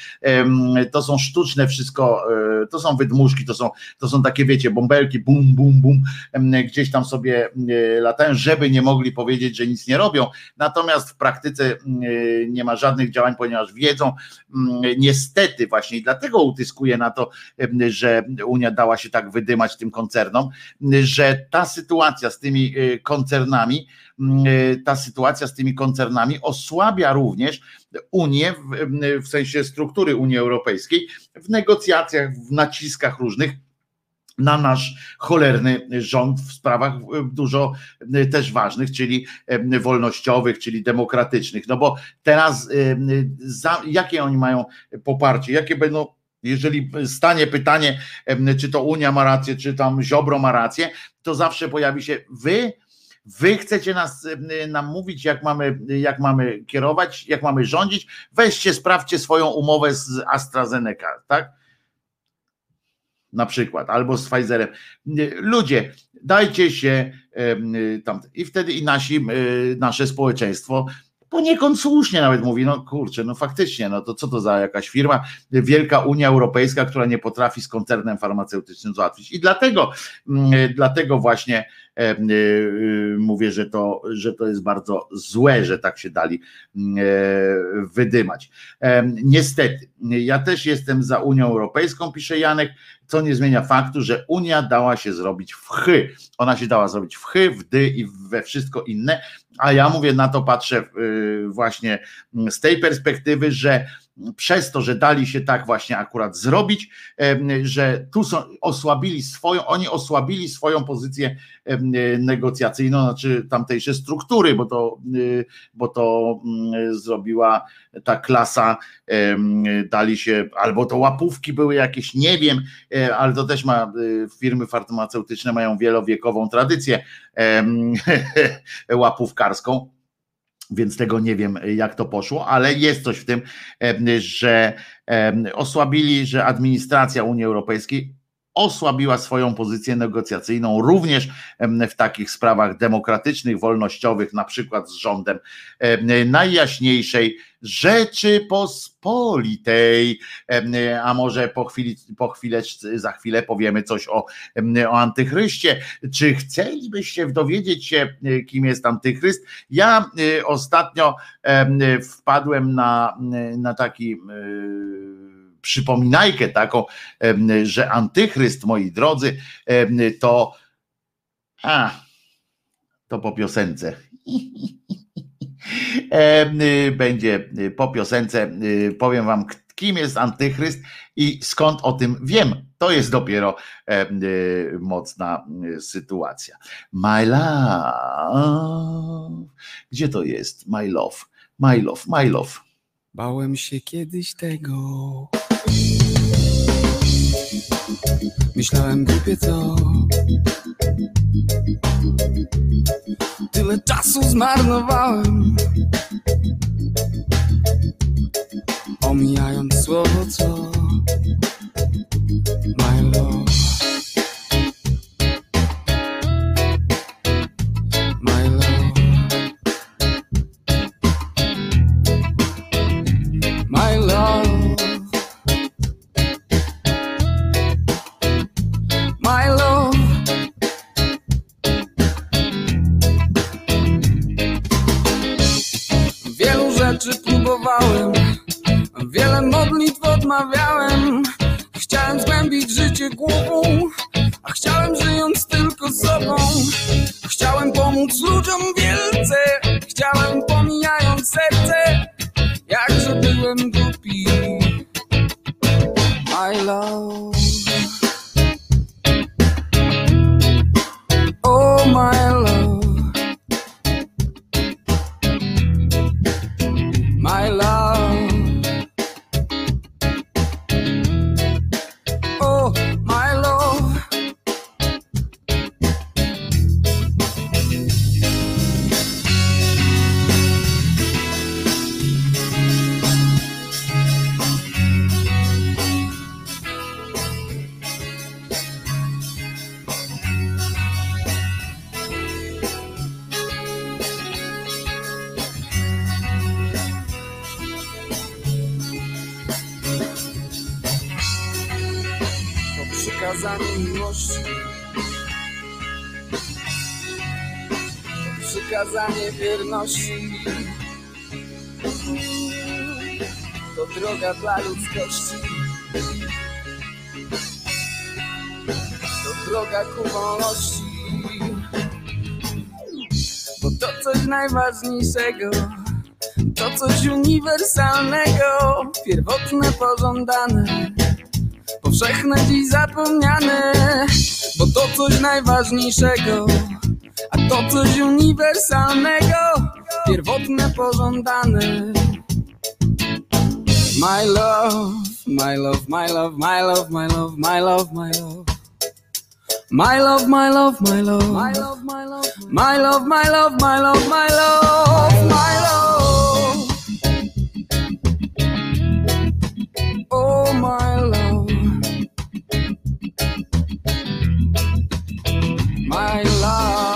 To są sztuczne wszystko, e, to są wydmuszki, to są, to są takie, wiecie, bąbelki, bum, bum, bum, gdzieś tam sobie latają, żeby nie mogli powiedzieć, że nic nie robią. Natomiast w praktyce nie ma żadnych działań, ponieważ wiedzą, niestety właśnie i dlatego utyskuje na to, że Unia dała się tak wydymać tym koncernom, że ta sytuacja z tymi e, koncernami, e, ta sytuacja z tymi koncernami osłabia również Unię, w sensie struktury Unii Europejskiej, w negocjacjach, w naciskach różnych na nasz cholerny rząd w sprawach dużo też ważnych, czyli wolnościowych, czyli demokratycznych. No bo teraz za, jakie oni mają poparcie, jakie będą jeżeli stanie pytanie, czy to Unia ma rację, czy tam Ziobro ma rację, to zawsze pojawi się wy Wy chcecie nas nam mówić, jak mamy, jak mamy kierować, jak mamy rządzić. Weźcie, sprawdźcie swoją umowę z AstraZeneca, tak? Na przykład, albo z Pfizerem. Ludzie, dajcie się tam i wtedy i nasi, nasze społeczeństwo poniekąd słusznie nawet mówi, no kurczę, no faktycznie, no to co to za jakaś firma, wielka Unia Europejska, która nie potrafi z koncernem farmaceutycznym załatwić. I dlatego, mm, dlatego właśnie e, e, mówię, że to, że to jest bardzo złe, że tak się dali mm, e, wydymać. Niestety, ja też jestem za Unią Europejską, pisze Janek, co nie zmienia faktu, że Unia dała się zrobić w chy. Ona się dała zrobić w chy, w dy i we wszystko inne, a ja mówię, na to patrzę y, właśnie z tej perspektywy, że przez to, że dali się tak właśnie akurat zrobić, że tu są, osłabili swoją, oni osłabili swoją pozycję negocjacyjną, znaczy tamtejsze struktury, bo to, y, bo to mm, zrobiła ta klasa, dali się, albo to łapówki były jakieś, nie wiem, e, ale to też ma, y, firmy farmaceutyczne mają wielowiekową tradycję łapówkarską więc tego nie wiem, jak to poszło, ale jest coś w tym, że osłabili, że administracja Unii Europejskiej osłabiła swoją pozycję negocjacyjną również w takich sprawach demokratycznych, wolnościowych, na przykład z rządem najjaśniejszej Rzeczypospolitej. A może po chwili, po chwilę, za chwilę powiemy coś o, o antychryście. Czy chcielibyście dowiedzieć się, kim jest antychryst? Ja y, ostatnio wpadłem na, na taki przypominajkę taką, że antychryst, moi drodzy, to a, to po piosence. Będzie po piosence, powiem wam, kim jest antychryst i skąd o tym wiem. To jest dopiero mocna sytuacja. My love. Gdzie to jest? My love. My love, my love. Bałem się kiedyś tego. Myślałem głupie co? Tyle czasu zmarnowałem Omijając słowo co My love Wiele modlitw odmawiałem. Chciałem zgłębić życie głową A chciałem żyjąc tylko sobą. Chciałem pomóc ludziom wielce Chciałem pomijając serce. Jakże byłem głupi. My love my love My To coś uniwersalnego, pierwotne, pożądane powszechne dziś zapomniane, bo to coś najważniejszego, a to coś uniwersalnego, pierwotne, pożądane. My love, my love, my love, my love, my love, my love, my love. My love, my love, my love, my love, my love, my love, my love, my love, my love, my love. Oh, my love, my love,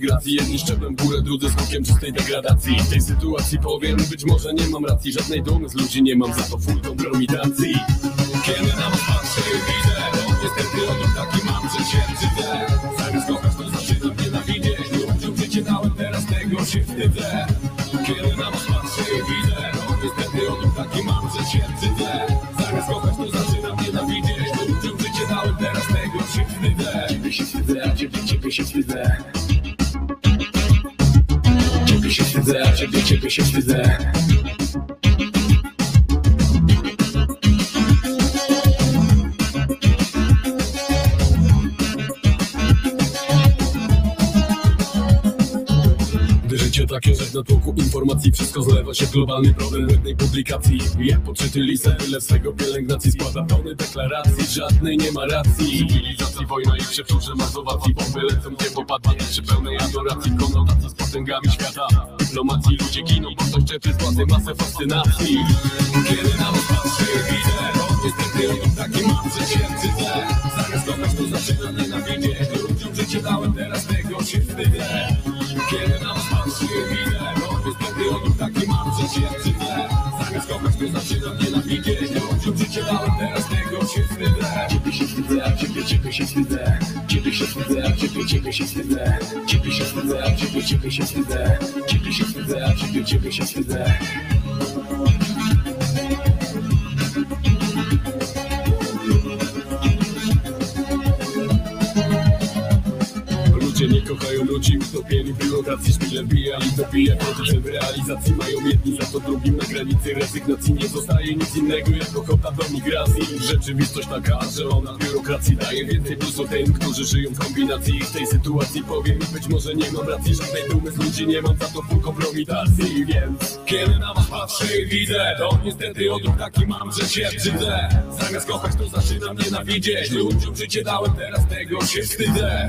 gracji Jedni szczeplem w górę, drudzy skutkiem czystej degradacji. W tej sytuacji powiem, być może nie mam racji. Żadnej dumy z ludzi nie mam, za to full kompromitacji Kiedy na was patrzę widzę niestety odruch taki mam, że się brzydzę Zamiast kochać to zaczynam nienawidzieć. Ludziom życie dałem, teraz tego się wstydzę. Kiedy na was patrzę widzę niestety odruch taki mam, że się brzydzę Zamiast kochać to zaczynam nienawidzieć. Ludziom życie dałem, teraz tego się wstydzę. Ciebie się wstydzę, a ciebie, ciebie się wstydzę çekişiz bize Çekil çekişiz bize. Takie, że w natłoku informacji. Wszystko zlewa się w globalny problem błędnej publikacji. Jak podczyty lisę, tyle swego pielęgnacji. Składa tony deklaracji, żadnej nie ma racji. Cywilizacji, wojna i przeczurze mazowacji. Bomby lecą, nie popadnie przy pełnej adoracji. Konotacji z potęgami świata. Dyplomacji ludzie giną, bo ktoś czepy z masę fascynacji. Kiedy na was patrzę widzę niestety on taki mam, że się wstydzę Zamiast kochać to zaczynam nienawidzieć Ludziom życie dałem, teraz tego się wstydzę. Kiedy na was i widzę No niestety odruch taki mam, że się wstydzę Zamiast kochać to zaczynam nienawidzieć Ludziom życie dałem, teraz tego się wstydzę Ciebie się wstydzę, ciebie, ciebie się wstydzę Ciebie się wstydzę, ciebie, ciebie się wstydzę Ciebie się wstydzę, ciebie, ciebie się wstydzę Ciebie się wstydzę, ciebie, ciebie się wstydzę Ludzie nie kochają ludzi utopieni w biurokracji Szpile bija i dobija Koty w realizacji mają jedni za to drugim Na granicy rezygnacji nie zostaje nic innego Jak ochota do migracji. Rzeczywistość taka, że ona biurokracji daje więcej plusu tym, którzy żyją w kombinacji. W tej sytuacji powiem być może nie mam racji Żadnej dumy z ludzi nie mam za to full kompromitacji Więc kiedy na was patrzę i widzę To niestety odruch taki mam, że się brzydzę. Zamiast kochać to zaczynam nienawidzieć. Ludziom życie dałem, teraz tego się wstydzę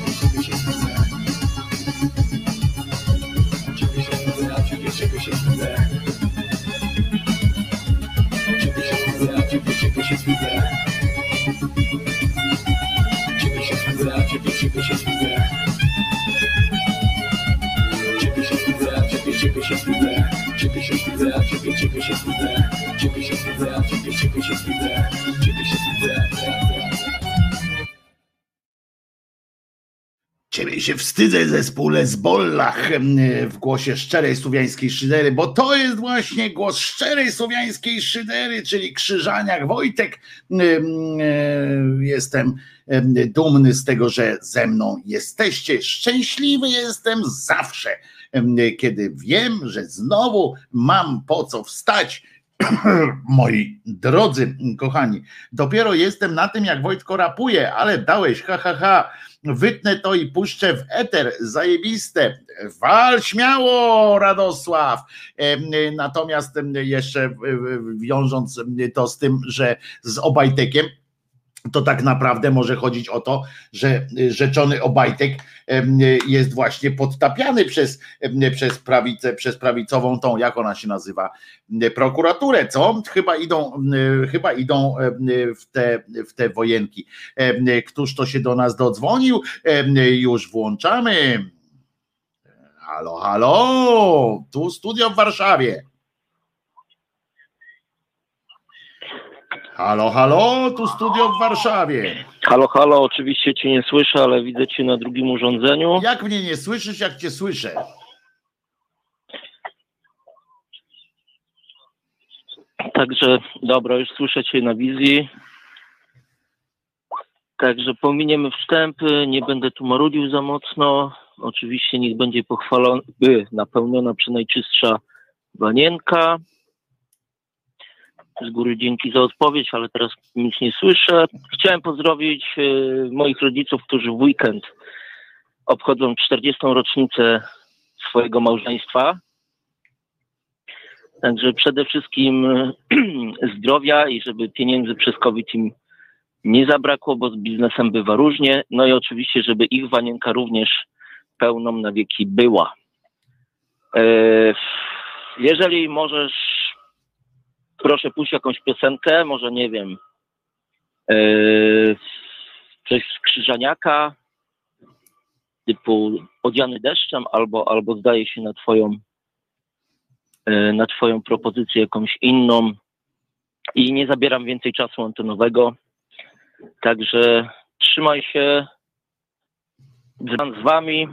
ciebie, się wstydzę Ciebie się wstydzę, ciebie, ciebie się wstydzę Ciebie się wstydzę Ciebie się wstydzę z Bollach w głosie szczerej słowiańskiej szydery, bo to jest właśnie głos szczerej słowiańskiej szydery, czyli Krzyżaniak Wojtek. Em, Jestem em, dumny z tego, że ze mną jesteście. Szczęśliwy jestem zawsze, kiedy wiem, że znowu mam po co wstać. Moi drodzy, kochani, dopiero jestem na tym, jak Wojtko rapuje, ale dałeś, ha, ha, ha. Wytnę to i puszczę w eter, zajebiste, wal śmiało Radosław, Em, natomiast jeszcze wiążąc to z tym, że z Obajtekiem, to tak naprawdę może chodzić o to, że rzeczony Obajtek jest właśnie podtapiany przez, przez prawicę, przez prawicową tą, jak ona się nazywa, prokuraturę, co? Chyba idą, chyba idą w te, w te wojenki. Któż to się do nas dodzwonił? Już włączamy. Halo, halo, tu studio w Warszawie. Halo, halo, tu studio w Warszawie. Halo, halo, oczywiście cię nie słyszę, ale widzę cię na drugim urządzeniu. Jak mnie nie słyszysz, jak cię słyszę? Także, dobra, już słyszę cię na wizji. Także pominiemy wstępy, nie będę tu marudził za mocno. Oczywiście niech będzie pochwalona, by napełniona przynajczystsza wanienka. Z góry dzięki za odpowiedź, ale teraz nic nie słyszę. Chciałem pozdrowić y, moich rodziców, którzy w weekend obchodzą 40. rocznicę swojego małżeństwa. Także przede wszystkim zdrowia i żeby pieniędzy przez COVID im nie zabrakło, bo z biznesem bywa różnie. No i oczywiście, żeby ich wanienka również pełną na wieki była. E, jeżeli możesz, proszę pójść jakąś piosenkę, może nie wiem, e, coś z Krzyżaniaka, typu Odziany deszczem, albo, albo zdaje się na twoją, e, na twoją propozycję jakąś inną. I nie zabieram więcej czasu antenowego. Także trzymaj się. Z wami.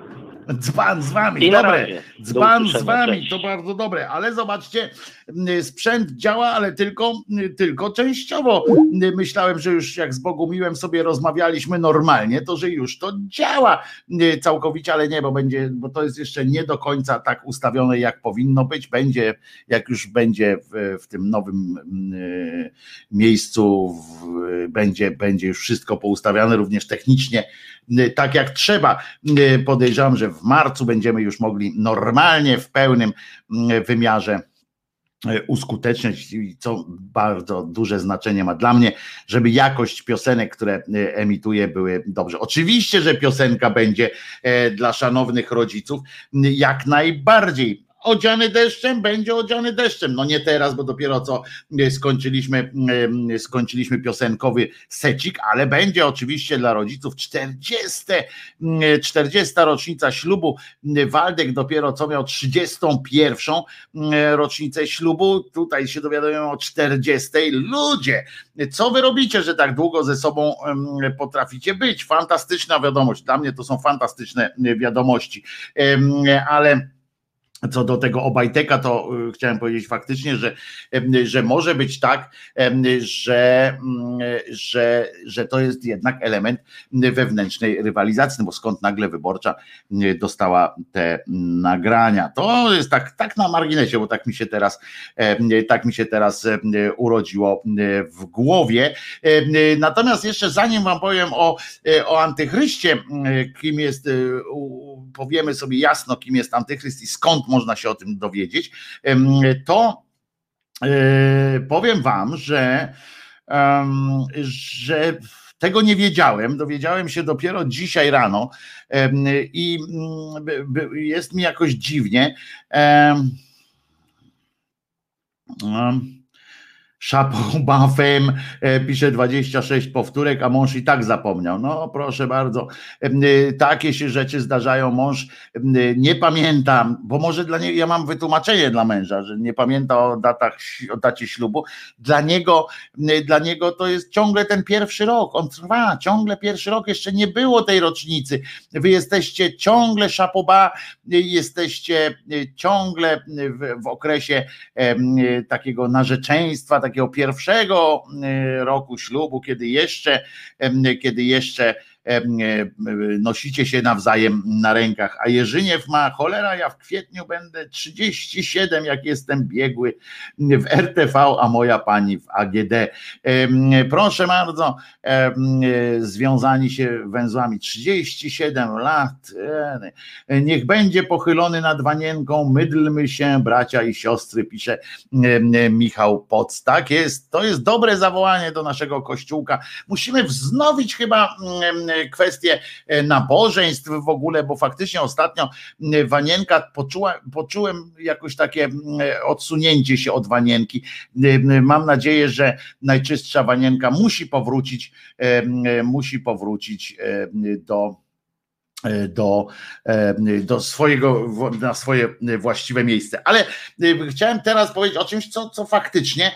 Dzban z wami, dobre. razie. Dzban z wami, cześć. to bardzo dobre, ale zobaczcie, sprzęt działa, ale tylko, tylko częściowo. Myślałem, że już jak z Bogumiłem sobie rozmawialiśmy normalnie, to że już to działa całkowicie, ale nie, bo będzie, bo to jest jeszcze nie do końca tak ustawione, jak powinno być. Będzie, jak już będzie w, w tym nowym miejscu, w, będzie, będzie już wszystko poustawiane, również technicznie, tak jak trzeba. Y, Podejrzewam, że w marcu będziemy już mogli normalnie, w pełnym mm, wymiarze e, uskuteczniać, co bardzo duże znaczenie ma dla mnie, żeby jakość piosenek, które emituję, były dobrze. Oczywiście, że piosenka będzie e, dla szanownych rodziców jak najbardziej. Odziany deszczem, będzie odziany deszczem. No nie teraz, bo dopiero co e, skończyliśmy, em, skończyliśmy piosenkowy secik, ale będzie oczywiście dla rodziców 40, mm, 40 rocznica ślubu. Waldek dopiero co miał 31 mm, rocznicę ślubu. Tutaj się dowiadujemy o 40. Ludzie, co wy robicie, że tak długo ze sobą potraficie być? Fantastyczna wiadomość. Dla mnie to są fantastyczne e, wiadomości. Ale co do tego Obajteka, to y, chciałem powiedzieć faktycznie, że, em, że może być tak, em, że, że, że to jest jednak element wewnętrznej rywalizacji, no bo skąd nagle wyborcza y, dostała te nagrania. To jest tak, tak na marginesie, bo tak mi się teraz, tak mi się teraz urodziło y, w głowie. Natomiast jeszcze zanim wam powiem o, o antychryście, kim jest, y, powiemy sobie jasno, kim jest antychryst i skąd można się o tym dowiedzieć, to e, powiem wam, że, że tego nie wiedziałem, dowiedziałem się dopiero dzisiaj rano i mm, jest mi jakoś dziwnie. Em, Szapą bafem e, pisze 26 powtórek, a mąż i tak zapomniał. No proszę bardzo, em, y, takie się rzeczy zdarzają. Mąż nie pamięta, bo może dla niego, ja mam wytłumaczenie dla męża, że nie pamięta o datach, o dacie ślubu. Dla niego, dla niego to jest ciągle ten pierwszy rok. On trwa, ciągle pierwszy rok, jeszcze nie było tej rocznicy. Wy jesteście ciągle szapoba, jesteście ciągle w, w okresie takiego narzeczeństwa, takiego pierwszego y, roku ślubu, kiedy jeszcze, kiedy jeszcze nosicie się nawzajem na rękach, a Jerzyniew ma cholera, ja w kwietniu będę 37, jak jestem biegły w RTV, a moja pani w AGD. Proszę bardzo, związani się węzłami 37 lat, niech będzie pochylony nad wanienką, mydlmy się, bracia i siostry, pisze Michał Poc. Tak jest, to jest dobre zawołanie do naszego kościółka. Musimy wznowić chyba kwestię e, nabożeństw w ogóle, bo faktycznie ostatnio wanienka poczuła, poczułem jakoś takie odsunięcie się od wanienki. Mam nadzieję, że najczystsza wanienka musi powrócić, musi powrócić do E, do, e, do swojego, na swoje właściwe miejsce. Ale e, chciałem teraz powiedzieć o czymś, co, co faktycznie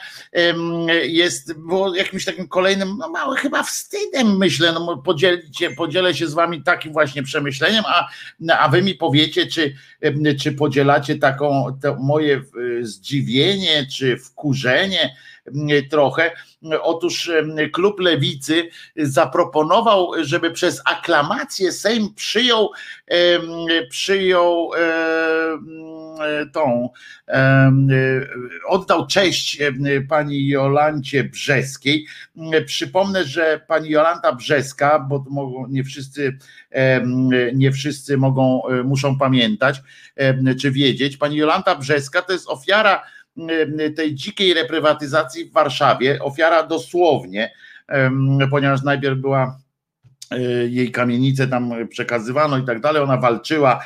jest, było jakimś takim kolejnym, no mały chyba wstydem, myślę, no podzielcie, podzielę się z wami takim właśnie przemyśleniem, a, a wy mi powiecie, czy, czy podzielacie taką, to moje zdziwienie, czy wkurzenie, trochę. Otóż klub lewicy zaproponował, żeby przez aklamację Sejm przyjął, przyjął tą, oddał cześć pani Jolancie Brzeskiej. Przypomnę, że pani Jolanta Brzeska, bo nie wszyscy, nie wszyscy mogą, muszą pamiętać, czy wiedzieć, pani Jolanta Brzeska to jest ofiara tej dzikiej reprywatyzacji w Warszawie, ofiara dosłownie, ponieważ najpierw była e, jej kamienice tam przekazywano i tak dalej, ona walczyła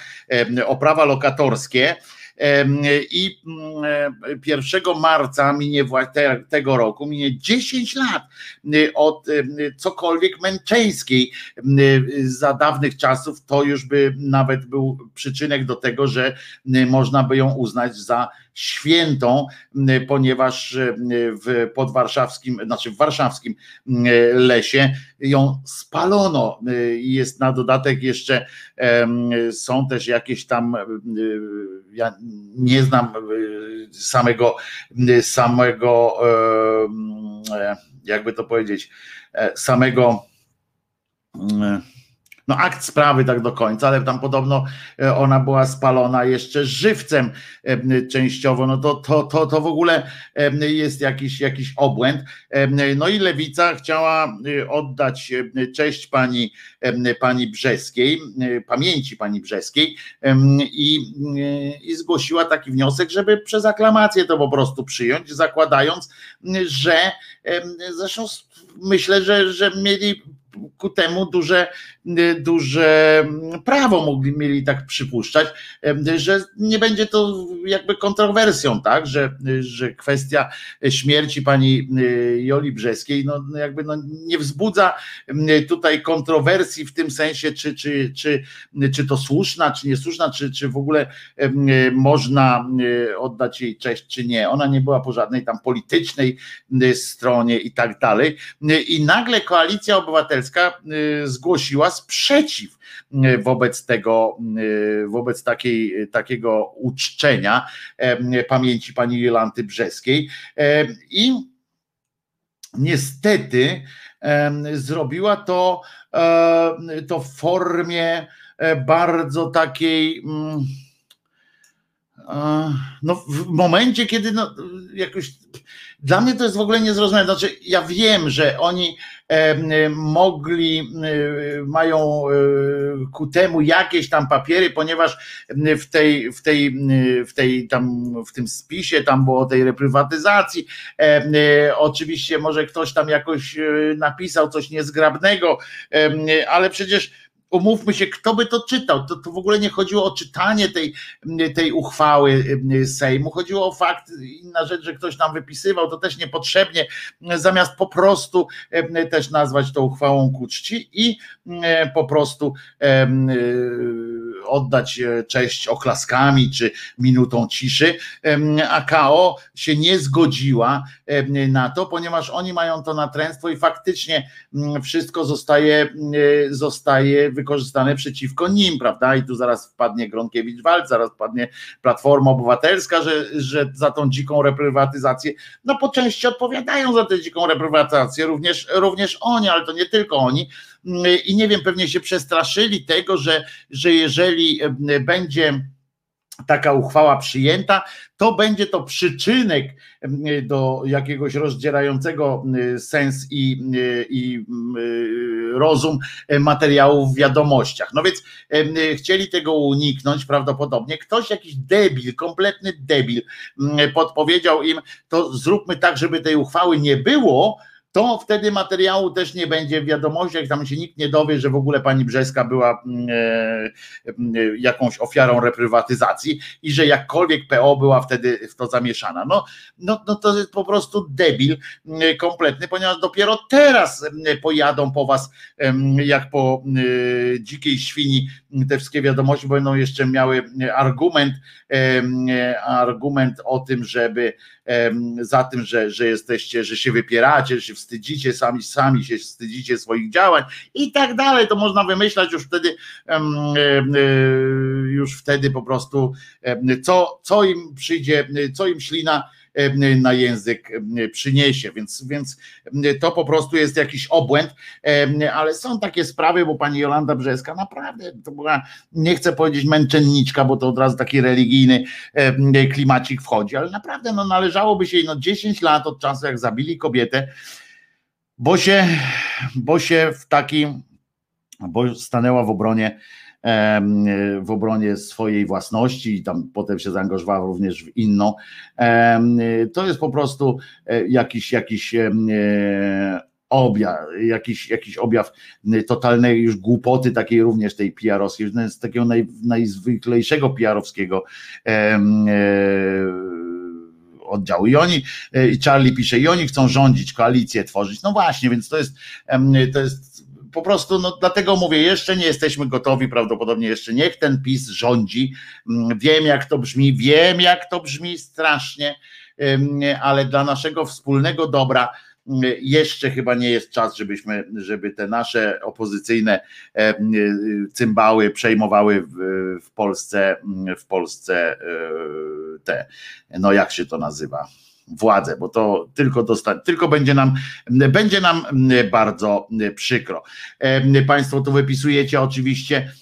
o prawa lokatorskie. I 1 mm, marca minie tego roku minie 10 lat od cokolwiek męczeńskiej za dawnych czasów. To już by nawet był przyczynek do tego, że można by ją uznać za świętą, ponieważ w podwarszawskim, znaczy w warszawskim lesie ją spalono. Jest na dodatek jeszcze są też jakieś tam ja nie znam samego samego jakby to powiedzieć samego no akt sprawy tak do końca, ale tam podobno e, ona była spalona jeszcze żywcem e, częściowo, no to, to, to, to w ogóle e, jest jakiś, jakiś obłęd. No i lewica chciała oddać cześć pani, pani Brzeskiej, pamięci pani Brzeskiej i, i zgłosiła taki wniosek, żeby przez aklamację to po prostu przyjąć, zakładając, że zresztą myślę, że, że mieli ku temu duże, duże prawo mogli mieli tak przypuszczać, że nie będzie to jakby kontrowersją, tak, że, że kwestia śmierci pani Joli Brzeskiej no, no jakby no nie wzbudza tutaj kontrowersji w tym sensie, czy, czy, czy, czy to słuszna, czy niesłuszna, czy, czy w ogóle można oddać jej cześć, czy nie. Ona nie była po żadnej tam politycznej stronie i tak dalej. I nagle koalicja obywatelska Y, zgłosiła sprzeciw y, wobec tego, y, wobec takiej, takiego uczczenia pamięci pani Jolanty Brzeskiej i niestety zrobiła to, to w formie e, bardzo takiej mm, no w momencie, kiedy no, jakoś dla mnie to jest w ogóle niezrozumiałe. Znaczy, ja wiem, że oni mogli, mają e, ku temu jakieś tam papiery, ponieważ w tej, w tej, w tej tam, w tym spisie tam było o tej reprywatyzacji. E, oczywiście może ktoś tam jakoś e, napisał coś niezgrabnego, ale przecież umówmy się, kto by to czytał. To, to w ogóle nie chodziło o czytanie tej, tej uchwały Sejmu, chodziło o fakt, inna rzecz, że ktoś nam wypisywał, to też niepotrzebnie, zamiast po prostu też nazwać to uchwałą ku czci i po prostu oddać e, cześć oklaskami czy minutą ciszy. A KO się nie zgodziła na to, ponieważ oni mają to natręctwo i faktycznie wszystko zostaje, zostaje wykorzystane przeciwko nim, prawda? I tu zaraz wpadnie Gronkiewicz-Walc, zaraz wpadnie Platforma Obywatelska, że, że za tą dziką reprywatyzację, no po części odpowiadają za tę dziką reprywatyzację, również, również oni, ale to nie tylko oni, i nie wiem, pewnie się przestraszyli tego, że, że jeżeli będzie taka uchwała przyjęta, to będzie to przyczynek do jakiegoś rozdzierającego sens i, i rozum materiałów w wiadomościach. No więc chcieli tego uniknąć prawdopodobnie. Ktoś, jakiś debil, kompletny debil, podpowiedział im, to zróbmy tak, żeby tej uchwały nie było, to wtedy materiału też nie będzie w wiadomościach, tam się nikt nie dowie, że w ogóle pani Brzeska była mm, e, mm, jakąś ofiarą reprywatyzacji i że jakkolwiek PO była wtedy w to zamieszana. No, no, no to jest po prostu debil mm, kompletny, ponieważ dopiero teraz pojadą po was jak po dzikiej świni te wszystkie wiadomości, będą jeszcze miały argument, argument o tym, żeby za tym, że, że jesteście, że się wypieracie, że się wstydzicie, sami, sami się wstydzicie swoich działań i tak dalej, to można wymyślać już wtedy, e, już wtedy po prostu, co, co im przyjdzie, co im ślina na język przyniesie, więc, więc to po prostu jest jakiś obłęd, ale są takie sprawy, bo pani Jolanda Brzeska naprawdę to była, nie chcę powiedzieć męczenniczka, bo to od razu taki religijny klimacik wchodzi, ale naprawdę no, należałoby się jej no 10 lat od czasu, jak zabili kobietę, bo się, bo się w taki, bo stanęła w obronie w obronie swojej własności i tam potem się zaangażowała również w inną. To jest po prostu e, jakiś, jakiś e, objaw, jakiś, jakiś objaw totalnej już głupoty, takiej również tej PR-owskiej, z takiego naj, najzwyklejszego PR-owskiego e, oddziału. I oni, i Charlie pisze, i oni chcą rządzić, koalicję tworzyć. No właśnie, więc to jest, to jest po prostu, no dlatego mówię, jeszcze nie jesteśmy gotowi, prawdopodobnie jeszcze niech ten PiS rządzi. Mm, wiem, jak to brzmi, wiem, jak to brzmi strasznie, ale dla naszego wspólnego dobra mm, jeszcze chyba nie jest czas, żebyśmy, żeby te nasze opozycyjne cymbały przejmowały w, Polsce, mm, w Polsce e, te, no jak się to nazywa? Władzę, bo to tylko dosta- tylko będzie nam, będzie nam bardzo przykro. Państwo tu wypisujecie oczywiście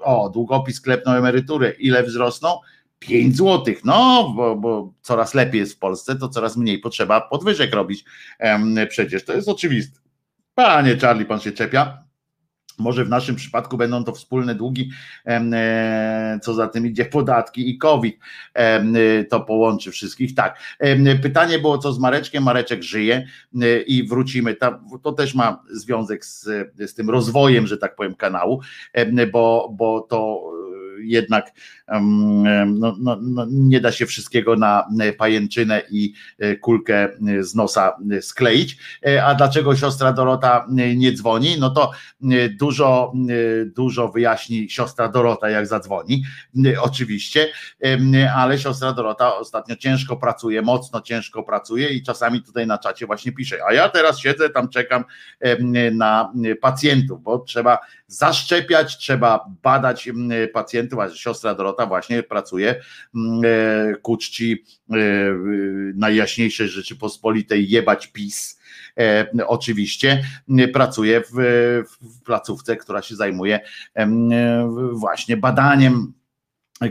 o, długopis klepną emeryturę. Ile wzrosną? 5 złotych. No, bo, bo coraz lepiej jest w Polsce, to coraz mniej potrzeba podwyżek robić. Przecież to jest oczywiste. Panie Charlie, pan się czepia. Może w naszym przypadku będą to wspólne długi, e, co za tym idzie, podatki i COVID. To połączy wszystkich. Tak. Pytanie było, co z Mareczkiem? Mareczek żyje e, i wrócimy. To też ma związek z, z tym rozwojem, że tak powiem, kanału, bo, bo to jednak no, no, no, nie da się wszystkiego na pajęczynę i e, kulkę z nosa skleić. E, a dlaczego siostra Dorota nie dzwoni? No to dużo, dużo wyjaśni siostra Dorota, jak zadzwoni, oczywiście, ale siostra Dorota ostatnio ciężko pracuje, mocno ciężko pracuje i czasami tutaj na czacie właśnie pisze, a ja teraz siedzę, tam czekam na pacjentów, bo trzeba zaszczepiać, trzeba badać pacjentów, a siostra Dorota właśnie pracuje. Mm, e, ku czci e, najjaśniejszej Rzeczypospolitej jebać PiS, e, oczywiście pracuje w, w placówce, która się zajmuje właśnie badaniem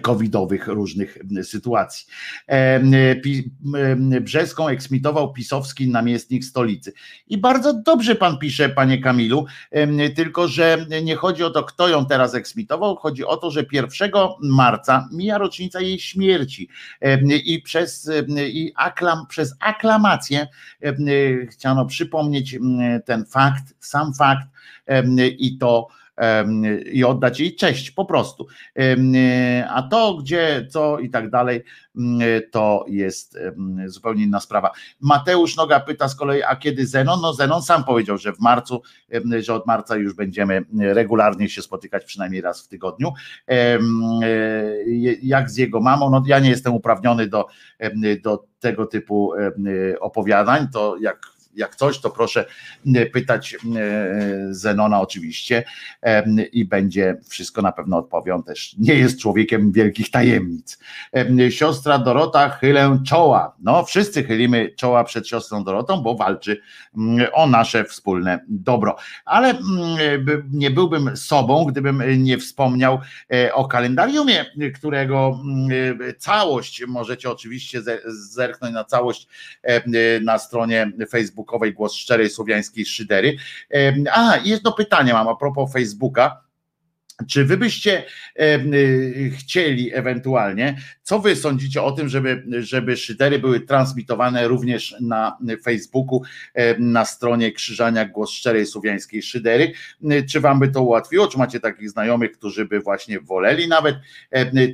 covidowych różnych sytuacji. Brzeską eksmitował pisowski namiestnik stolicy. I bardzo dobrze pan pisze, panie Kamilu, tylko że nie chodzi o to, kto ją teraz eksmitował, chodzi o to, że 1 marca mija rocznica jej śmierci i przez, i aklam, przez aklamację chciano przypomnieć ten fakt, sam fakt i to i oddać jej cześć po prostu. A to, gdzie, co i tak dalej, to jest zupełnie inna sprawa. Mateusz Noga pyta z kolei, a kiedy Zenon? No Zenon sam powiedział, że w marcu, że od marca już będziemy regularnie się spotykać przynajmniej raz w tygodniu. E, jak z jego mamą? No ja nie jestem uprawniony do, do tego typu opowiadań, to jak jak coś, to proszę pytać Zenona oczywiście i będzie wszystko na pewno odpowie. On też nie jest człowiekiem wielkich tajemnic. Siostra Dorota, chylę czoła. No, wszyscy chylimy czoła przed siostrą Dorotą, bo walczy o nasze wspólne dobro. Ale nie byłbym sobą, gdybym nie wspomniał o kalendariumie, którego całość możecie oczywiście zerknąć na całość na stronie facebookowej Głos Szczerej Słowiańskiej Szydery. A, jedno pytanie mam a propos Facebooka. Czy wy byście y, chcieli ewentualnie, co wy sądzicie o tym, żeby, żeby szydery były transmitowane również na Facebooku, na stronie Krzyżania Głos Szczerej Słowiańskiej Szydery? Czy wam by to ułatwiło? Czy macie takich znajomych, którzy by właśnie woleli nawet?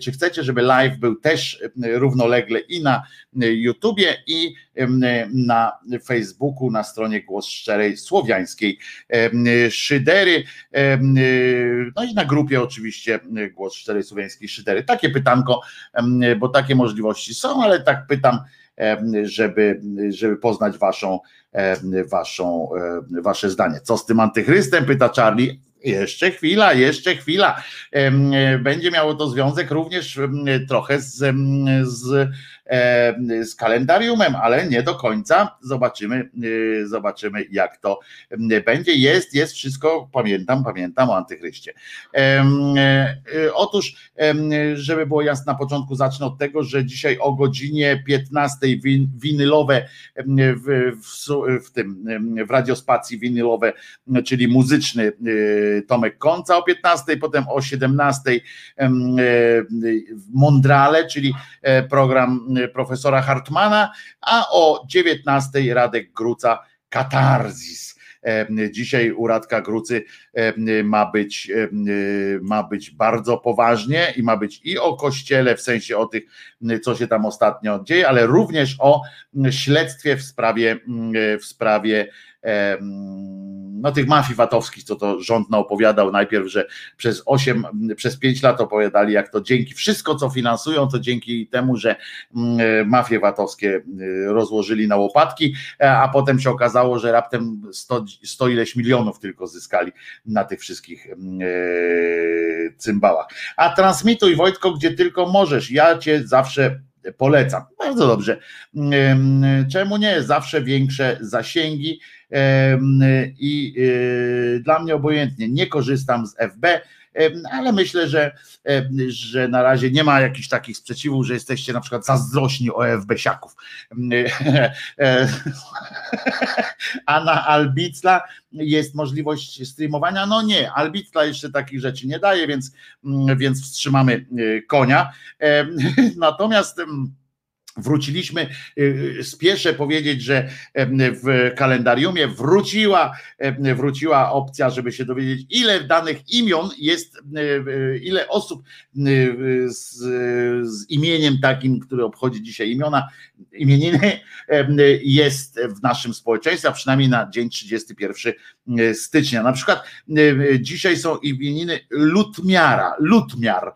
Czy chcecie, żeby live był też równolegle i na YouTubie, i na Facebooku, na stronie Głos Szczerej Słowiańskiej Szydery, no i na grupie oczywiście Głos Szczerej Słowiańskiej Szydery. Takie pytanko, bo takie możliwości są, ale tak pytam, żeby, żeby poznać waszą, waszą, wasze zdanie. Co z tym antychrystem? Pyta Charlie. Jeszcze chwila, jeszcze chwila. Będzie miało to związek również trochę z, z E, z kalendariumem, ale nie do końca. Zobaczymy, e, zobaczymy jak to będzie. Jest, jest wszystko, pamiętam, pamiętam o antychryście. E, otóż, żeby było jasne na początku, zacznę od tego, że dzisiaj o godzinie 15 winylowe w, w, w tym w radiospacji winylowe, czyli muzyczny Tomek Konca o 15, potem o 17 Mondrale, czyli program profesora Hartmana, a o 19 Radek Gruca Katarzis. Dzisiaj u Radka Grucy ma być, ma być bardzo poważnie i ma być i o kościele, w sensie o tych, co się tam ostatnio dzieje, ale również o śledztwie w sprawie, w sprawie no tych mafii VAT-owskich, co to rząd opowiadał najpierw, że przez 8, przez 5 lat opowiadali, jak to dzięki wszystko, co finansują, to dzięki temu, że mm, mafie VAT-owskie y, rozłożyli na łopatki, e, a potem się okazało, że raptem 100, 100 ileś milionów tylko zyskali na tych wszystkich e, cymbałach. A transmituj Wojtko, gdzie tylko możesz. Ja cię zawsze polecam. Bardzo dobrze. Czemu nie? Zawsze większe zasięgi i y, dla mnie obojętnie. Nie korzystam z FB, ale myślę, że, że na razie nie ma jakichś takich sprzeciwów, że jesteście na przykład zazdrośni o FB-siaków. A na Albicla jest możliwość streamowania? No nie, Albicla jeszcze takich rzeczy nie daje, więc, więc wstrzymamy y, konia. Natomiast Wróciliśmy, y, y, spieszę powiedzieć, że w kalendariumie wróciła, wróciła opcja, żeby się dowiedzieć, ile danych imion jest, y, ile osób z, z imieniem takim, który obchodzi dzisiaj imiona, imieniny jest w naszym społeczeństwie, a przynajmniej na dzień 31 stycznia. Na przykład dzisiaj są imieniny Lutmiara, Lutmiar.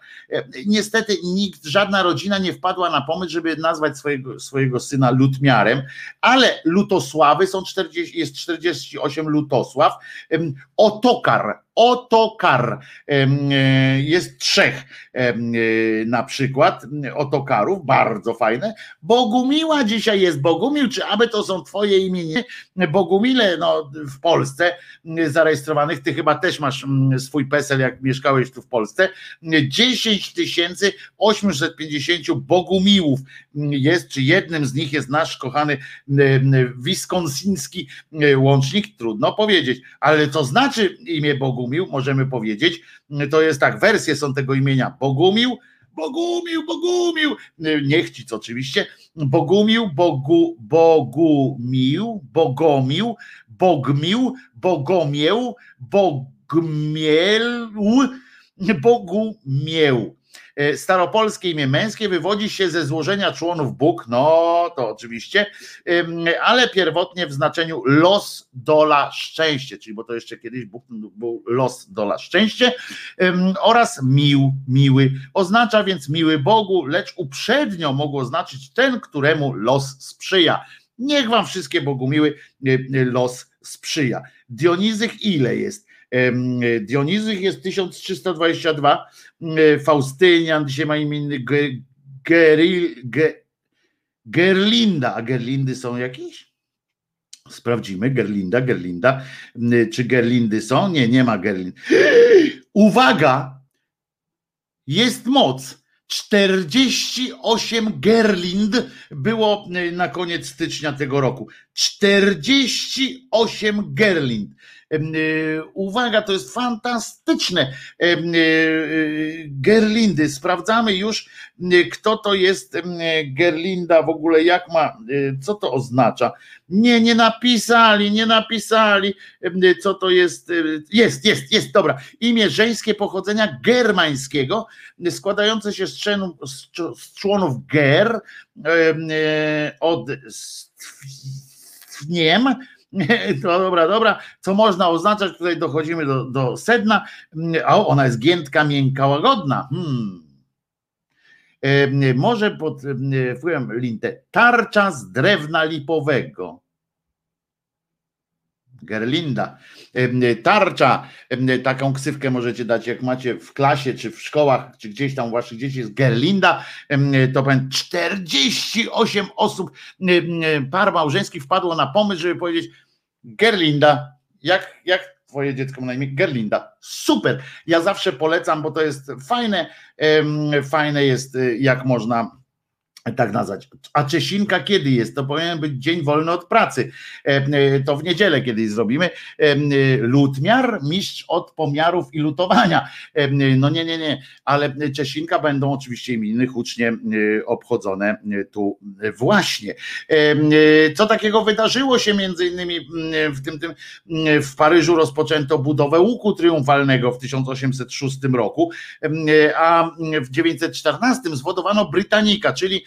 Niestety nikt, żadna rodzina nie wpadła na pomysł, żeby nazwać nazwać swojego, swojego syna Lutmiarem, ale Lutosławy są 40, jest 48 Lutosław, Otokar, Otokar e, jest trzech e, na przykład otokarów, bardzo fajne. Bogumiła dzisiaj jest Bogumił, czy aby to są twoje imienie? Bogumile no, w Polsce zarejestrowanych, ty chyba też masz swój PESEL, jak mieszkałeś tu w Polsce. 10 850 Bogumiłów jest, czy jednym z nich jest nasz kochany wiskonsiński łącznik, trudno powiedzieć, ale co znaczy imię Bogumił, możemy powiedzieć, to jest tak, wersje są tego imienia Bogumił, Bogumił, Bogumił, niechcic oczywiście, Bogumił, Bogu, Bogumił, Bogomił, Bogmił, Bogomieł, Bogmiel, Bogumieł. E, staropolskie imię męskie wywodzi się ze złożenia członów Bóg, no to oczywiście, ale pierwotnie w znaczeniu los, dola, szczęście, czyli bo to jeszcze kiedyś Bóg był los, dola, szczęście oraz mił, miły. Oznacza więc miły Bogu, lecz uprzednio mogło znaczyć ten, któremu los sprzyja. Niech wam wszystkie Bogumiły los sprzyja. Dionizych ile jest? Dionizych jest 1322, Faustynian, dzisiaj ma imienny Geril, Gerlinda, a Gerlindy są jakieś? Sprawdzimy, Gerlinda, Gerlinda, czy Gerlindy są? Nie, nie ma Gerlind. Uwaga, jest moc. 48 Gerlind było na koniec stycznia tego roku. 48 Gerlind. Y, uwaga, to jest fantastyczne. Y, y, Gerlindy, sprawdzamy już, kto to jest Gerlinda w ogóle, jak ma, co to oznacza. Nie, nie napisali, nie napisali, co to jest. Jest, jest, jest, dobra. Imię żeńskie pochodzenia germańskiego, składające się z członów, z członów ger, od Niem, to dobra, dobra, co można oznaczać, tutaj dochodzimy do, do sedna, a ona jest giętka, miękka, łagodna. Hmm. E, może pod wpływem lintę tarcza z drewna lipowego. Gerlinda. Tarcza, taką ksywkę możecie dać, jak macie w klasie, czy w szkołach, czy gdzieś tam waszych dzieci jest Gerlinda, to powiem 48 osób, par małżeńskich wpadło na pomysł, żeby powiedzieć Gerlinda, jak, jak twoje dziecko ma na imię Gerlinda. Super. Ja zawsze polecam, bo to jest fajne, fajne jest, y, jak można tak nazwać. A Czesinka kiedy jest? To powinien być dzień wolny od pracy. E, e, to w niedzielę kiedyś zrobimy. E, lutmiar, mistrz od pomiarów i lutowania. No nie, nie, nie, ale Czesinka będą oczywiście imieniny hucznie obchodzone tu właśnie. Co takiego wydarzyło się między innymi w tym, tym w Paryżu rozpoczęto budowę łuku triumfalnego w 1806 roku, a w 914 zwodowano Britannika, czyli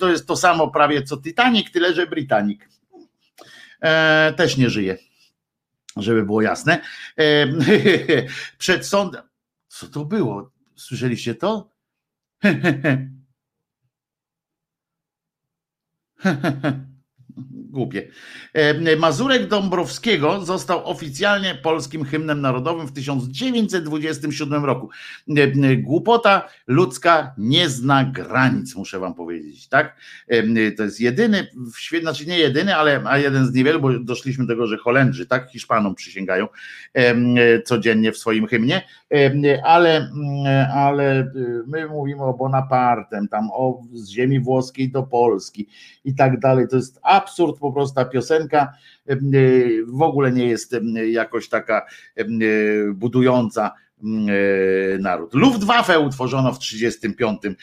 to jest to samo prawie co Titanic, tyle że Britannic. E, też nie żyje, żeby było jasne. E, przed sądem. Co to było? Słyszeliście to? głupie. E, Mazurek Dąbrowskiego został oficjalnie polskim hymnem narodowym w 1927 roku. E, głupota ludzka nie zna granic, muszę wam powiedzieć, tak? E, to jest jedyny w świecie, znaczy nie jedyny, ale a jeden z niewielu, bo doszliśmy do tego, że Holendrzy, tak, Hiszpanom przysięgają codziennie w swoim hymnie, ale, ale my mówimy o Bonapartem, tam o z ziemi włoskiej do Polski i tak dalej. To jest absurd po prostu ta piosenka w ogóle nie jest jakoś taka budująca Mm, e, naród. Luftwaffe utworzono w 1935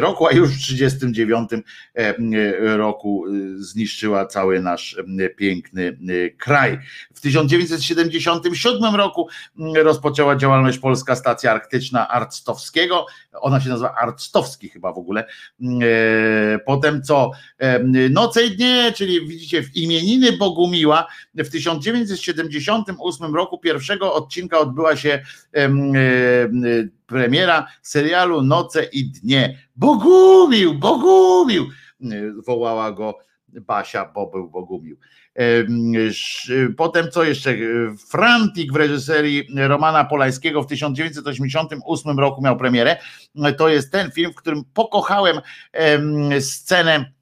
roku, a już w 1939 e, roku e, zniszczyła cały nasz piękny kraj. W 1977 roku rozpoczęła działalność Polska Stacja Arktyczna Arctowskiego. Ona się nazywa Arctowski chyba w ogóle. Potem co? Noce i dnie, czyli widzicie w imieniny Bogumiła w 1978 roku pierwszego odcinka odbyła się E, premiera serialu Noce i Dnie. Bogumił, Bogumił! E, wołała go Basia, bo był Bogumił. E, potem co jeszcze? Frantik w reżyserii Romana Polańskiego w 1988 roku miał premierę. To jest ten film, w którym pokochałem scenę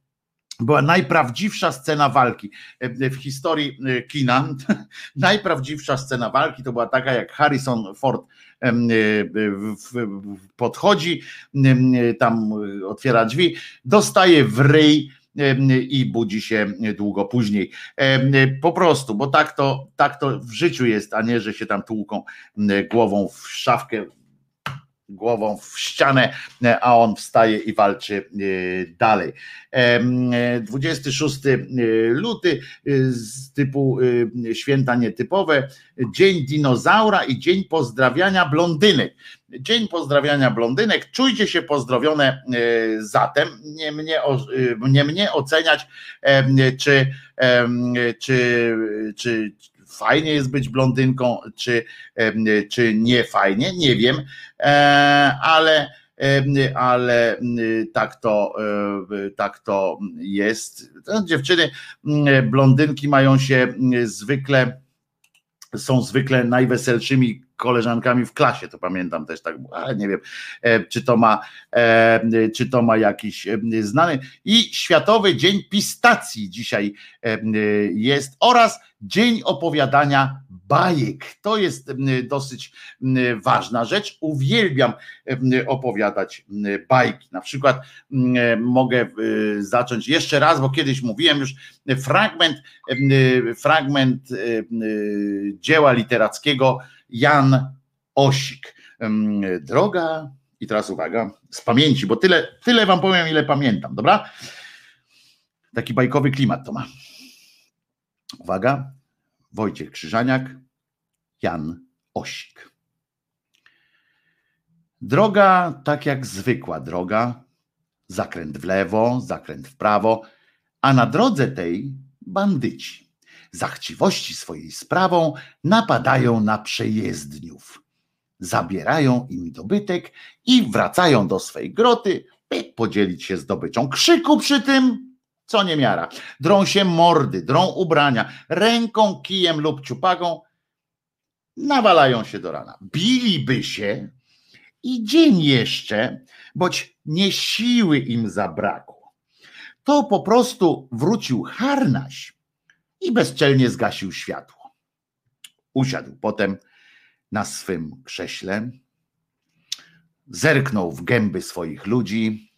była najprawdziwsza scena walki w historii kina. najprawdziwsza scena walki to była taka, jak Harrison Ford podchodzi, tam otwiera drzwi, dostaje w ryj i budzi się długo później. Po prostu, bo tak to, tak to w życiu jest, a nie, że się tam tłuką głową w szafkę głową w ścianę, a on wstaje i walczy e, dalej. 26 e, luty e, z typu święta nietypowe, Dzień Dinozaura i Dzień Pozdrawiania Blondynek. Dzień Pozdrawiania Blondynek. Czujcie się pozdrowione zatem. Nie mnie, nie mnie oceniać, czy, czy, czy, fajnie jest być blondynką, czy, czy nie fajnie, nie wiem, e, ale ale tak to, tak to jest. Dziewczyny, blondynki mają się zwykle, są zwykle najweselszymi koleżankami w klasie, to pamiętam też tak, ale nie wiem, e, czy to ma, e, czy to ma jakiś e, znany. I Światowy Dzień Pistacji dzisiaj jest oraz Dzień Opowiadania Bajek. To jest dosyć ważna rzecz. Uwielbiam opowiadać bajki. Na przykład mogę zacząć jeszcze raz, bo kiedyś mówiłem już fragment, fragment dzieła literackiego Jan Osik. Droga, i teraz uwaga, z pamięci, bo tyle, tyle wam powiem, ile pamiętam, dobra? Taki bajkowy klimat to ma. Uwaga, Wojciech Krzyżaniak, Jan Osik. Droga tak jak zwykła droga, zakręt w lewo, zakręt w prawo, a na drodze tej bandyci za chciwości swojej sprawą napadają na przejezdniów. Zabierają im dobytek i wracają do swej groty, by podzielić się zdobyczą. Krzyku przy tym, co nie miara. Drą się mordy, drą ubrania, ręką, kijem lub ciupagą, nawalają się do rana. Biliby się i dzień jeszcze, boć nie siły im zabrakło. To po prostu wrócił harnaś i bezczelnie zgasił światło. Usiadł potem na swym krześle, zerknął w gęby swoich ludzi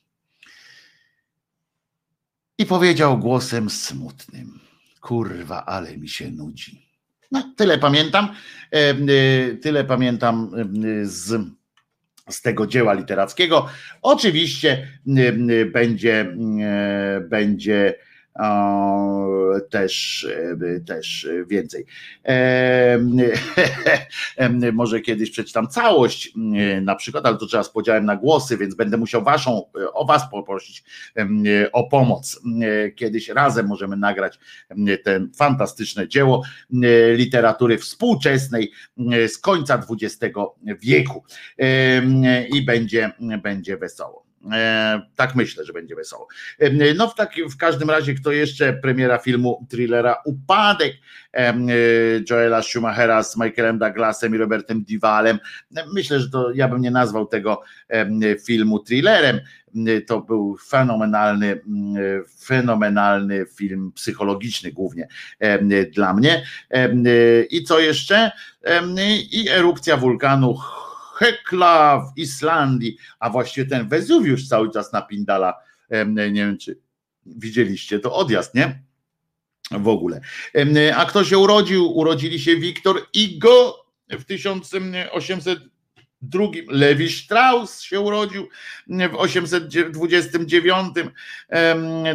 i powiedział głosem smutnym: Kurwa, ale mi się nudzi. No, tyle pamiętam, e, tyle pamiętam z, z tego dzieła literackiego. Oczywiście będzie, będzie też, e, też więcej. Może kiedyś przeczytam całość na przykład, ale to trzeba z podziałem na głosy, więc będę musiał waszą, o was poprosić o pomoc. Kiedyś razem możemy nagrać ten fantastyczne dzieło literatury współczesnej z końca XX wieku i będzie, będzie wesoło. E, tak myślę, że będzie wesoło. E, no w, tak, w każdym razie, kto jeszcze premiera filmu thrillera Upadek e, Joela Schumachera z Michaelem Douglasem i Robertem Diwalem. Myślę, że to ja bym nie nazwał tego filmu thrillerem. To był fenomenalny, fenomenalny film psychologiczny głównie dla mnie. I co jeszcze? I erupcja wulkanu Hekla w Islandii, a właściwie ten Wezuwiusz cały czas napindala. Nie wiem, czy widzieliście to odjazd, nie? W ogóle. A kto się urodził? Urodzili się Wiktor Igo w 1800 drugim Lewi Strauss się urodził w 829,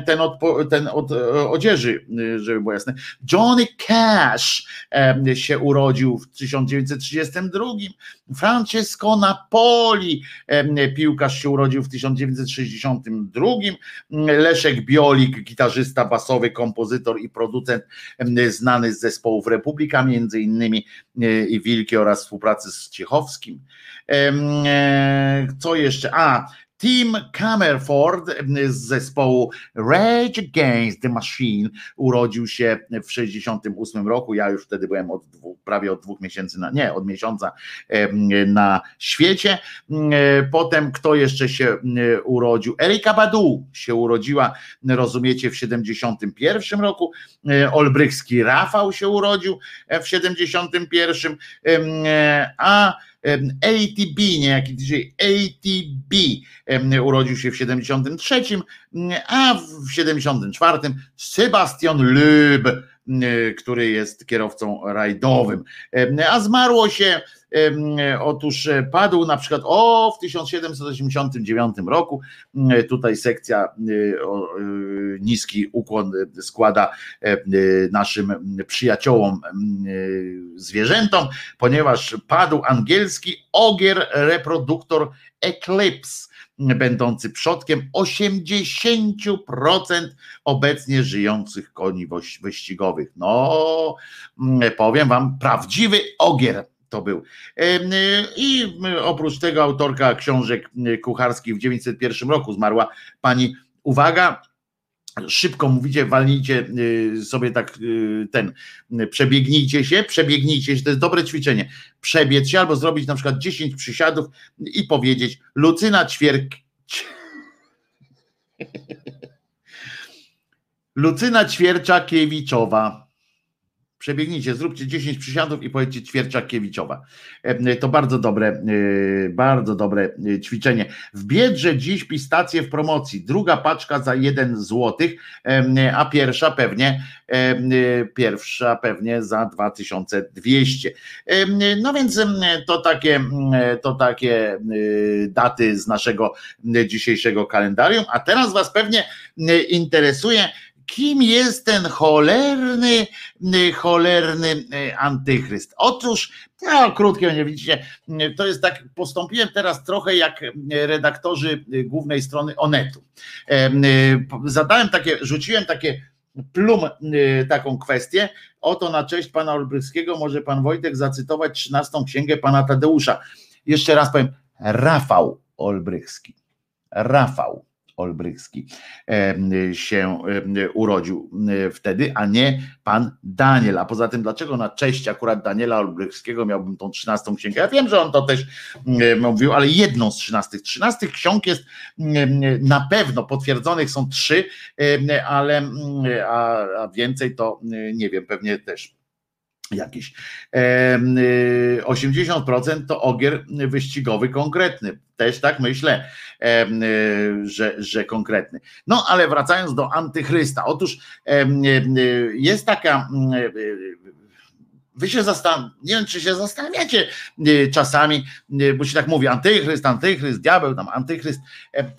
ten od, ten od odzieży, żeby było jasne. Johnny Cash się urodził w 1932, Francesco Napoli, piłkarz się urodził w 1962, Leszek Biolik, gitarzysta basowy, kompozytor i producent znany z zespołów Republika między innymi i Wilki oraz współpracy z Ciechowskim. E, co jeszcze? A, Tim Camerford z zespołu Rage Against the Machine urodził się w 68 roku. Ja już wtedy byłem od dwóch, prawie od dwóch miesięcy, na, nie, od miesiąca na świecie. E, potem kto jeszcze się urodził? Erika Badu się urodziła, rozumiecie, w 71 roku. E, Olbrychski Rafał się urodził w 71, a ATB, niejaki DJ ATB urodził się w 73, a w 74 Sebastian Loeb, który jest kierowcą rajdowym. A zmarło się Otóż e, padł na przykład o w 1789 roku. Tutaj sekcja e, niski ukłon składa naszym przyjaciołom zwierzętom, ponieważ padł angielski ogier reproduktor Eclipse będący przodkiem 80% obecnie żyjących koni wyścigowych. No, powiem wam, prawdziwy ogier to był. I oprócz tego autorka książek kucharskich w 901 roku zmarła pani, uwaga, szybko mówicie, walnijcie sobie tak ten, przebiegnijcie się, przebiegnijcie się, to jest dobre ćwiczenie, przebiec się albo zrobić na przykład 10 przysiadów i powiedzieć Lucyna Ćwierk Lucyna Ćwierczakiewiczowa Przebiegnijcie, zróbcie 10 przysiadów i powiedzcie Ćwierczakiewiczowa. E, to bardzo dobre, e, bardzo dobre e, ćwiczenie. W Biedrze dziś pistacje w promocji. Druga paczka za 1 złotych, a pierwsza pewnie pierwsza pewnie za 2200. No więc to takie, to takie daty z naszego dzisiejszego kalendarium. A teraz Was pewnie interesuje, kim jest ten cholerny, y, cholerny y, antychryst? Otóż, no krótkie, nie widzicie, y, to jest tak, postąpiłem teraz trochę jak redaktorzy głównej strony Onetu. Zadałem takie, rzuciłem takie plum taką kwestię. Oto na cześć pana Olbrychskiego może pan Wojtek zacytować 13 księgę pana Tadeusza. Jeszcze raz powiem, Rafał Olbrychski. Rafał Olbrychski się urodził wtedy, a nie pan Daniel. A poza tym, dlaczego na cześć akurat Daniela Olbrychskiego miałbym tą trzynastą księgę? Ja wiem, że on to też mówił, ale jedną z trzynastych. Trzynastych ksiąg jest na pewno potwierdzonych są trzy, ale a, a więcej to nie wiem, pewnie też jakiś. 80% to ogier wyścigowy konkretny. Też tak myślę, że, że konkretny. No ale wracając do antychrysta. Otóż jest taka Wy się zastanawiacie, nie wiem, czy się zastanawiacie y, czasami, y, bo się tak mówi, antychryst, antychryst, diabeł, tam antychryst.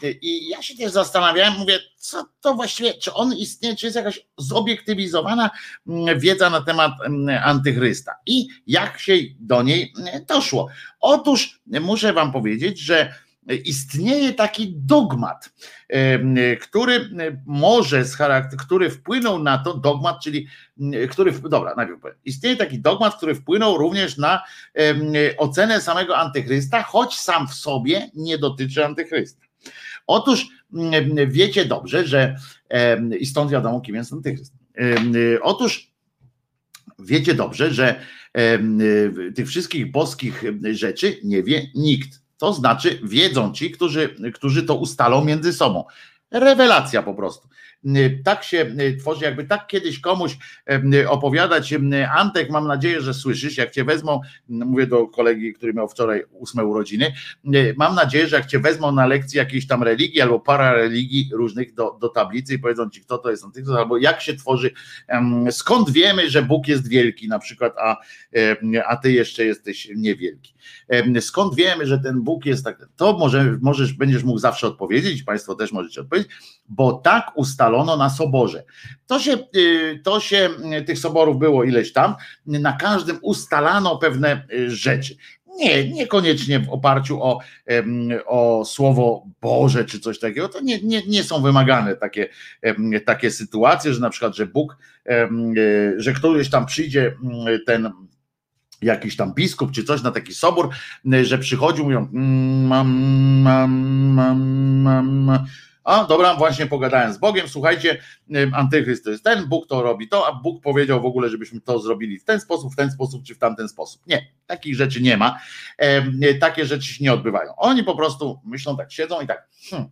Y, I ja się też zastanawiałem, mówię, co to właściwie, czy on istnieje, czy jest jakaś zobiektywizowana mm, wiedza na temat mm, antychrysta i jak się do niej doszło. Otóż muszę wam powiedzieć, że istnieje taki dogmat, który może który wpłynął na to, dogmat, czyli który, dobra, najpierw powiem, istnieje taki dogmat, który wpłynął również na ocenę samego antychrysta, choć sam w sobie nie dotyczy antychrysta. Otóż wiecie dobrze, że i stąd wiadomo, kim jest antychryst. Otóż wiecie dobrze, że tych wszystkich boskich rzeczy nie wie nikt. To znaczy wiedzą ci, którzy, którzy to ustalą między sobą. Rewelacja po prostu. Tak się tworzy, jakby tak kiedyś komuś opowiadać. Antek, mam nadzieję, że słyszysz, jak cię wezmą, mówię do kolegi, który miał wczoraj ósme urodziny, mam nadzieję, że jak cię wezmą na lekcji jakiejś tam religii albo para religii różnych do, do tablicy i powiedzą ci, kto to jest antychryst, albo jak się tworzy, skąd wiemy, że Bóg jest wielki na przykład, a, a ty jeszcze jesteś niewielki. Skąd wiemy, że ten Bóg jest tak, to może, możesz, będziesz mógł zawsze odpowiedzieć, Państwo też możecie odpowiedzieć, bo tak ustalono na soborze. To się, y, to się, y, tych soborów było ileś tam, na każdym ustalano pewne y, rzeczy. Nie, niekoniecznie w oparciu o, o słowo Boże czy coś takiego. To nie, nie, nie są wymagane takie, takie sytuacje, że na przykład, że Bóg, że któryś tam przyjdzie ten jakiś tam biskup czy coś na taki sobór, że przychodził, mówią mm, mam, mam, mam, mam, a dobra, właśnie pogadałem z Bogiem, słuchajcie, antychryst to jest ten, Bóg to robi to, a Bóg powiedział w ogóle, żebyśmy to zrobili w ten sposób, w ten sposób, czy w tamten sposób. Nie, takich rzeczy nie ma, takie rzeczy się nie odbywają. Oni po prostu myślą tak, siedzą i tak, hmm.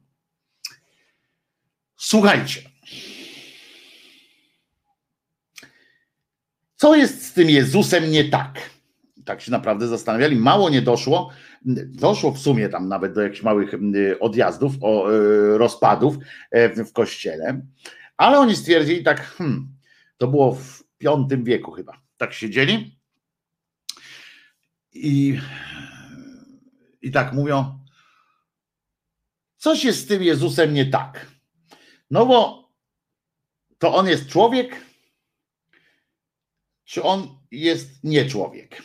słuchajcie, co jest z tym Jezusem nie tak? tak się naprawdę zastanawiali. Mało nie doszło, doszło w sumie tam nawet do jakichś małych odjazdów, e, rozpadów e, w kościele, ale oni stwierdzili tak, hmm, to było w V wieku chyba, tak siedzieli i, i tak mówią, coś jest z tym Jezusem nie tak. No bo to on jest człowiek, czy on jest nie człowiek?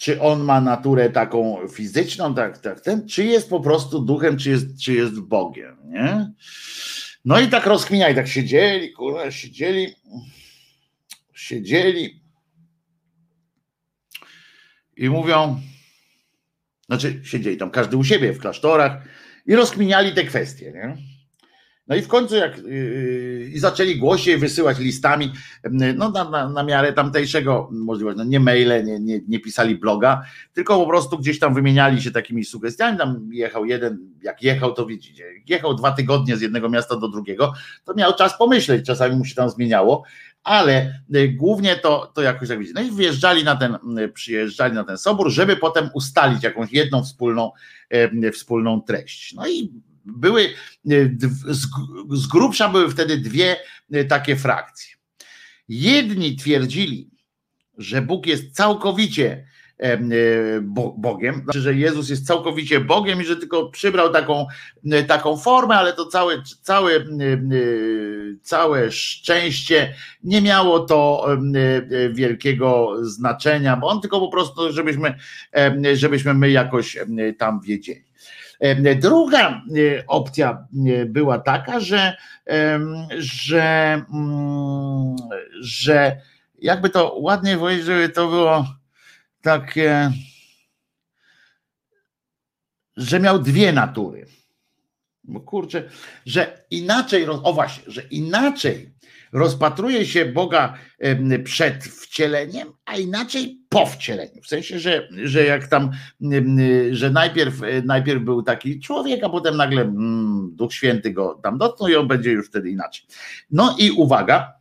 Czy on ma naturę taką fizyczną, tak, tak, ten, czy jest po prostu duchem, czy jest, czy jest Bogiem, nie? No i tak rozkminiali, tak siedzieli, kurwa, siedzieli, siedzieli i mówią, znaczy siedzieli tam każdy u siebie w klasztorach i rozkminiali te kwestie. Nie? No i w końcu jak yy, i zaczęli głośniej wysyłać listami, no na, na, na miarę tamtejszego możliwości, no nie maile, nie, nie, nie pisali bloga, tylko po prostu gdzieś tam wymieniali się takimi sugestiami, tam jechał jeden, jak jechał to widzicie, jechał dwa tygodnie z jednego miasta do drugiego, to miał czas pomyśleć, czasami mu się tam zmieniało, ale y, głównie to, to jakoś tak widzicie. No i wjeżdżali na ten, y, przyjeżdżali na ten sobór, żeby potem ustalić jakąś jedną wspólną, y, wspólną treść. No i były, z grubsza były wtedy dwie takie frakcje. Jedni twierdzili, że Bóg jest całkowicie E, Bogiem, znaczy, że Jezus jest całkowicie Bogiem i że tylko przybrał taką, e, taką formę, ale to całe, całe, e, całe szczęście nie miało to wielkiego znaczenia, bo on tylko po prostu, żebyśmy, żebyśmy my jakoś tam wiedzieli. Druga opcja była taka, że, że, mm, że jakby to ładnie powiedzieć, żeby to było takie, że miał dwie natury. Bo kurczę, że inaczej, o właśnie, że inaczej rozpatruje się Boga przed wcieleniem, a inaczej po wcieleniu. W sensie, że, że jak tam, że najpierw, najpierw był taki człowiek, a potem nagle mm, Duch Święty go tam dotknął i on będzie już wtedy inaczej. No i uwaga,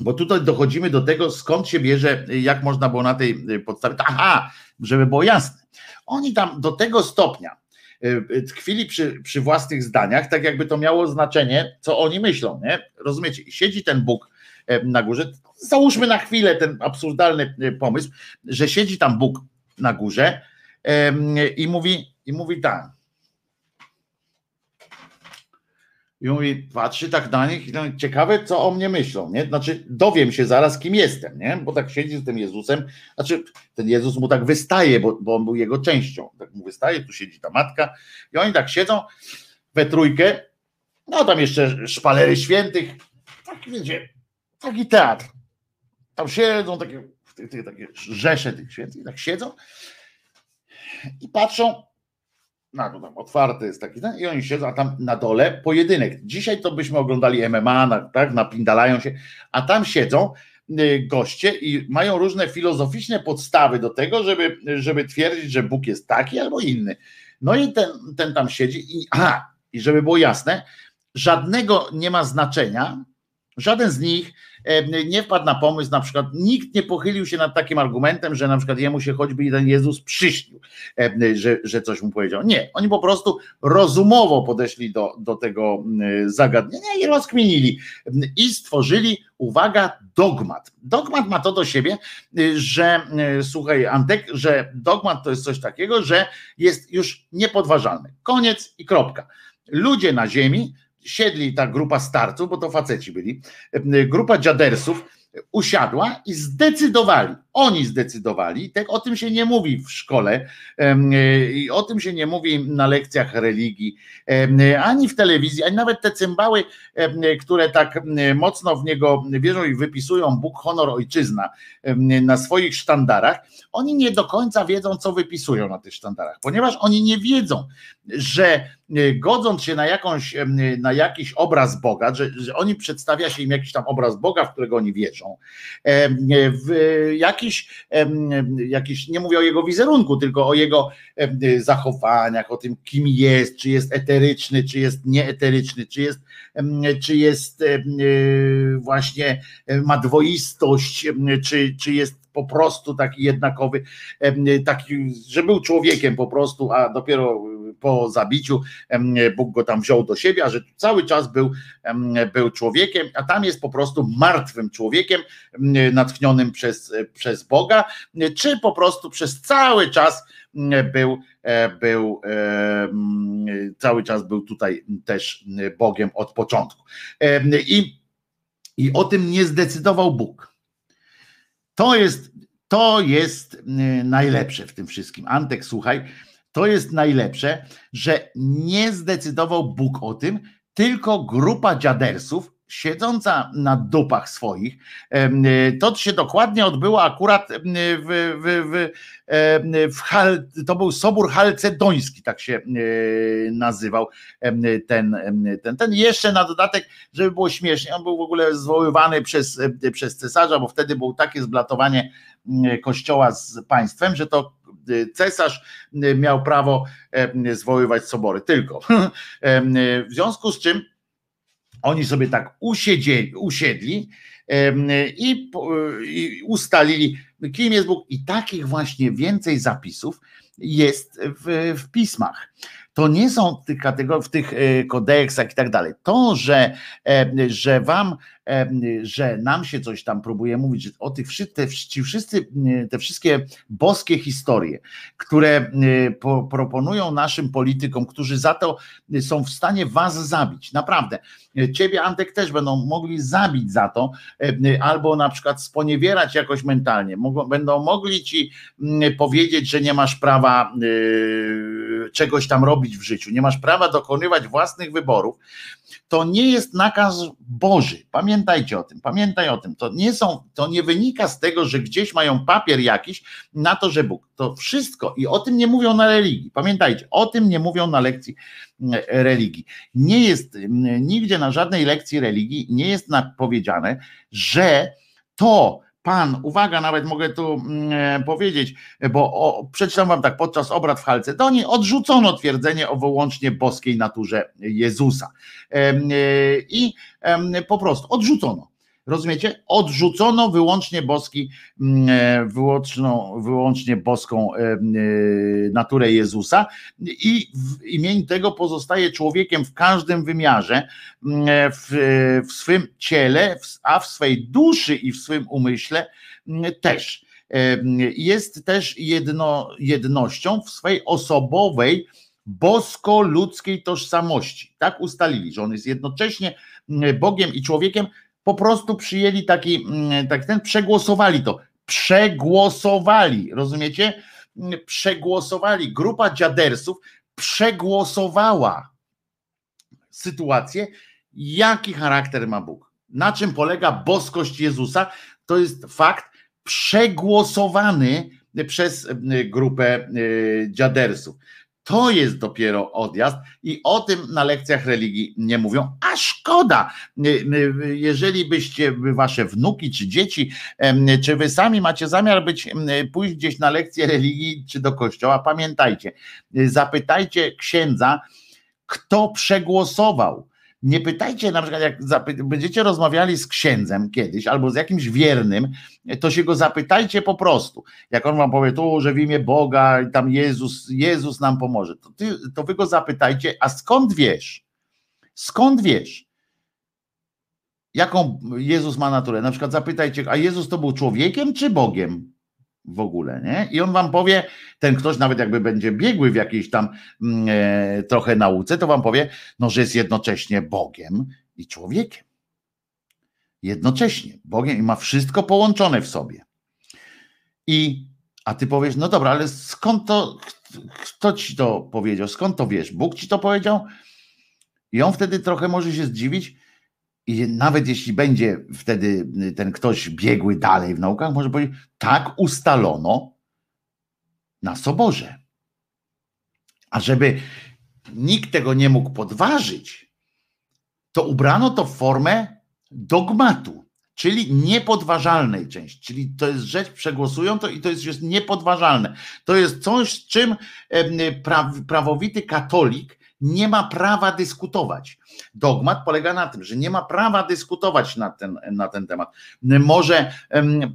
bo tutaj dochodzimy do tego, skąd się bierze, jak można było na tej podstawie. Aha, żeby było jasne. Oni tam do tego stopnia tkwili przy, przy własnych zdaniach, tak jakby to miało znaczenie, co oni myślą. Nie? Rozumiecie? Siedzi ten Bóg e, na górze. Załóżmy na chwilę ten absurdalny e, pomysł, że siedzi tam Bóg na górze i mówi, i mówi tak. I mówi, patrzy tak na nich i no, ciekawe, co o mnie myślą, nie? Znaczy, dowiem się zaraz, kim jestem, nie? Bo tak siedzi z tym Jezusem, znaczy, ten Jezus mu tak wystaje, bo, bo on był jego częścią. Tak mu wystaje, tu siedzi ta matka i oni tak siedzą we trójkę, no tam jeszcze szpalery świętych, tak wiecie, taki teatr. Tam siedzą takie, takie rzesze tych świętych, tak siedzą i patrzą, na to tam otwarte jest taki, i oni siedzą, a tam na dole pojedynek. Dzisiaj to byśmy oglądali MMA, tak, napindalają się, a tam siedzą y, goście i mają różne filozoficzne podstawy do tego, żeby, żeby twierdzić, że Bóg jest taki albo inny. No i ten, ten tam siedzi i aha, i żeby było jasne, żadnego nie ma znaczenia, żaden z nich nie wpadł na pomysł, na przykład nikt nie pochylił się nad takim argumentem, że na przykład jemu się choćby ten Jezus przyśnił, że, że coś mu powiedział. Nie, oni po prostu rozumowo podeszli do, do tego zagadnienia i rozkminili i stworzyli, uwaga, dogmat. Dogmat ma to do siebie, że słuchaj Antek, że dogmat to jest coś takiego, że jest już niepodważalny. Koniec i kropka. Ludzie na ziemi siedli ta grupa starców, bo to faceci byli, grupa dziadersów usiadła i zdecydowali, oni zdecydowali, tak o tym się nie mówi w szkole i o tym się nie mówi na lekcjach religii, ani w telewizji, ani nawet te cymbały, które tak mocno w niego wierzą i wypisują Bóg, honor, ojczyzna na swoich sztandarach, oni nie do końca wiedzą, co wypisują na tych sztandarach, ponieważ oni nie wiedzą, że godząc się na, jakąś, na jakiś obraz Boga, że, że oni przedstawia się im jakiś tam obraz Boga, w którego oni wierzą, w jakiś, jakiś, nie mówię o jego wizerunku, tylko o jego zachowaniach, o tym, kim jest, czy jest eteryczny, czy jest nieeteryczny, czy jest, czy jest właśnie ma dwoistość, czy, czy jest po prostu taki jednakowy, taki, że był człowiekiem po prostu, a dopiero po zabiciu Bóg go tam wziął do siebie, a że cały czas był, był człowiekiem, a tam jest po prostu martwym człowiekiem, natchnionym przez, przez Boga, czy po prostu przez cały czas był, e, był cały czas był tutaj też Bogiem od początku. I, i o tym nie zdecydował Bóg. To jest, to jest najlepsze w tym wszystkim. Antek, słuchaj, to jest najlepsze, że nie zdecydował Bóg o tym, tylko grupa dziadersów siedząca na dupach swoich. E, to się dokładnie odbyło akurat w, w, w, w Hal, to był Sobór Halcedoński, tak się nazywał ten, ten, ten. Jeszcze na dodatek, żeby było śmiesznie, on był w ogóle zwoływany przez, przez cesarza, bo wtedy było takie zblatowanie kościoła z państwem, że to cesarz miał prawo zwoływać sobory, tylko. W związku z czym oni sobie tak usiedzieli, usiedli i, ustalili, kim jest Bóg. I takich właśnie więcej zapisów jest w, w pismach to nie są w tych kategorii, w tych e, kodeksach i tak dalej. To, że, że wam że nam się coś tam próbuje mówić, że o tych te, ci wszyscy, te wszystkie boskie historie, które po, proponują naszym politykom, którzy za to są w stanie was zabić, naprawdę. Ciebie, Antek, też będą mogli zabić za to, albo na przykład sponiewierać jakoś mentalnie. Mogą, będą mogli ci powiedzieć, że nie masz prawa czegoś tam robić w życiu, nie masz prawa dokonywać własnych wyborów, to nie jest nakaz Boży. Pamiętajcie o tym, pamiętaj o tym. To nie są, to nie wynika z tego, że gdzieś mają papier jakiś na to, że Bóg. To wszystko i o tym nie mówią na religii. Pamiętajcie, o tym nie mówią na lekcji mm, religii. Nie jest mm, nigdzie na żadnej lekcji religii nie jest powiedziane, że to, Pan, uwaga, nawet mogę tu mm, e, powiedzieć, bo o, przeczytam wam tak, podczas obrad w Halcedonii odrzucono twierdzenie o wyłącznie boskiej naturze Jezusa. E, I po prostu odrzucono. Rozumiecie? Odrzucono wyłącznie boski, mm, e, wyłączną, wyłącznie boską e, e, naturę Jezusa i w imieniu tego pozostaje człowiekiem w każdym wymiarze, w, w swym ciele, a w swej duszy i w swym umyśle też. Jest też jedno, jednością w swej osobowej, bosko-ludzkiej tożsamości. Tak ustalili, że on jest jednocześnie Bogiem i człowiekiem po prostu przyjęli taki, mm, tak ten, przegłosowali to. Przegłosowali, rozumiecie? Przegłosowali. Grupa dziadersów przegłosowała sytuację, jaki charakter ma Bóg. Na czym polega boskość Jezusa? To jest fakt przegłosowany przez mm, grupę y, dziadersów. To jest dopiero odjazd i o tym na lekcjach religii nie mówią, a szkoda. Jeżeli byście, wasze wnuki czy dzieci, czy wy sami macie zamiar być, pójść gdzieś na lekcję religii czy do kościoła, pamiętajcie, zapytajcie księdza, kto przegłosował nie pytajcie na przykład, jak będziecie rozmawiali z księdzem kiedyś albo z jakimś wiernym, to się go zapytajcie po prostu. Jak on wam powie tu, że w imię Boga i tam Jezus, Jezus nam pomoże, to, ty, to wy go zapytajcie, a skąd wiesz? Skąd wiesz? Jaką Jezus ma naturę? Na przykład zapytajcie, a Jezus to był człowiekiem czy Bogiem? W ogóle, nie? I on wam powie, ten ktoś nawet jakby będzie biegły w jakiejś tam mm, e, trochę nauce, to wam powie, no, że jest jednocześnie Bogiem i człowiekiem. Jednocześnie Bogiem i ma wszystko połączone w sobie. I a ty powiesz, no dobra, ale skąd to, kto ci to powiedział, skąd to wiesz? Bóg ci to powiedział? I on wtedy trochę może się zdziwić, i nawet jeśli będzie wtedy ten ktoś biegły dalej w naukach, może powiedzieć, tak ustalono na soborze. A żeby nikt tego nie mógł podważyć, to ubrano to w formę dogmatu, czyli niepodważalnej części. Czyli to jest rzecz, przegłosują to i to jest już niepodważalne. To jest coś, z czym prawowity katolik nie ma prawa dyskutować. Dogmat polega na tym, że nie ma prawa dyskutować na ten, na ten temat. Może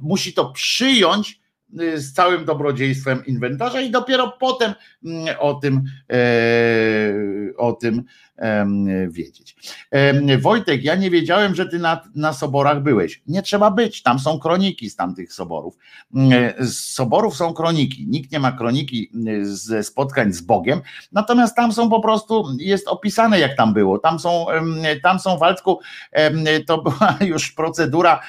musi to przyjąć y, z całym dobrodziejstwem inwentarza i dopiero potem mm, o tym, e, o tym wiedzieć. Wojtek, ja nie wiedziałem, że ty na, na soborach byłeś. Nie trzeba być, tam są kroniki z tamtych soborów. Mm, z soborów są kroniki. Nikt nie ma kroniki mm, ze spotkań z Bogiem, natomiast tam są po prostu, jest opisane jak tam było. Tam są, tam są Waldku, to była już procedura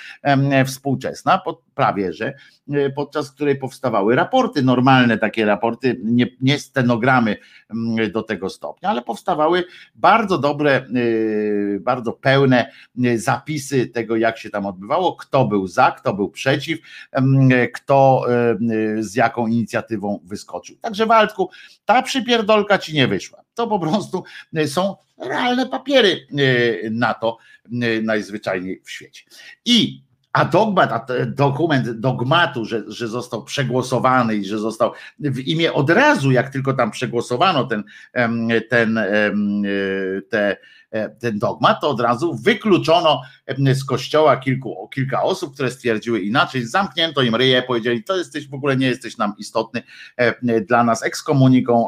współczesna, prawie że, e, podczas której powstawały raporty, normalne takie raporty, nie, nie stenogramy mm, do tego stopnia, ale powstawały bardzo dobre, e, bardzo pełne zapisy tego, jak się tam odbywało, kto był za, kto był przeciw, kto z jaką inicjatywą wyskoczył. Także Waldku, ta przypierdolka ci nie wyszła. To po prostu są realne papiery na to najzwyczajniej w świecie. I a dogmat, a dokument dogmatu, że, że został przegłosowany i że został w imię od razu, jak tylko tam przegłosowano ten, ten, te, e, ten dogmat, to od razu wykluczono z kościoła kilku, kilka osób, które stwierdziły inaczej, zamknięto im ryje, powiedzieli, to jesteś w ogóle nie jesteś nam istotny, dla nas ekskomuniką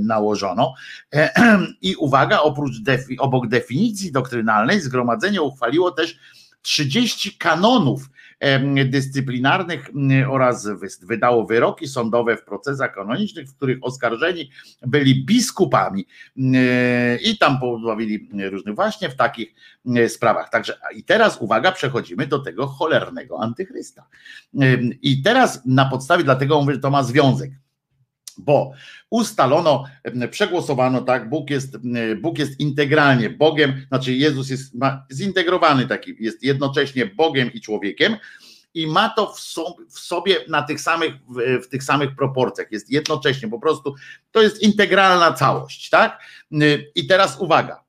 nałożono. I uwaga, oprócz obok definicji doktrynalnej, zgromadzenie uchwaliło też 30 kanonów dyscyplinarnych oraz wydało wyroki sądowe w procesach kanonicznych, w których oskarżeni byli biskupami i tam pozbawili różnych właśnie w takich sprawach. Także i teraz uwaga, przechodzimy do tego cholernego antychrysta. I teraz na podstawie, dlatego mówię, że to ma związek bo ustalono, przegłosowano tak, Bóg jest, Bóg jest integralnie Bogiem, znaczy Jezus jest zintegrowany taki, jest jednocześnie Bogiem i człowiekiem i ma to w, w sobie na tych samych, w, w tych samych proporcjach, jest jednocześnie, po prostu to jest integralna całość, tak? I teraz uwaga,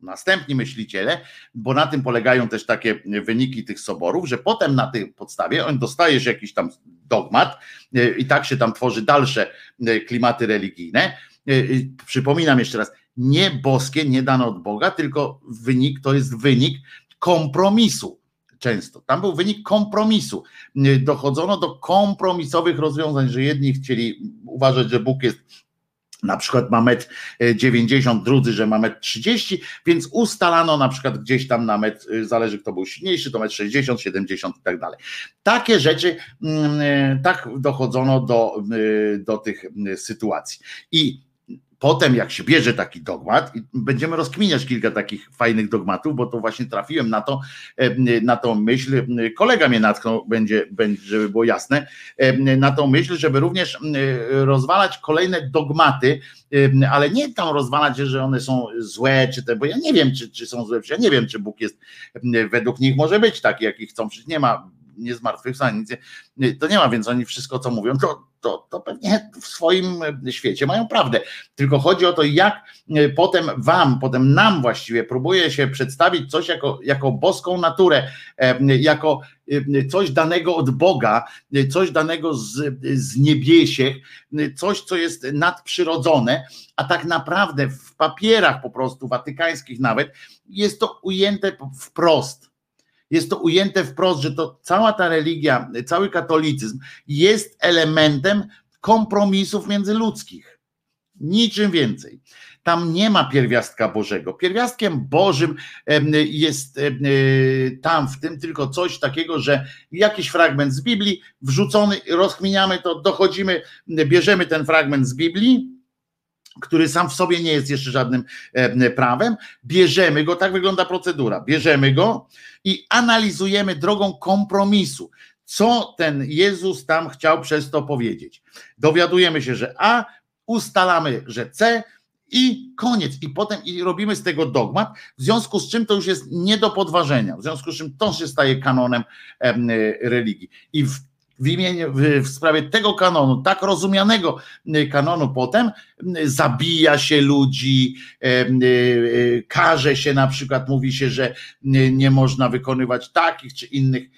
następni myśliciele, bo na tym polegają też takie wyniki tych soborów, że potem na tej podstawie on dostajesz jakiś tam dogmat e, i tak się tam tworzy dalsze e, klimaty religijne. E, przypominam jeszcze raz, nie boskie, nie dane od Boga, tylko wynik to jest wynik kompromisu. Często. Tam był wynik kompromisu. Dochodzono do kompromisowych rozwiązań, że jedni chcieli uważać, że Bóg jest na przykład ma metr 90, drudzy, że ma metr 30, więc ustalano na przykład gdzieś tam na metr, y, zależy kto był silniejszy, to metr 60, 70 i tak dalej. Takie rzeczy, mm, y, tak dochodzono do, do tych sytuacji. I potem jak się bierze taki dogmat, i będziemy rozkminiać kilka takich fajnych dogmatów, bo to właśnie trafiłem na to, na tą myśl, kolega mnie natknął, będzie, żeby było jasne, na tą myśl, żeby również rozwalać kolejne dogmaty, ale nie tam rozwalać, że one są złe, czy te, bo ja nie wiem, czy, czy są złe, ja nie wiem, czy Bóg jest, według nich może być taki, jaki chcą, przecież nie ma nie zmartwychwstał, nic, to nie ma, więc oni wszystko, co mówią, to, to, to pewnie w swoim świecie mają prawdę. Tylko chodzi o to, jak potem wam, potem nam właściwie próbuje się przedstawić coś jako, jako boską naturę, jako coś danego od Boga, coś danego z, z niebiesiech, coś, co jest nadprzyrodzone, a tak naprawdę w papierach po prostu watykańskich nawet jest to ujęte wprost jest to ujęte wprost, że to cała ta religia, cały katolicyzm jest elementem kompromisów międzyludzkich. Niczym więcej. Tam nie ma pierwiastka Bożego. Pierwiastkiem Bożym jest tam w tym tylko coś takiego, że jakiś fragment z Biblii wrzucony, rozkminiamy to, dochodzimy, bierzemy ten fragment z Biblii, który sam w sobie nie jest jeszcze żadnym prawem, bierzemy go, tak wygląda procedura, bierzemy go i analizujemy drogą kompromisu, co ten Jezus tam chciał przez to powiedzieć. Dowiadujemy się, że A, ustalamy, że C, i koniec. I potem i robimy z tego dogmat, w związku z czym to już jest nie do podważenia, w związku z czym to się staje kanonem religii. I w w imieniu, w sprawie tego kanonu, tak rozumianego y, kanonu potem, y, zabija się ludzi, y, karze się na przykład, mówi się, że nie można wykonywać takich czy innych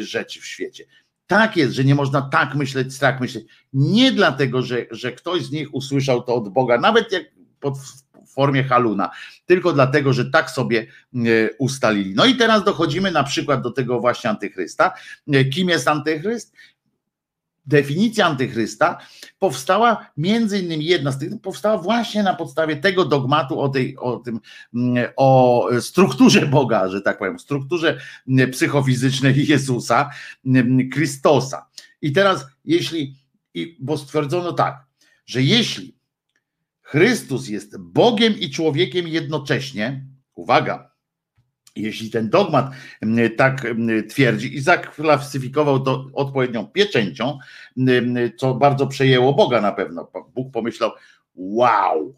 rzeczy w świecie. Tak jest, że nie można tak myśleć, tak myśleć. Nie dlatego, że, że ktoś z nich usłyszał to od Boga, nawet jak pod formie haluna, tylko dlatego, że tak sobie e, ustalili. No i teraz dochodzimy na przykład do tego właśnie antychrysta. E, kim jest antychryst? definicja antychrysta powstała między innymi jedna z tych powstała właśnie na podstawie tego dogmatu o, tej, o tym o strukturze Boga, że tak powiem, strukturze psychofizycznej Jezusa, Chrystosa. I teraz jeśli, bo stwierdzono tak, że jeśli Chrystus jest Bogiem i człowiekiem jednocześnie. Uwaga, jeśli ten dogmat tak twierdzi i zaklasyfikował to odpowiednią pieczęcią, co bardzo przejęło Boga na pewno. Bóg pomyślał, wow,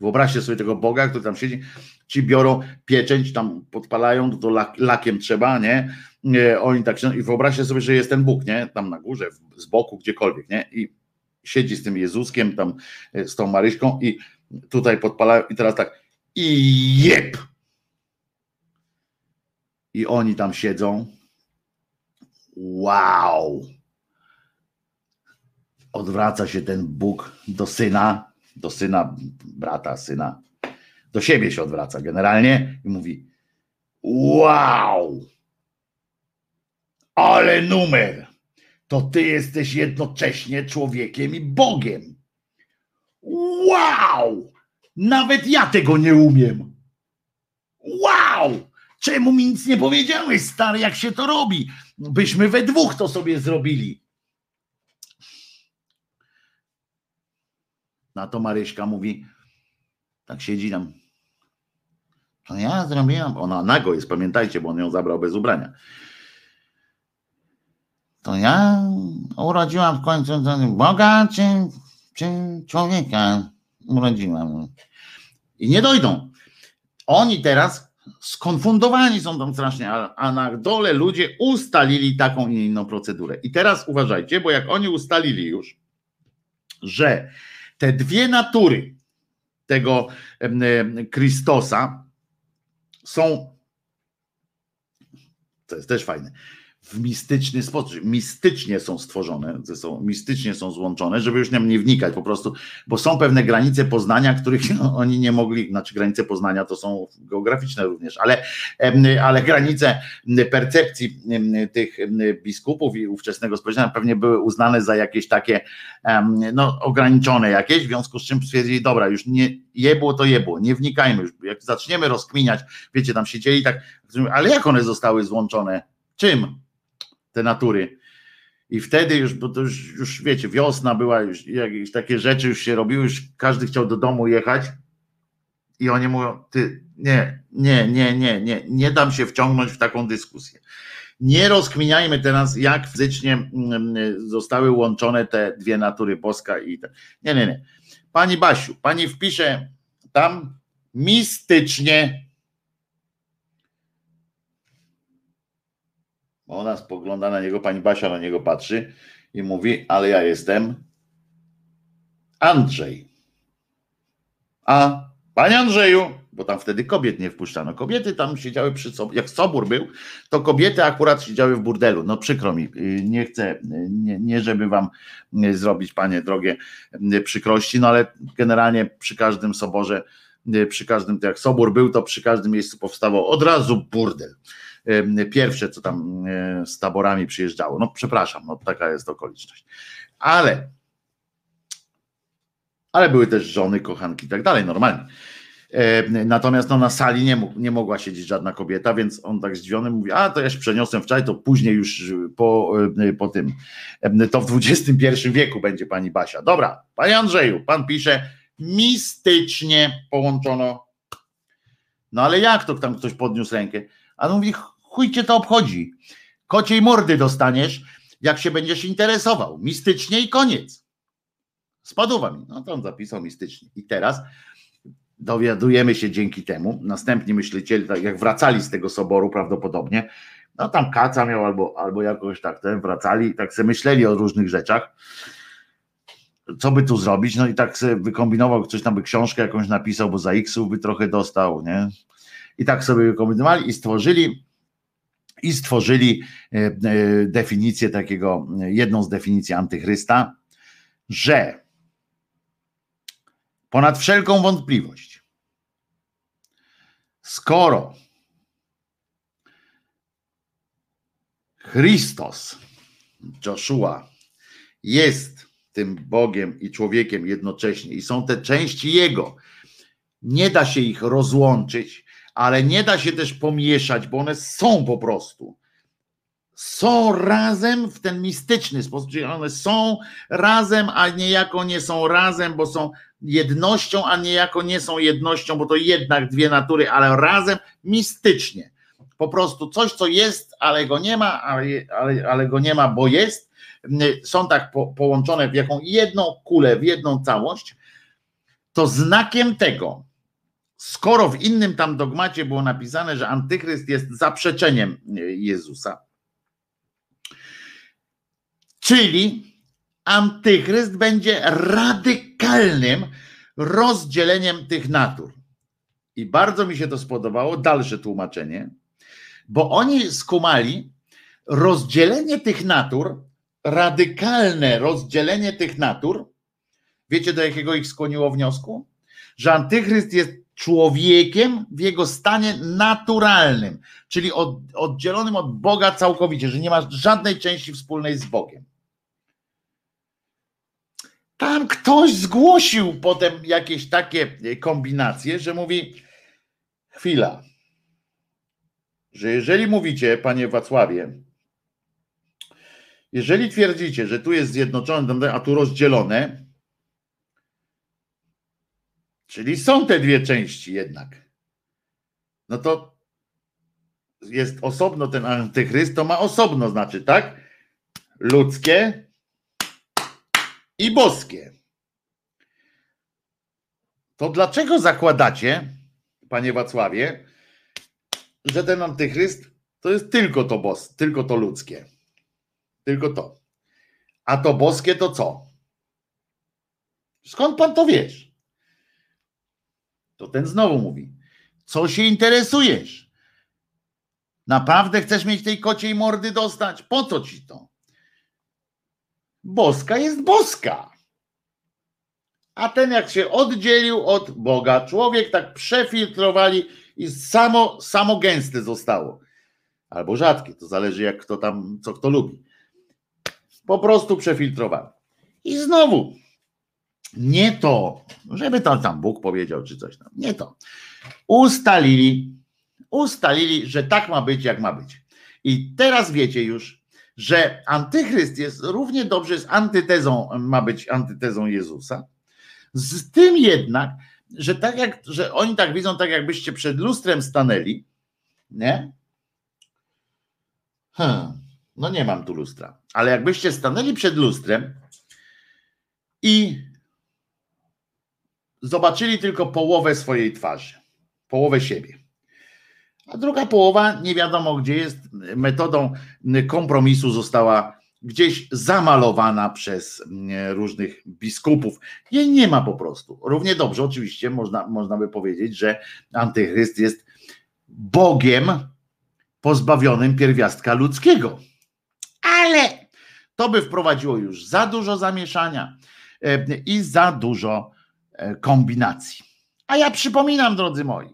Wyobraźcie sobie tego Boga, który tam siedzi, ci biorą pieczęć, tam podpalają, to lak, lakiem trzeba, nie? nie? Oni tak się, i wyobraźcie sobie, że jest ten Bóg, nie? Tam na górze, z boku, gdziekolwiek, nie? I siedzi z tym Jezuskiem, tam e, z tą Maryśką i tutaj podpalają i teraz tak i jeb! I oni tam siedzą. Wow! Odwraca się ten Bóg do syna, do syna, brata, syna, do siebie się odwraca generalnie i mówi: Wow! Ale numer! To ty jesteś jednocześnie człowiekiem i Bogiem. Wow! Nawet ja tego nie umiem. Wow! Czemu mi nic nie powiedziałeś, stary, jak się to robi? Byśmy we dwóch to sobie zrobili. Na to Maryśka mówi, tak siedzi tam. To ja zrobiłam. Ona nago jest, pamiętajcie, bo on ją zabrał bez ubrania. To ja urodziłam w końcu Boga czy, czy człowieka urodziłam. I nie dojdą. Oni teraz skonfundowani są tam strasznie, a, na dole ludzie ustalili taką i inną procedurę. I teraz uważajcie, bo jak oni ustalili już, że te dwie natury tego Chrystosa są, to jest też fajne, w mistyczny sposób, mistycznie są stworzone, że są, mistycznie są złączone, żeby już nie, nie wnikać po prostu, bo są pewne granice poznania, których oni nie mogli, znaczy granice poznania to są geograficzne również, ale, ale granice percepcji tych biskupów i ówczesnego społeczeństwa pewnie były uznane za jakieś takie no, ograniczone jakieś, w związku z czym stwierdzili, dobra, już nie jebło to jebło, nie wnikajmy już, jak zaczniemy rozkminiać, wiecie, tam siedzieli tak, ale jak one zostały złączone? Czym? Te natury. I wtedy już, bo to już, już wiecie, wiosna była, już jakieś takie rzeczy już się robiły, już każdy chciał do domu jechać i oni mówią, ty, nie, nie, nie, nie, nie, nie dam się wciągnąć w taką dyskusję. Nie rozkminiajmy teraz, jak fizycznie mm, zostały łączone te dwie natury, boska i. Nie, nie, nie. Pani Basiu, pani wpisze tam mistycznie. Ona spogląda na niego, pani Basia na niego patrzy i mówi, ale ja jestem Andrzej. A panie Andrzeju, bo tam wtedy kobiet nie wpuszczano. Kobiety tam siedziały przy sobie, jak sobór był, to kobiety akurat siedziały w burdelu. No przykro mi, y, nie chcę, y, nie, nie żeby wam y, zrobić, panie drogie, przykrości, no ale generalnie przy każdym soborze, przy każdym, jak sobór był, to przy każdym miejscu powstawał od razu burdel. Pierwsze, co tam y, z taborami przyjeżdżało. No przepraszam, no taka jest okoliczność. Ale ale były też żony, kochanki i tak dalej, normalnie. E, Natomiast no, na sali nie, mógł, nie mogła siedzieć żadna kobieta, więc on tak zdziwiony mówi, a to ja się przeniosłem wczoraj, to później już po, e, po tym, e, to w XXI wieku będzie pani Basia. Dobra, panie Andrzeju, pan pisze, mistycznie połączono. No ale jak to tam ktoś podniósł rękę? A on mówi, chuj cię to obchodzi. Kociej mordy dostaniesz, jak się będziesz interesował. Mistycznie i koniec. Spaduwa mi. No on zapisał mistycznie. I teraz dowiadujemy się dzięki temu, następni myśliciele, tak jak wracali z tego soboru prawdopodobnie, no tam kaca miał albo, albo jakoś tak, ten wracali, tak sobie myśleli o różnych rzeczach, co by tu zrobić, no i tak sobie wykombinował, ktoś tam by książkę jakąś napisał, bo za X-ów by trochę dostał, nie? I tak sobie wykombinowali i stworzyli i stworzyli e, e, definicję takiego, jedną z definicji antychrysta, że ponad wszelką wątpliwość, skoro Chrystus, Joshua, jest tym Bogiem i człowiekiem jednocześnie i są te części Jego, nie da się ich rozłączyć, ale nie da się też pomieszać, bo one są po prostu. są razem w ten mistyczny sposób, czyli one są razem, a niejako nie są razem, bo są jednością, a niejako nie są jednością, bo to jednak dwie natury, ale razem mistycznie. Po prostu coś, co jest, ale go nie ma, ale, ale, ale go nie ma, bo jest. Są tak po, połączone w jaką jedną kulę, w jedną całość. To znakiem tego, skoro w innym tam dogmacie było napisane, że antychryst jest zaprzeczeniem Jezusa, czyli antychryst będzie radykalnym rozdzieleniem tych natur. I bardzo mi się to spodobało, dalsze tłumaczenie, bo oni skumali rozdzielenie tych natur, radykalne rozdzielenie tych natur. Wiecie, do jakiego ich skłoniło wniosku? Że antychryst jest człowiekiem w jego stanie naturalnym, czyli od, oddzielonym od Boga całkowicie, że nie ma żadnej części wspólnej z Bogiem. Tam ktoś zgłosił potem jakieś takie kombinacje, że mówi: chwila, że jeżeli mówicie, panie Wacławie, jeżeli twierdzicie, że tu jest zjednoczone, a tu rozdzielone, czyli są te dwie części jednak, no to jest osobno ten antychryst, to ma osobno znaczy, tak? Ludzkie i boskie. To dlaczego zakładacie, panie Wacławie, że ten antychryst to jest tylko to bos, tylko to ludzkie. Tylko to. A to boskie to co? Skąd pan to wiesz? To ten znowu mówi. Co się interesujesz? Naprawdę chcesz mieć tej kociej mordy dostać? Po co ci to? Boska jest boska. A ten jak się oddzielił od Boga, człowiek tak przefiltrowali i samo, samo gęste zostało. Albo rzadkie, to zależy jak kto tam, co kto lubi. Po prostu przefiltrowali. I znowu, nie to, żeby to tam Bóg powiedział, czy coś tam, nie to. Ustalili, ustalili, że tak ma być, jak ma być. I teraz wiecie już, że antychryst jest równie dobrze z antytezą, ma być antytezą Jezusa. Z tym jednak, że tak jak, że oni tak widzą, tak jakbyście przed lustrem stanęli, nie? Hmm, no nie mam tu lustra, ale jakbyście stanęli przed lustrem i zobaczyli tylko połowę swojej twarzy, połowę siebie. A druga połowa, nie wiadomo gdzie jest, metodą kompromisu została gdzieś zamalowana przez mm, różnych biskupów. Jej nie ma po prostu. Równie dobrze, oczywiście, można, można by powiedzieć, że antychryst jest Bogiem pozbawionym pierwiastka ludzkiego. Ale to by wprowadziło już za dużo zamieszania e, i za dużo kombinacji. A ja przypominam, drodzy moi,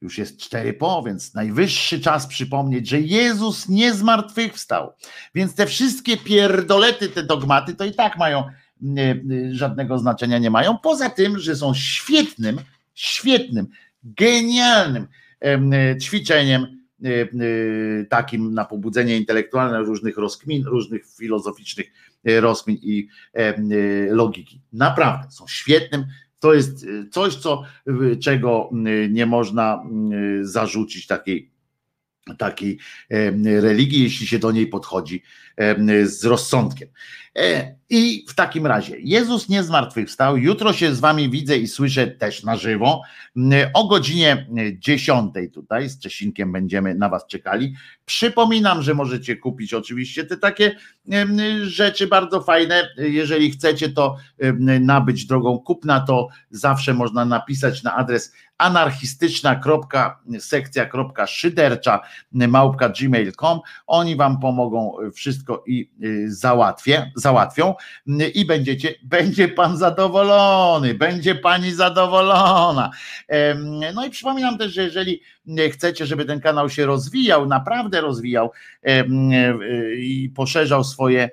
już jest cztery po, więc najwyższy czas przypomnieć, że Jezus nie zmartwychwstał. Więc te wszystkie pierdolety, te dogmaty, to i tak mają żadnego znaczenia nie mają. Poza tym, że są świetnym, świetnym, genialnym ćwiczeniem takim na pobudzenie intelektualne różnych rozkmin, różnych filozoficznych e, rozkmin i logiki. Naprawdę są świetnym to jest y, coś, co, y, czego y, nie można zarzucić takiej, takiej religii, jeśli się do niej podchodzi z rozsądkiem. E, I w takim razie Jezus nie zmartwychwstał. Jutro się z wami widzę i słyszę też na żywo. O godzinie 10 tutaj z Czesinkiem będziemy na was czekali. Przypominam, że możecie kupić oczywiście te takie rzeczy bardzo fajne. Jeżeli chcecie to nabyć drogą kupna, to zawsze można napisać na adres anarchistyczna.sekcja.szydercza małpka gmail.com. Oni wam pomogą wszystko i załatwię załatwią i będziecie, będzie pan zadowolony, będzie pani zadowolona. No i przypominam też, że jeżeli chcecie, żeby ten kanał się rozwijał, naprawdę rozwijał i poszerzał swoje,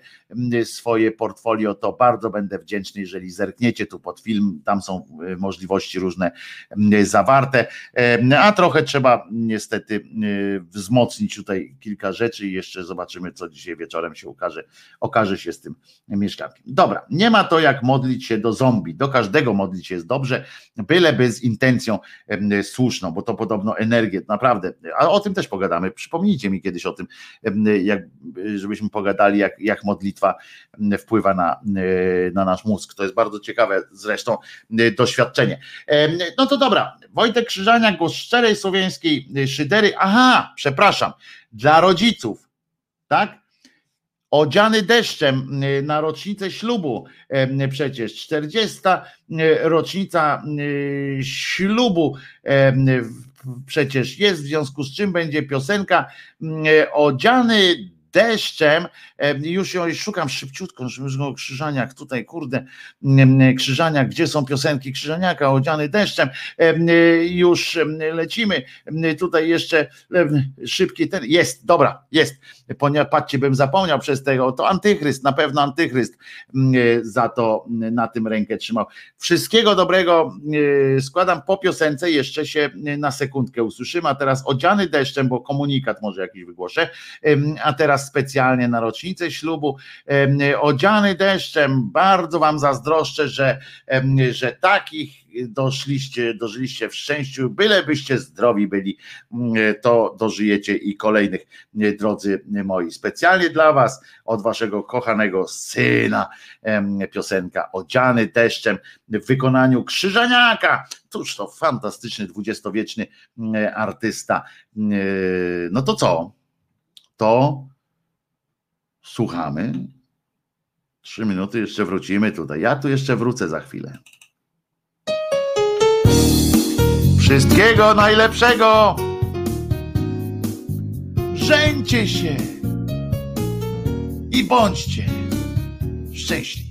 swoje portfolio, to bardzo będę wdzięczny, jeżeli zerkniecie tu pod film, tam są możliwości różne zawarte, a trochę trzeba niestety wzmocnić tutaj kilka rzeczy i jeszcze zobaczymy, co dzisiaj wieczorem się ukaże, okaże się z tym mieszkankiem. Dobra, nie ma to jak modlić się do zombie, do każdego modlić się jest dobrze, byleby z intencją słuszną, bo to podobno energię, naprawdę, ale o tym też pogadamy, przypomnijcie mi kiedyś o tym, jak, żebyśmy pogadali, jak, jak modlitwa wpływa na, na nasz mózg, to jest bardzo ciekawe zresztą doświadczenie. No to dobra, Wojtek Krzyżania, głos szczerej słowiańskiej szydery, aha, przepraszam, dla rodziców, tak? Odziany deszczem y, na rocznicę ślubu, przecież 40. Y, rocznica y, ślubu przecież jest, w związku z czym będzie piosenka odziany deszczem, już ją szukam szybciutko, żeby Krzyżaniak tutaj, kurde, Krzyżaniak, gdzie są piosenki Krzyżaniaka, odziany deszczem, już lecimy, tutaj jeszcze szybki ten, jest, dobra, jest, ponieważ patrzcie, bym zapomniał przez tego, to antychryst, na pewno antychryst za to na tym rękę trzymał. Wszystkiego dobrego składam po piosence, jeszcze się na sekundkę usłyszymy, a teraz odziany deszczem, bo komunikat może jakiś wygłoszę, a teraz specjalnie na rocznicę ślubu, odziany deszczem, bardzo wam zazdroszczę, że, że takich doszliście, dożyliście w szczęściu, bylebyście zdrowi byli, to dożyjecie i kolejnych, drodzy moi. Specjalnie dla was, od waszego kochanego syna, piosenka Odziany deszczem w wykonaniu Krzyżaniaka. Tuż to fantastyczny, dwudziestowieczny artysta. No to co? To słuchamy. Trzy minuty, jeszcze wrócimy tutaj. Ja tu jeszcze wrócę za chwilę. Wszystkiego najlepszego! Żeńcie się i bądźcie szczęśliwi.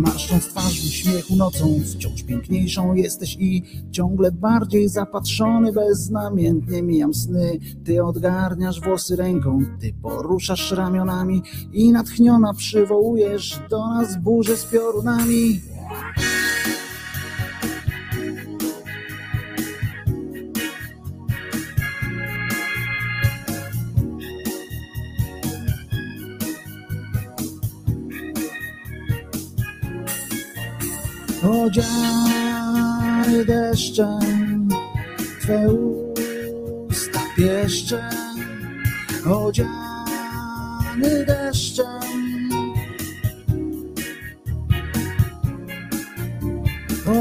Marszcząc twarz w uśmiechu nocą, wciąż piękniejszą jesteś i ciągle bardziej zapatrzony, beznamiętnie mijam sny. Ty odgarniasz włosy ręką, ty poruszasz ramionami i natchniona przywołujesz do nas burzę z piorunami. odziany deszczem, Twe usta pieszczem, odziany deszczem.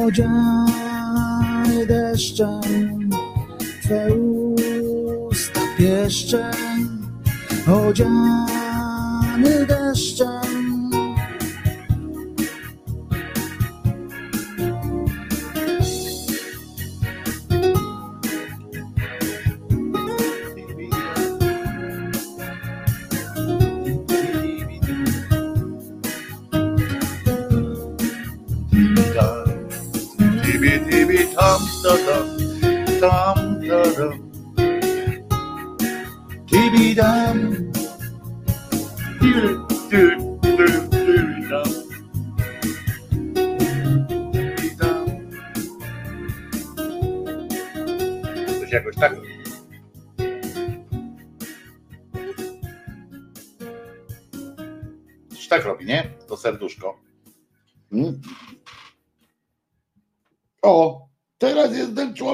Odziany deszczem, Twe usta pieszczem, odziany deszczem.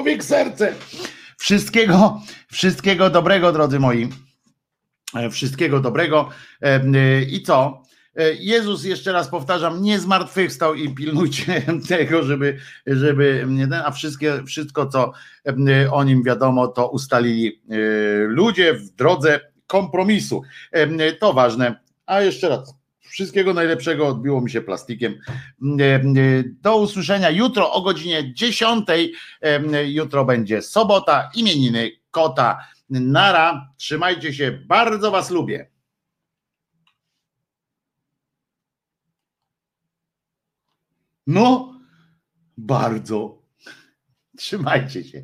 Człowiek serce. Wszystkiego, wszystkiego dobrego, drodzy moi. E, Wszystkiego dobrego. E, e, I co? Jezus, jeszcze raz powtarzam, nie zmartwychwstał i pilnujcie tego, żeby, żeby a wszystkie, wszystko, co o nim wiadomo, to ustalili ludzie w drodze kompromisu. To ważne. A jeszcze raz, wszystkiego najlepszego, odbiło mi się plastikiem. E, e, Do usłyszenia jutro o godzinie 10. E, Jutro będzie sobota, imieniny kota. Nara, trzymajcie się, bardzo Was lubię. No, bardzo. Trzymajcie się.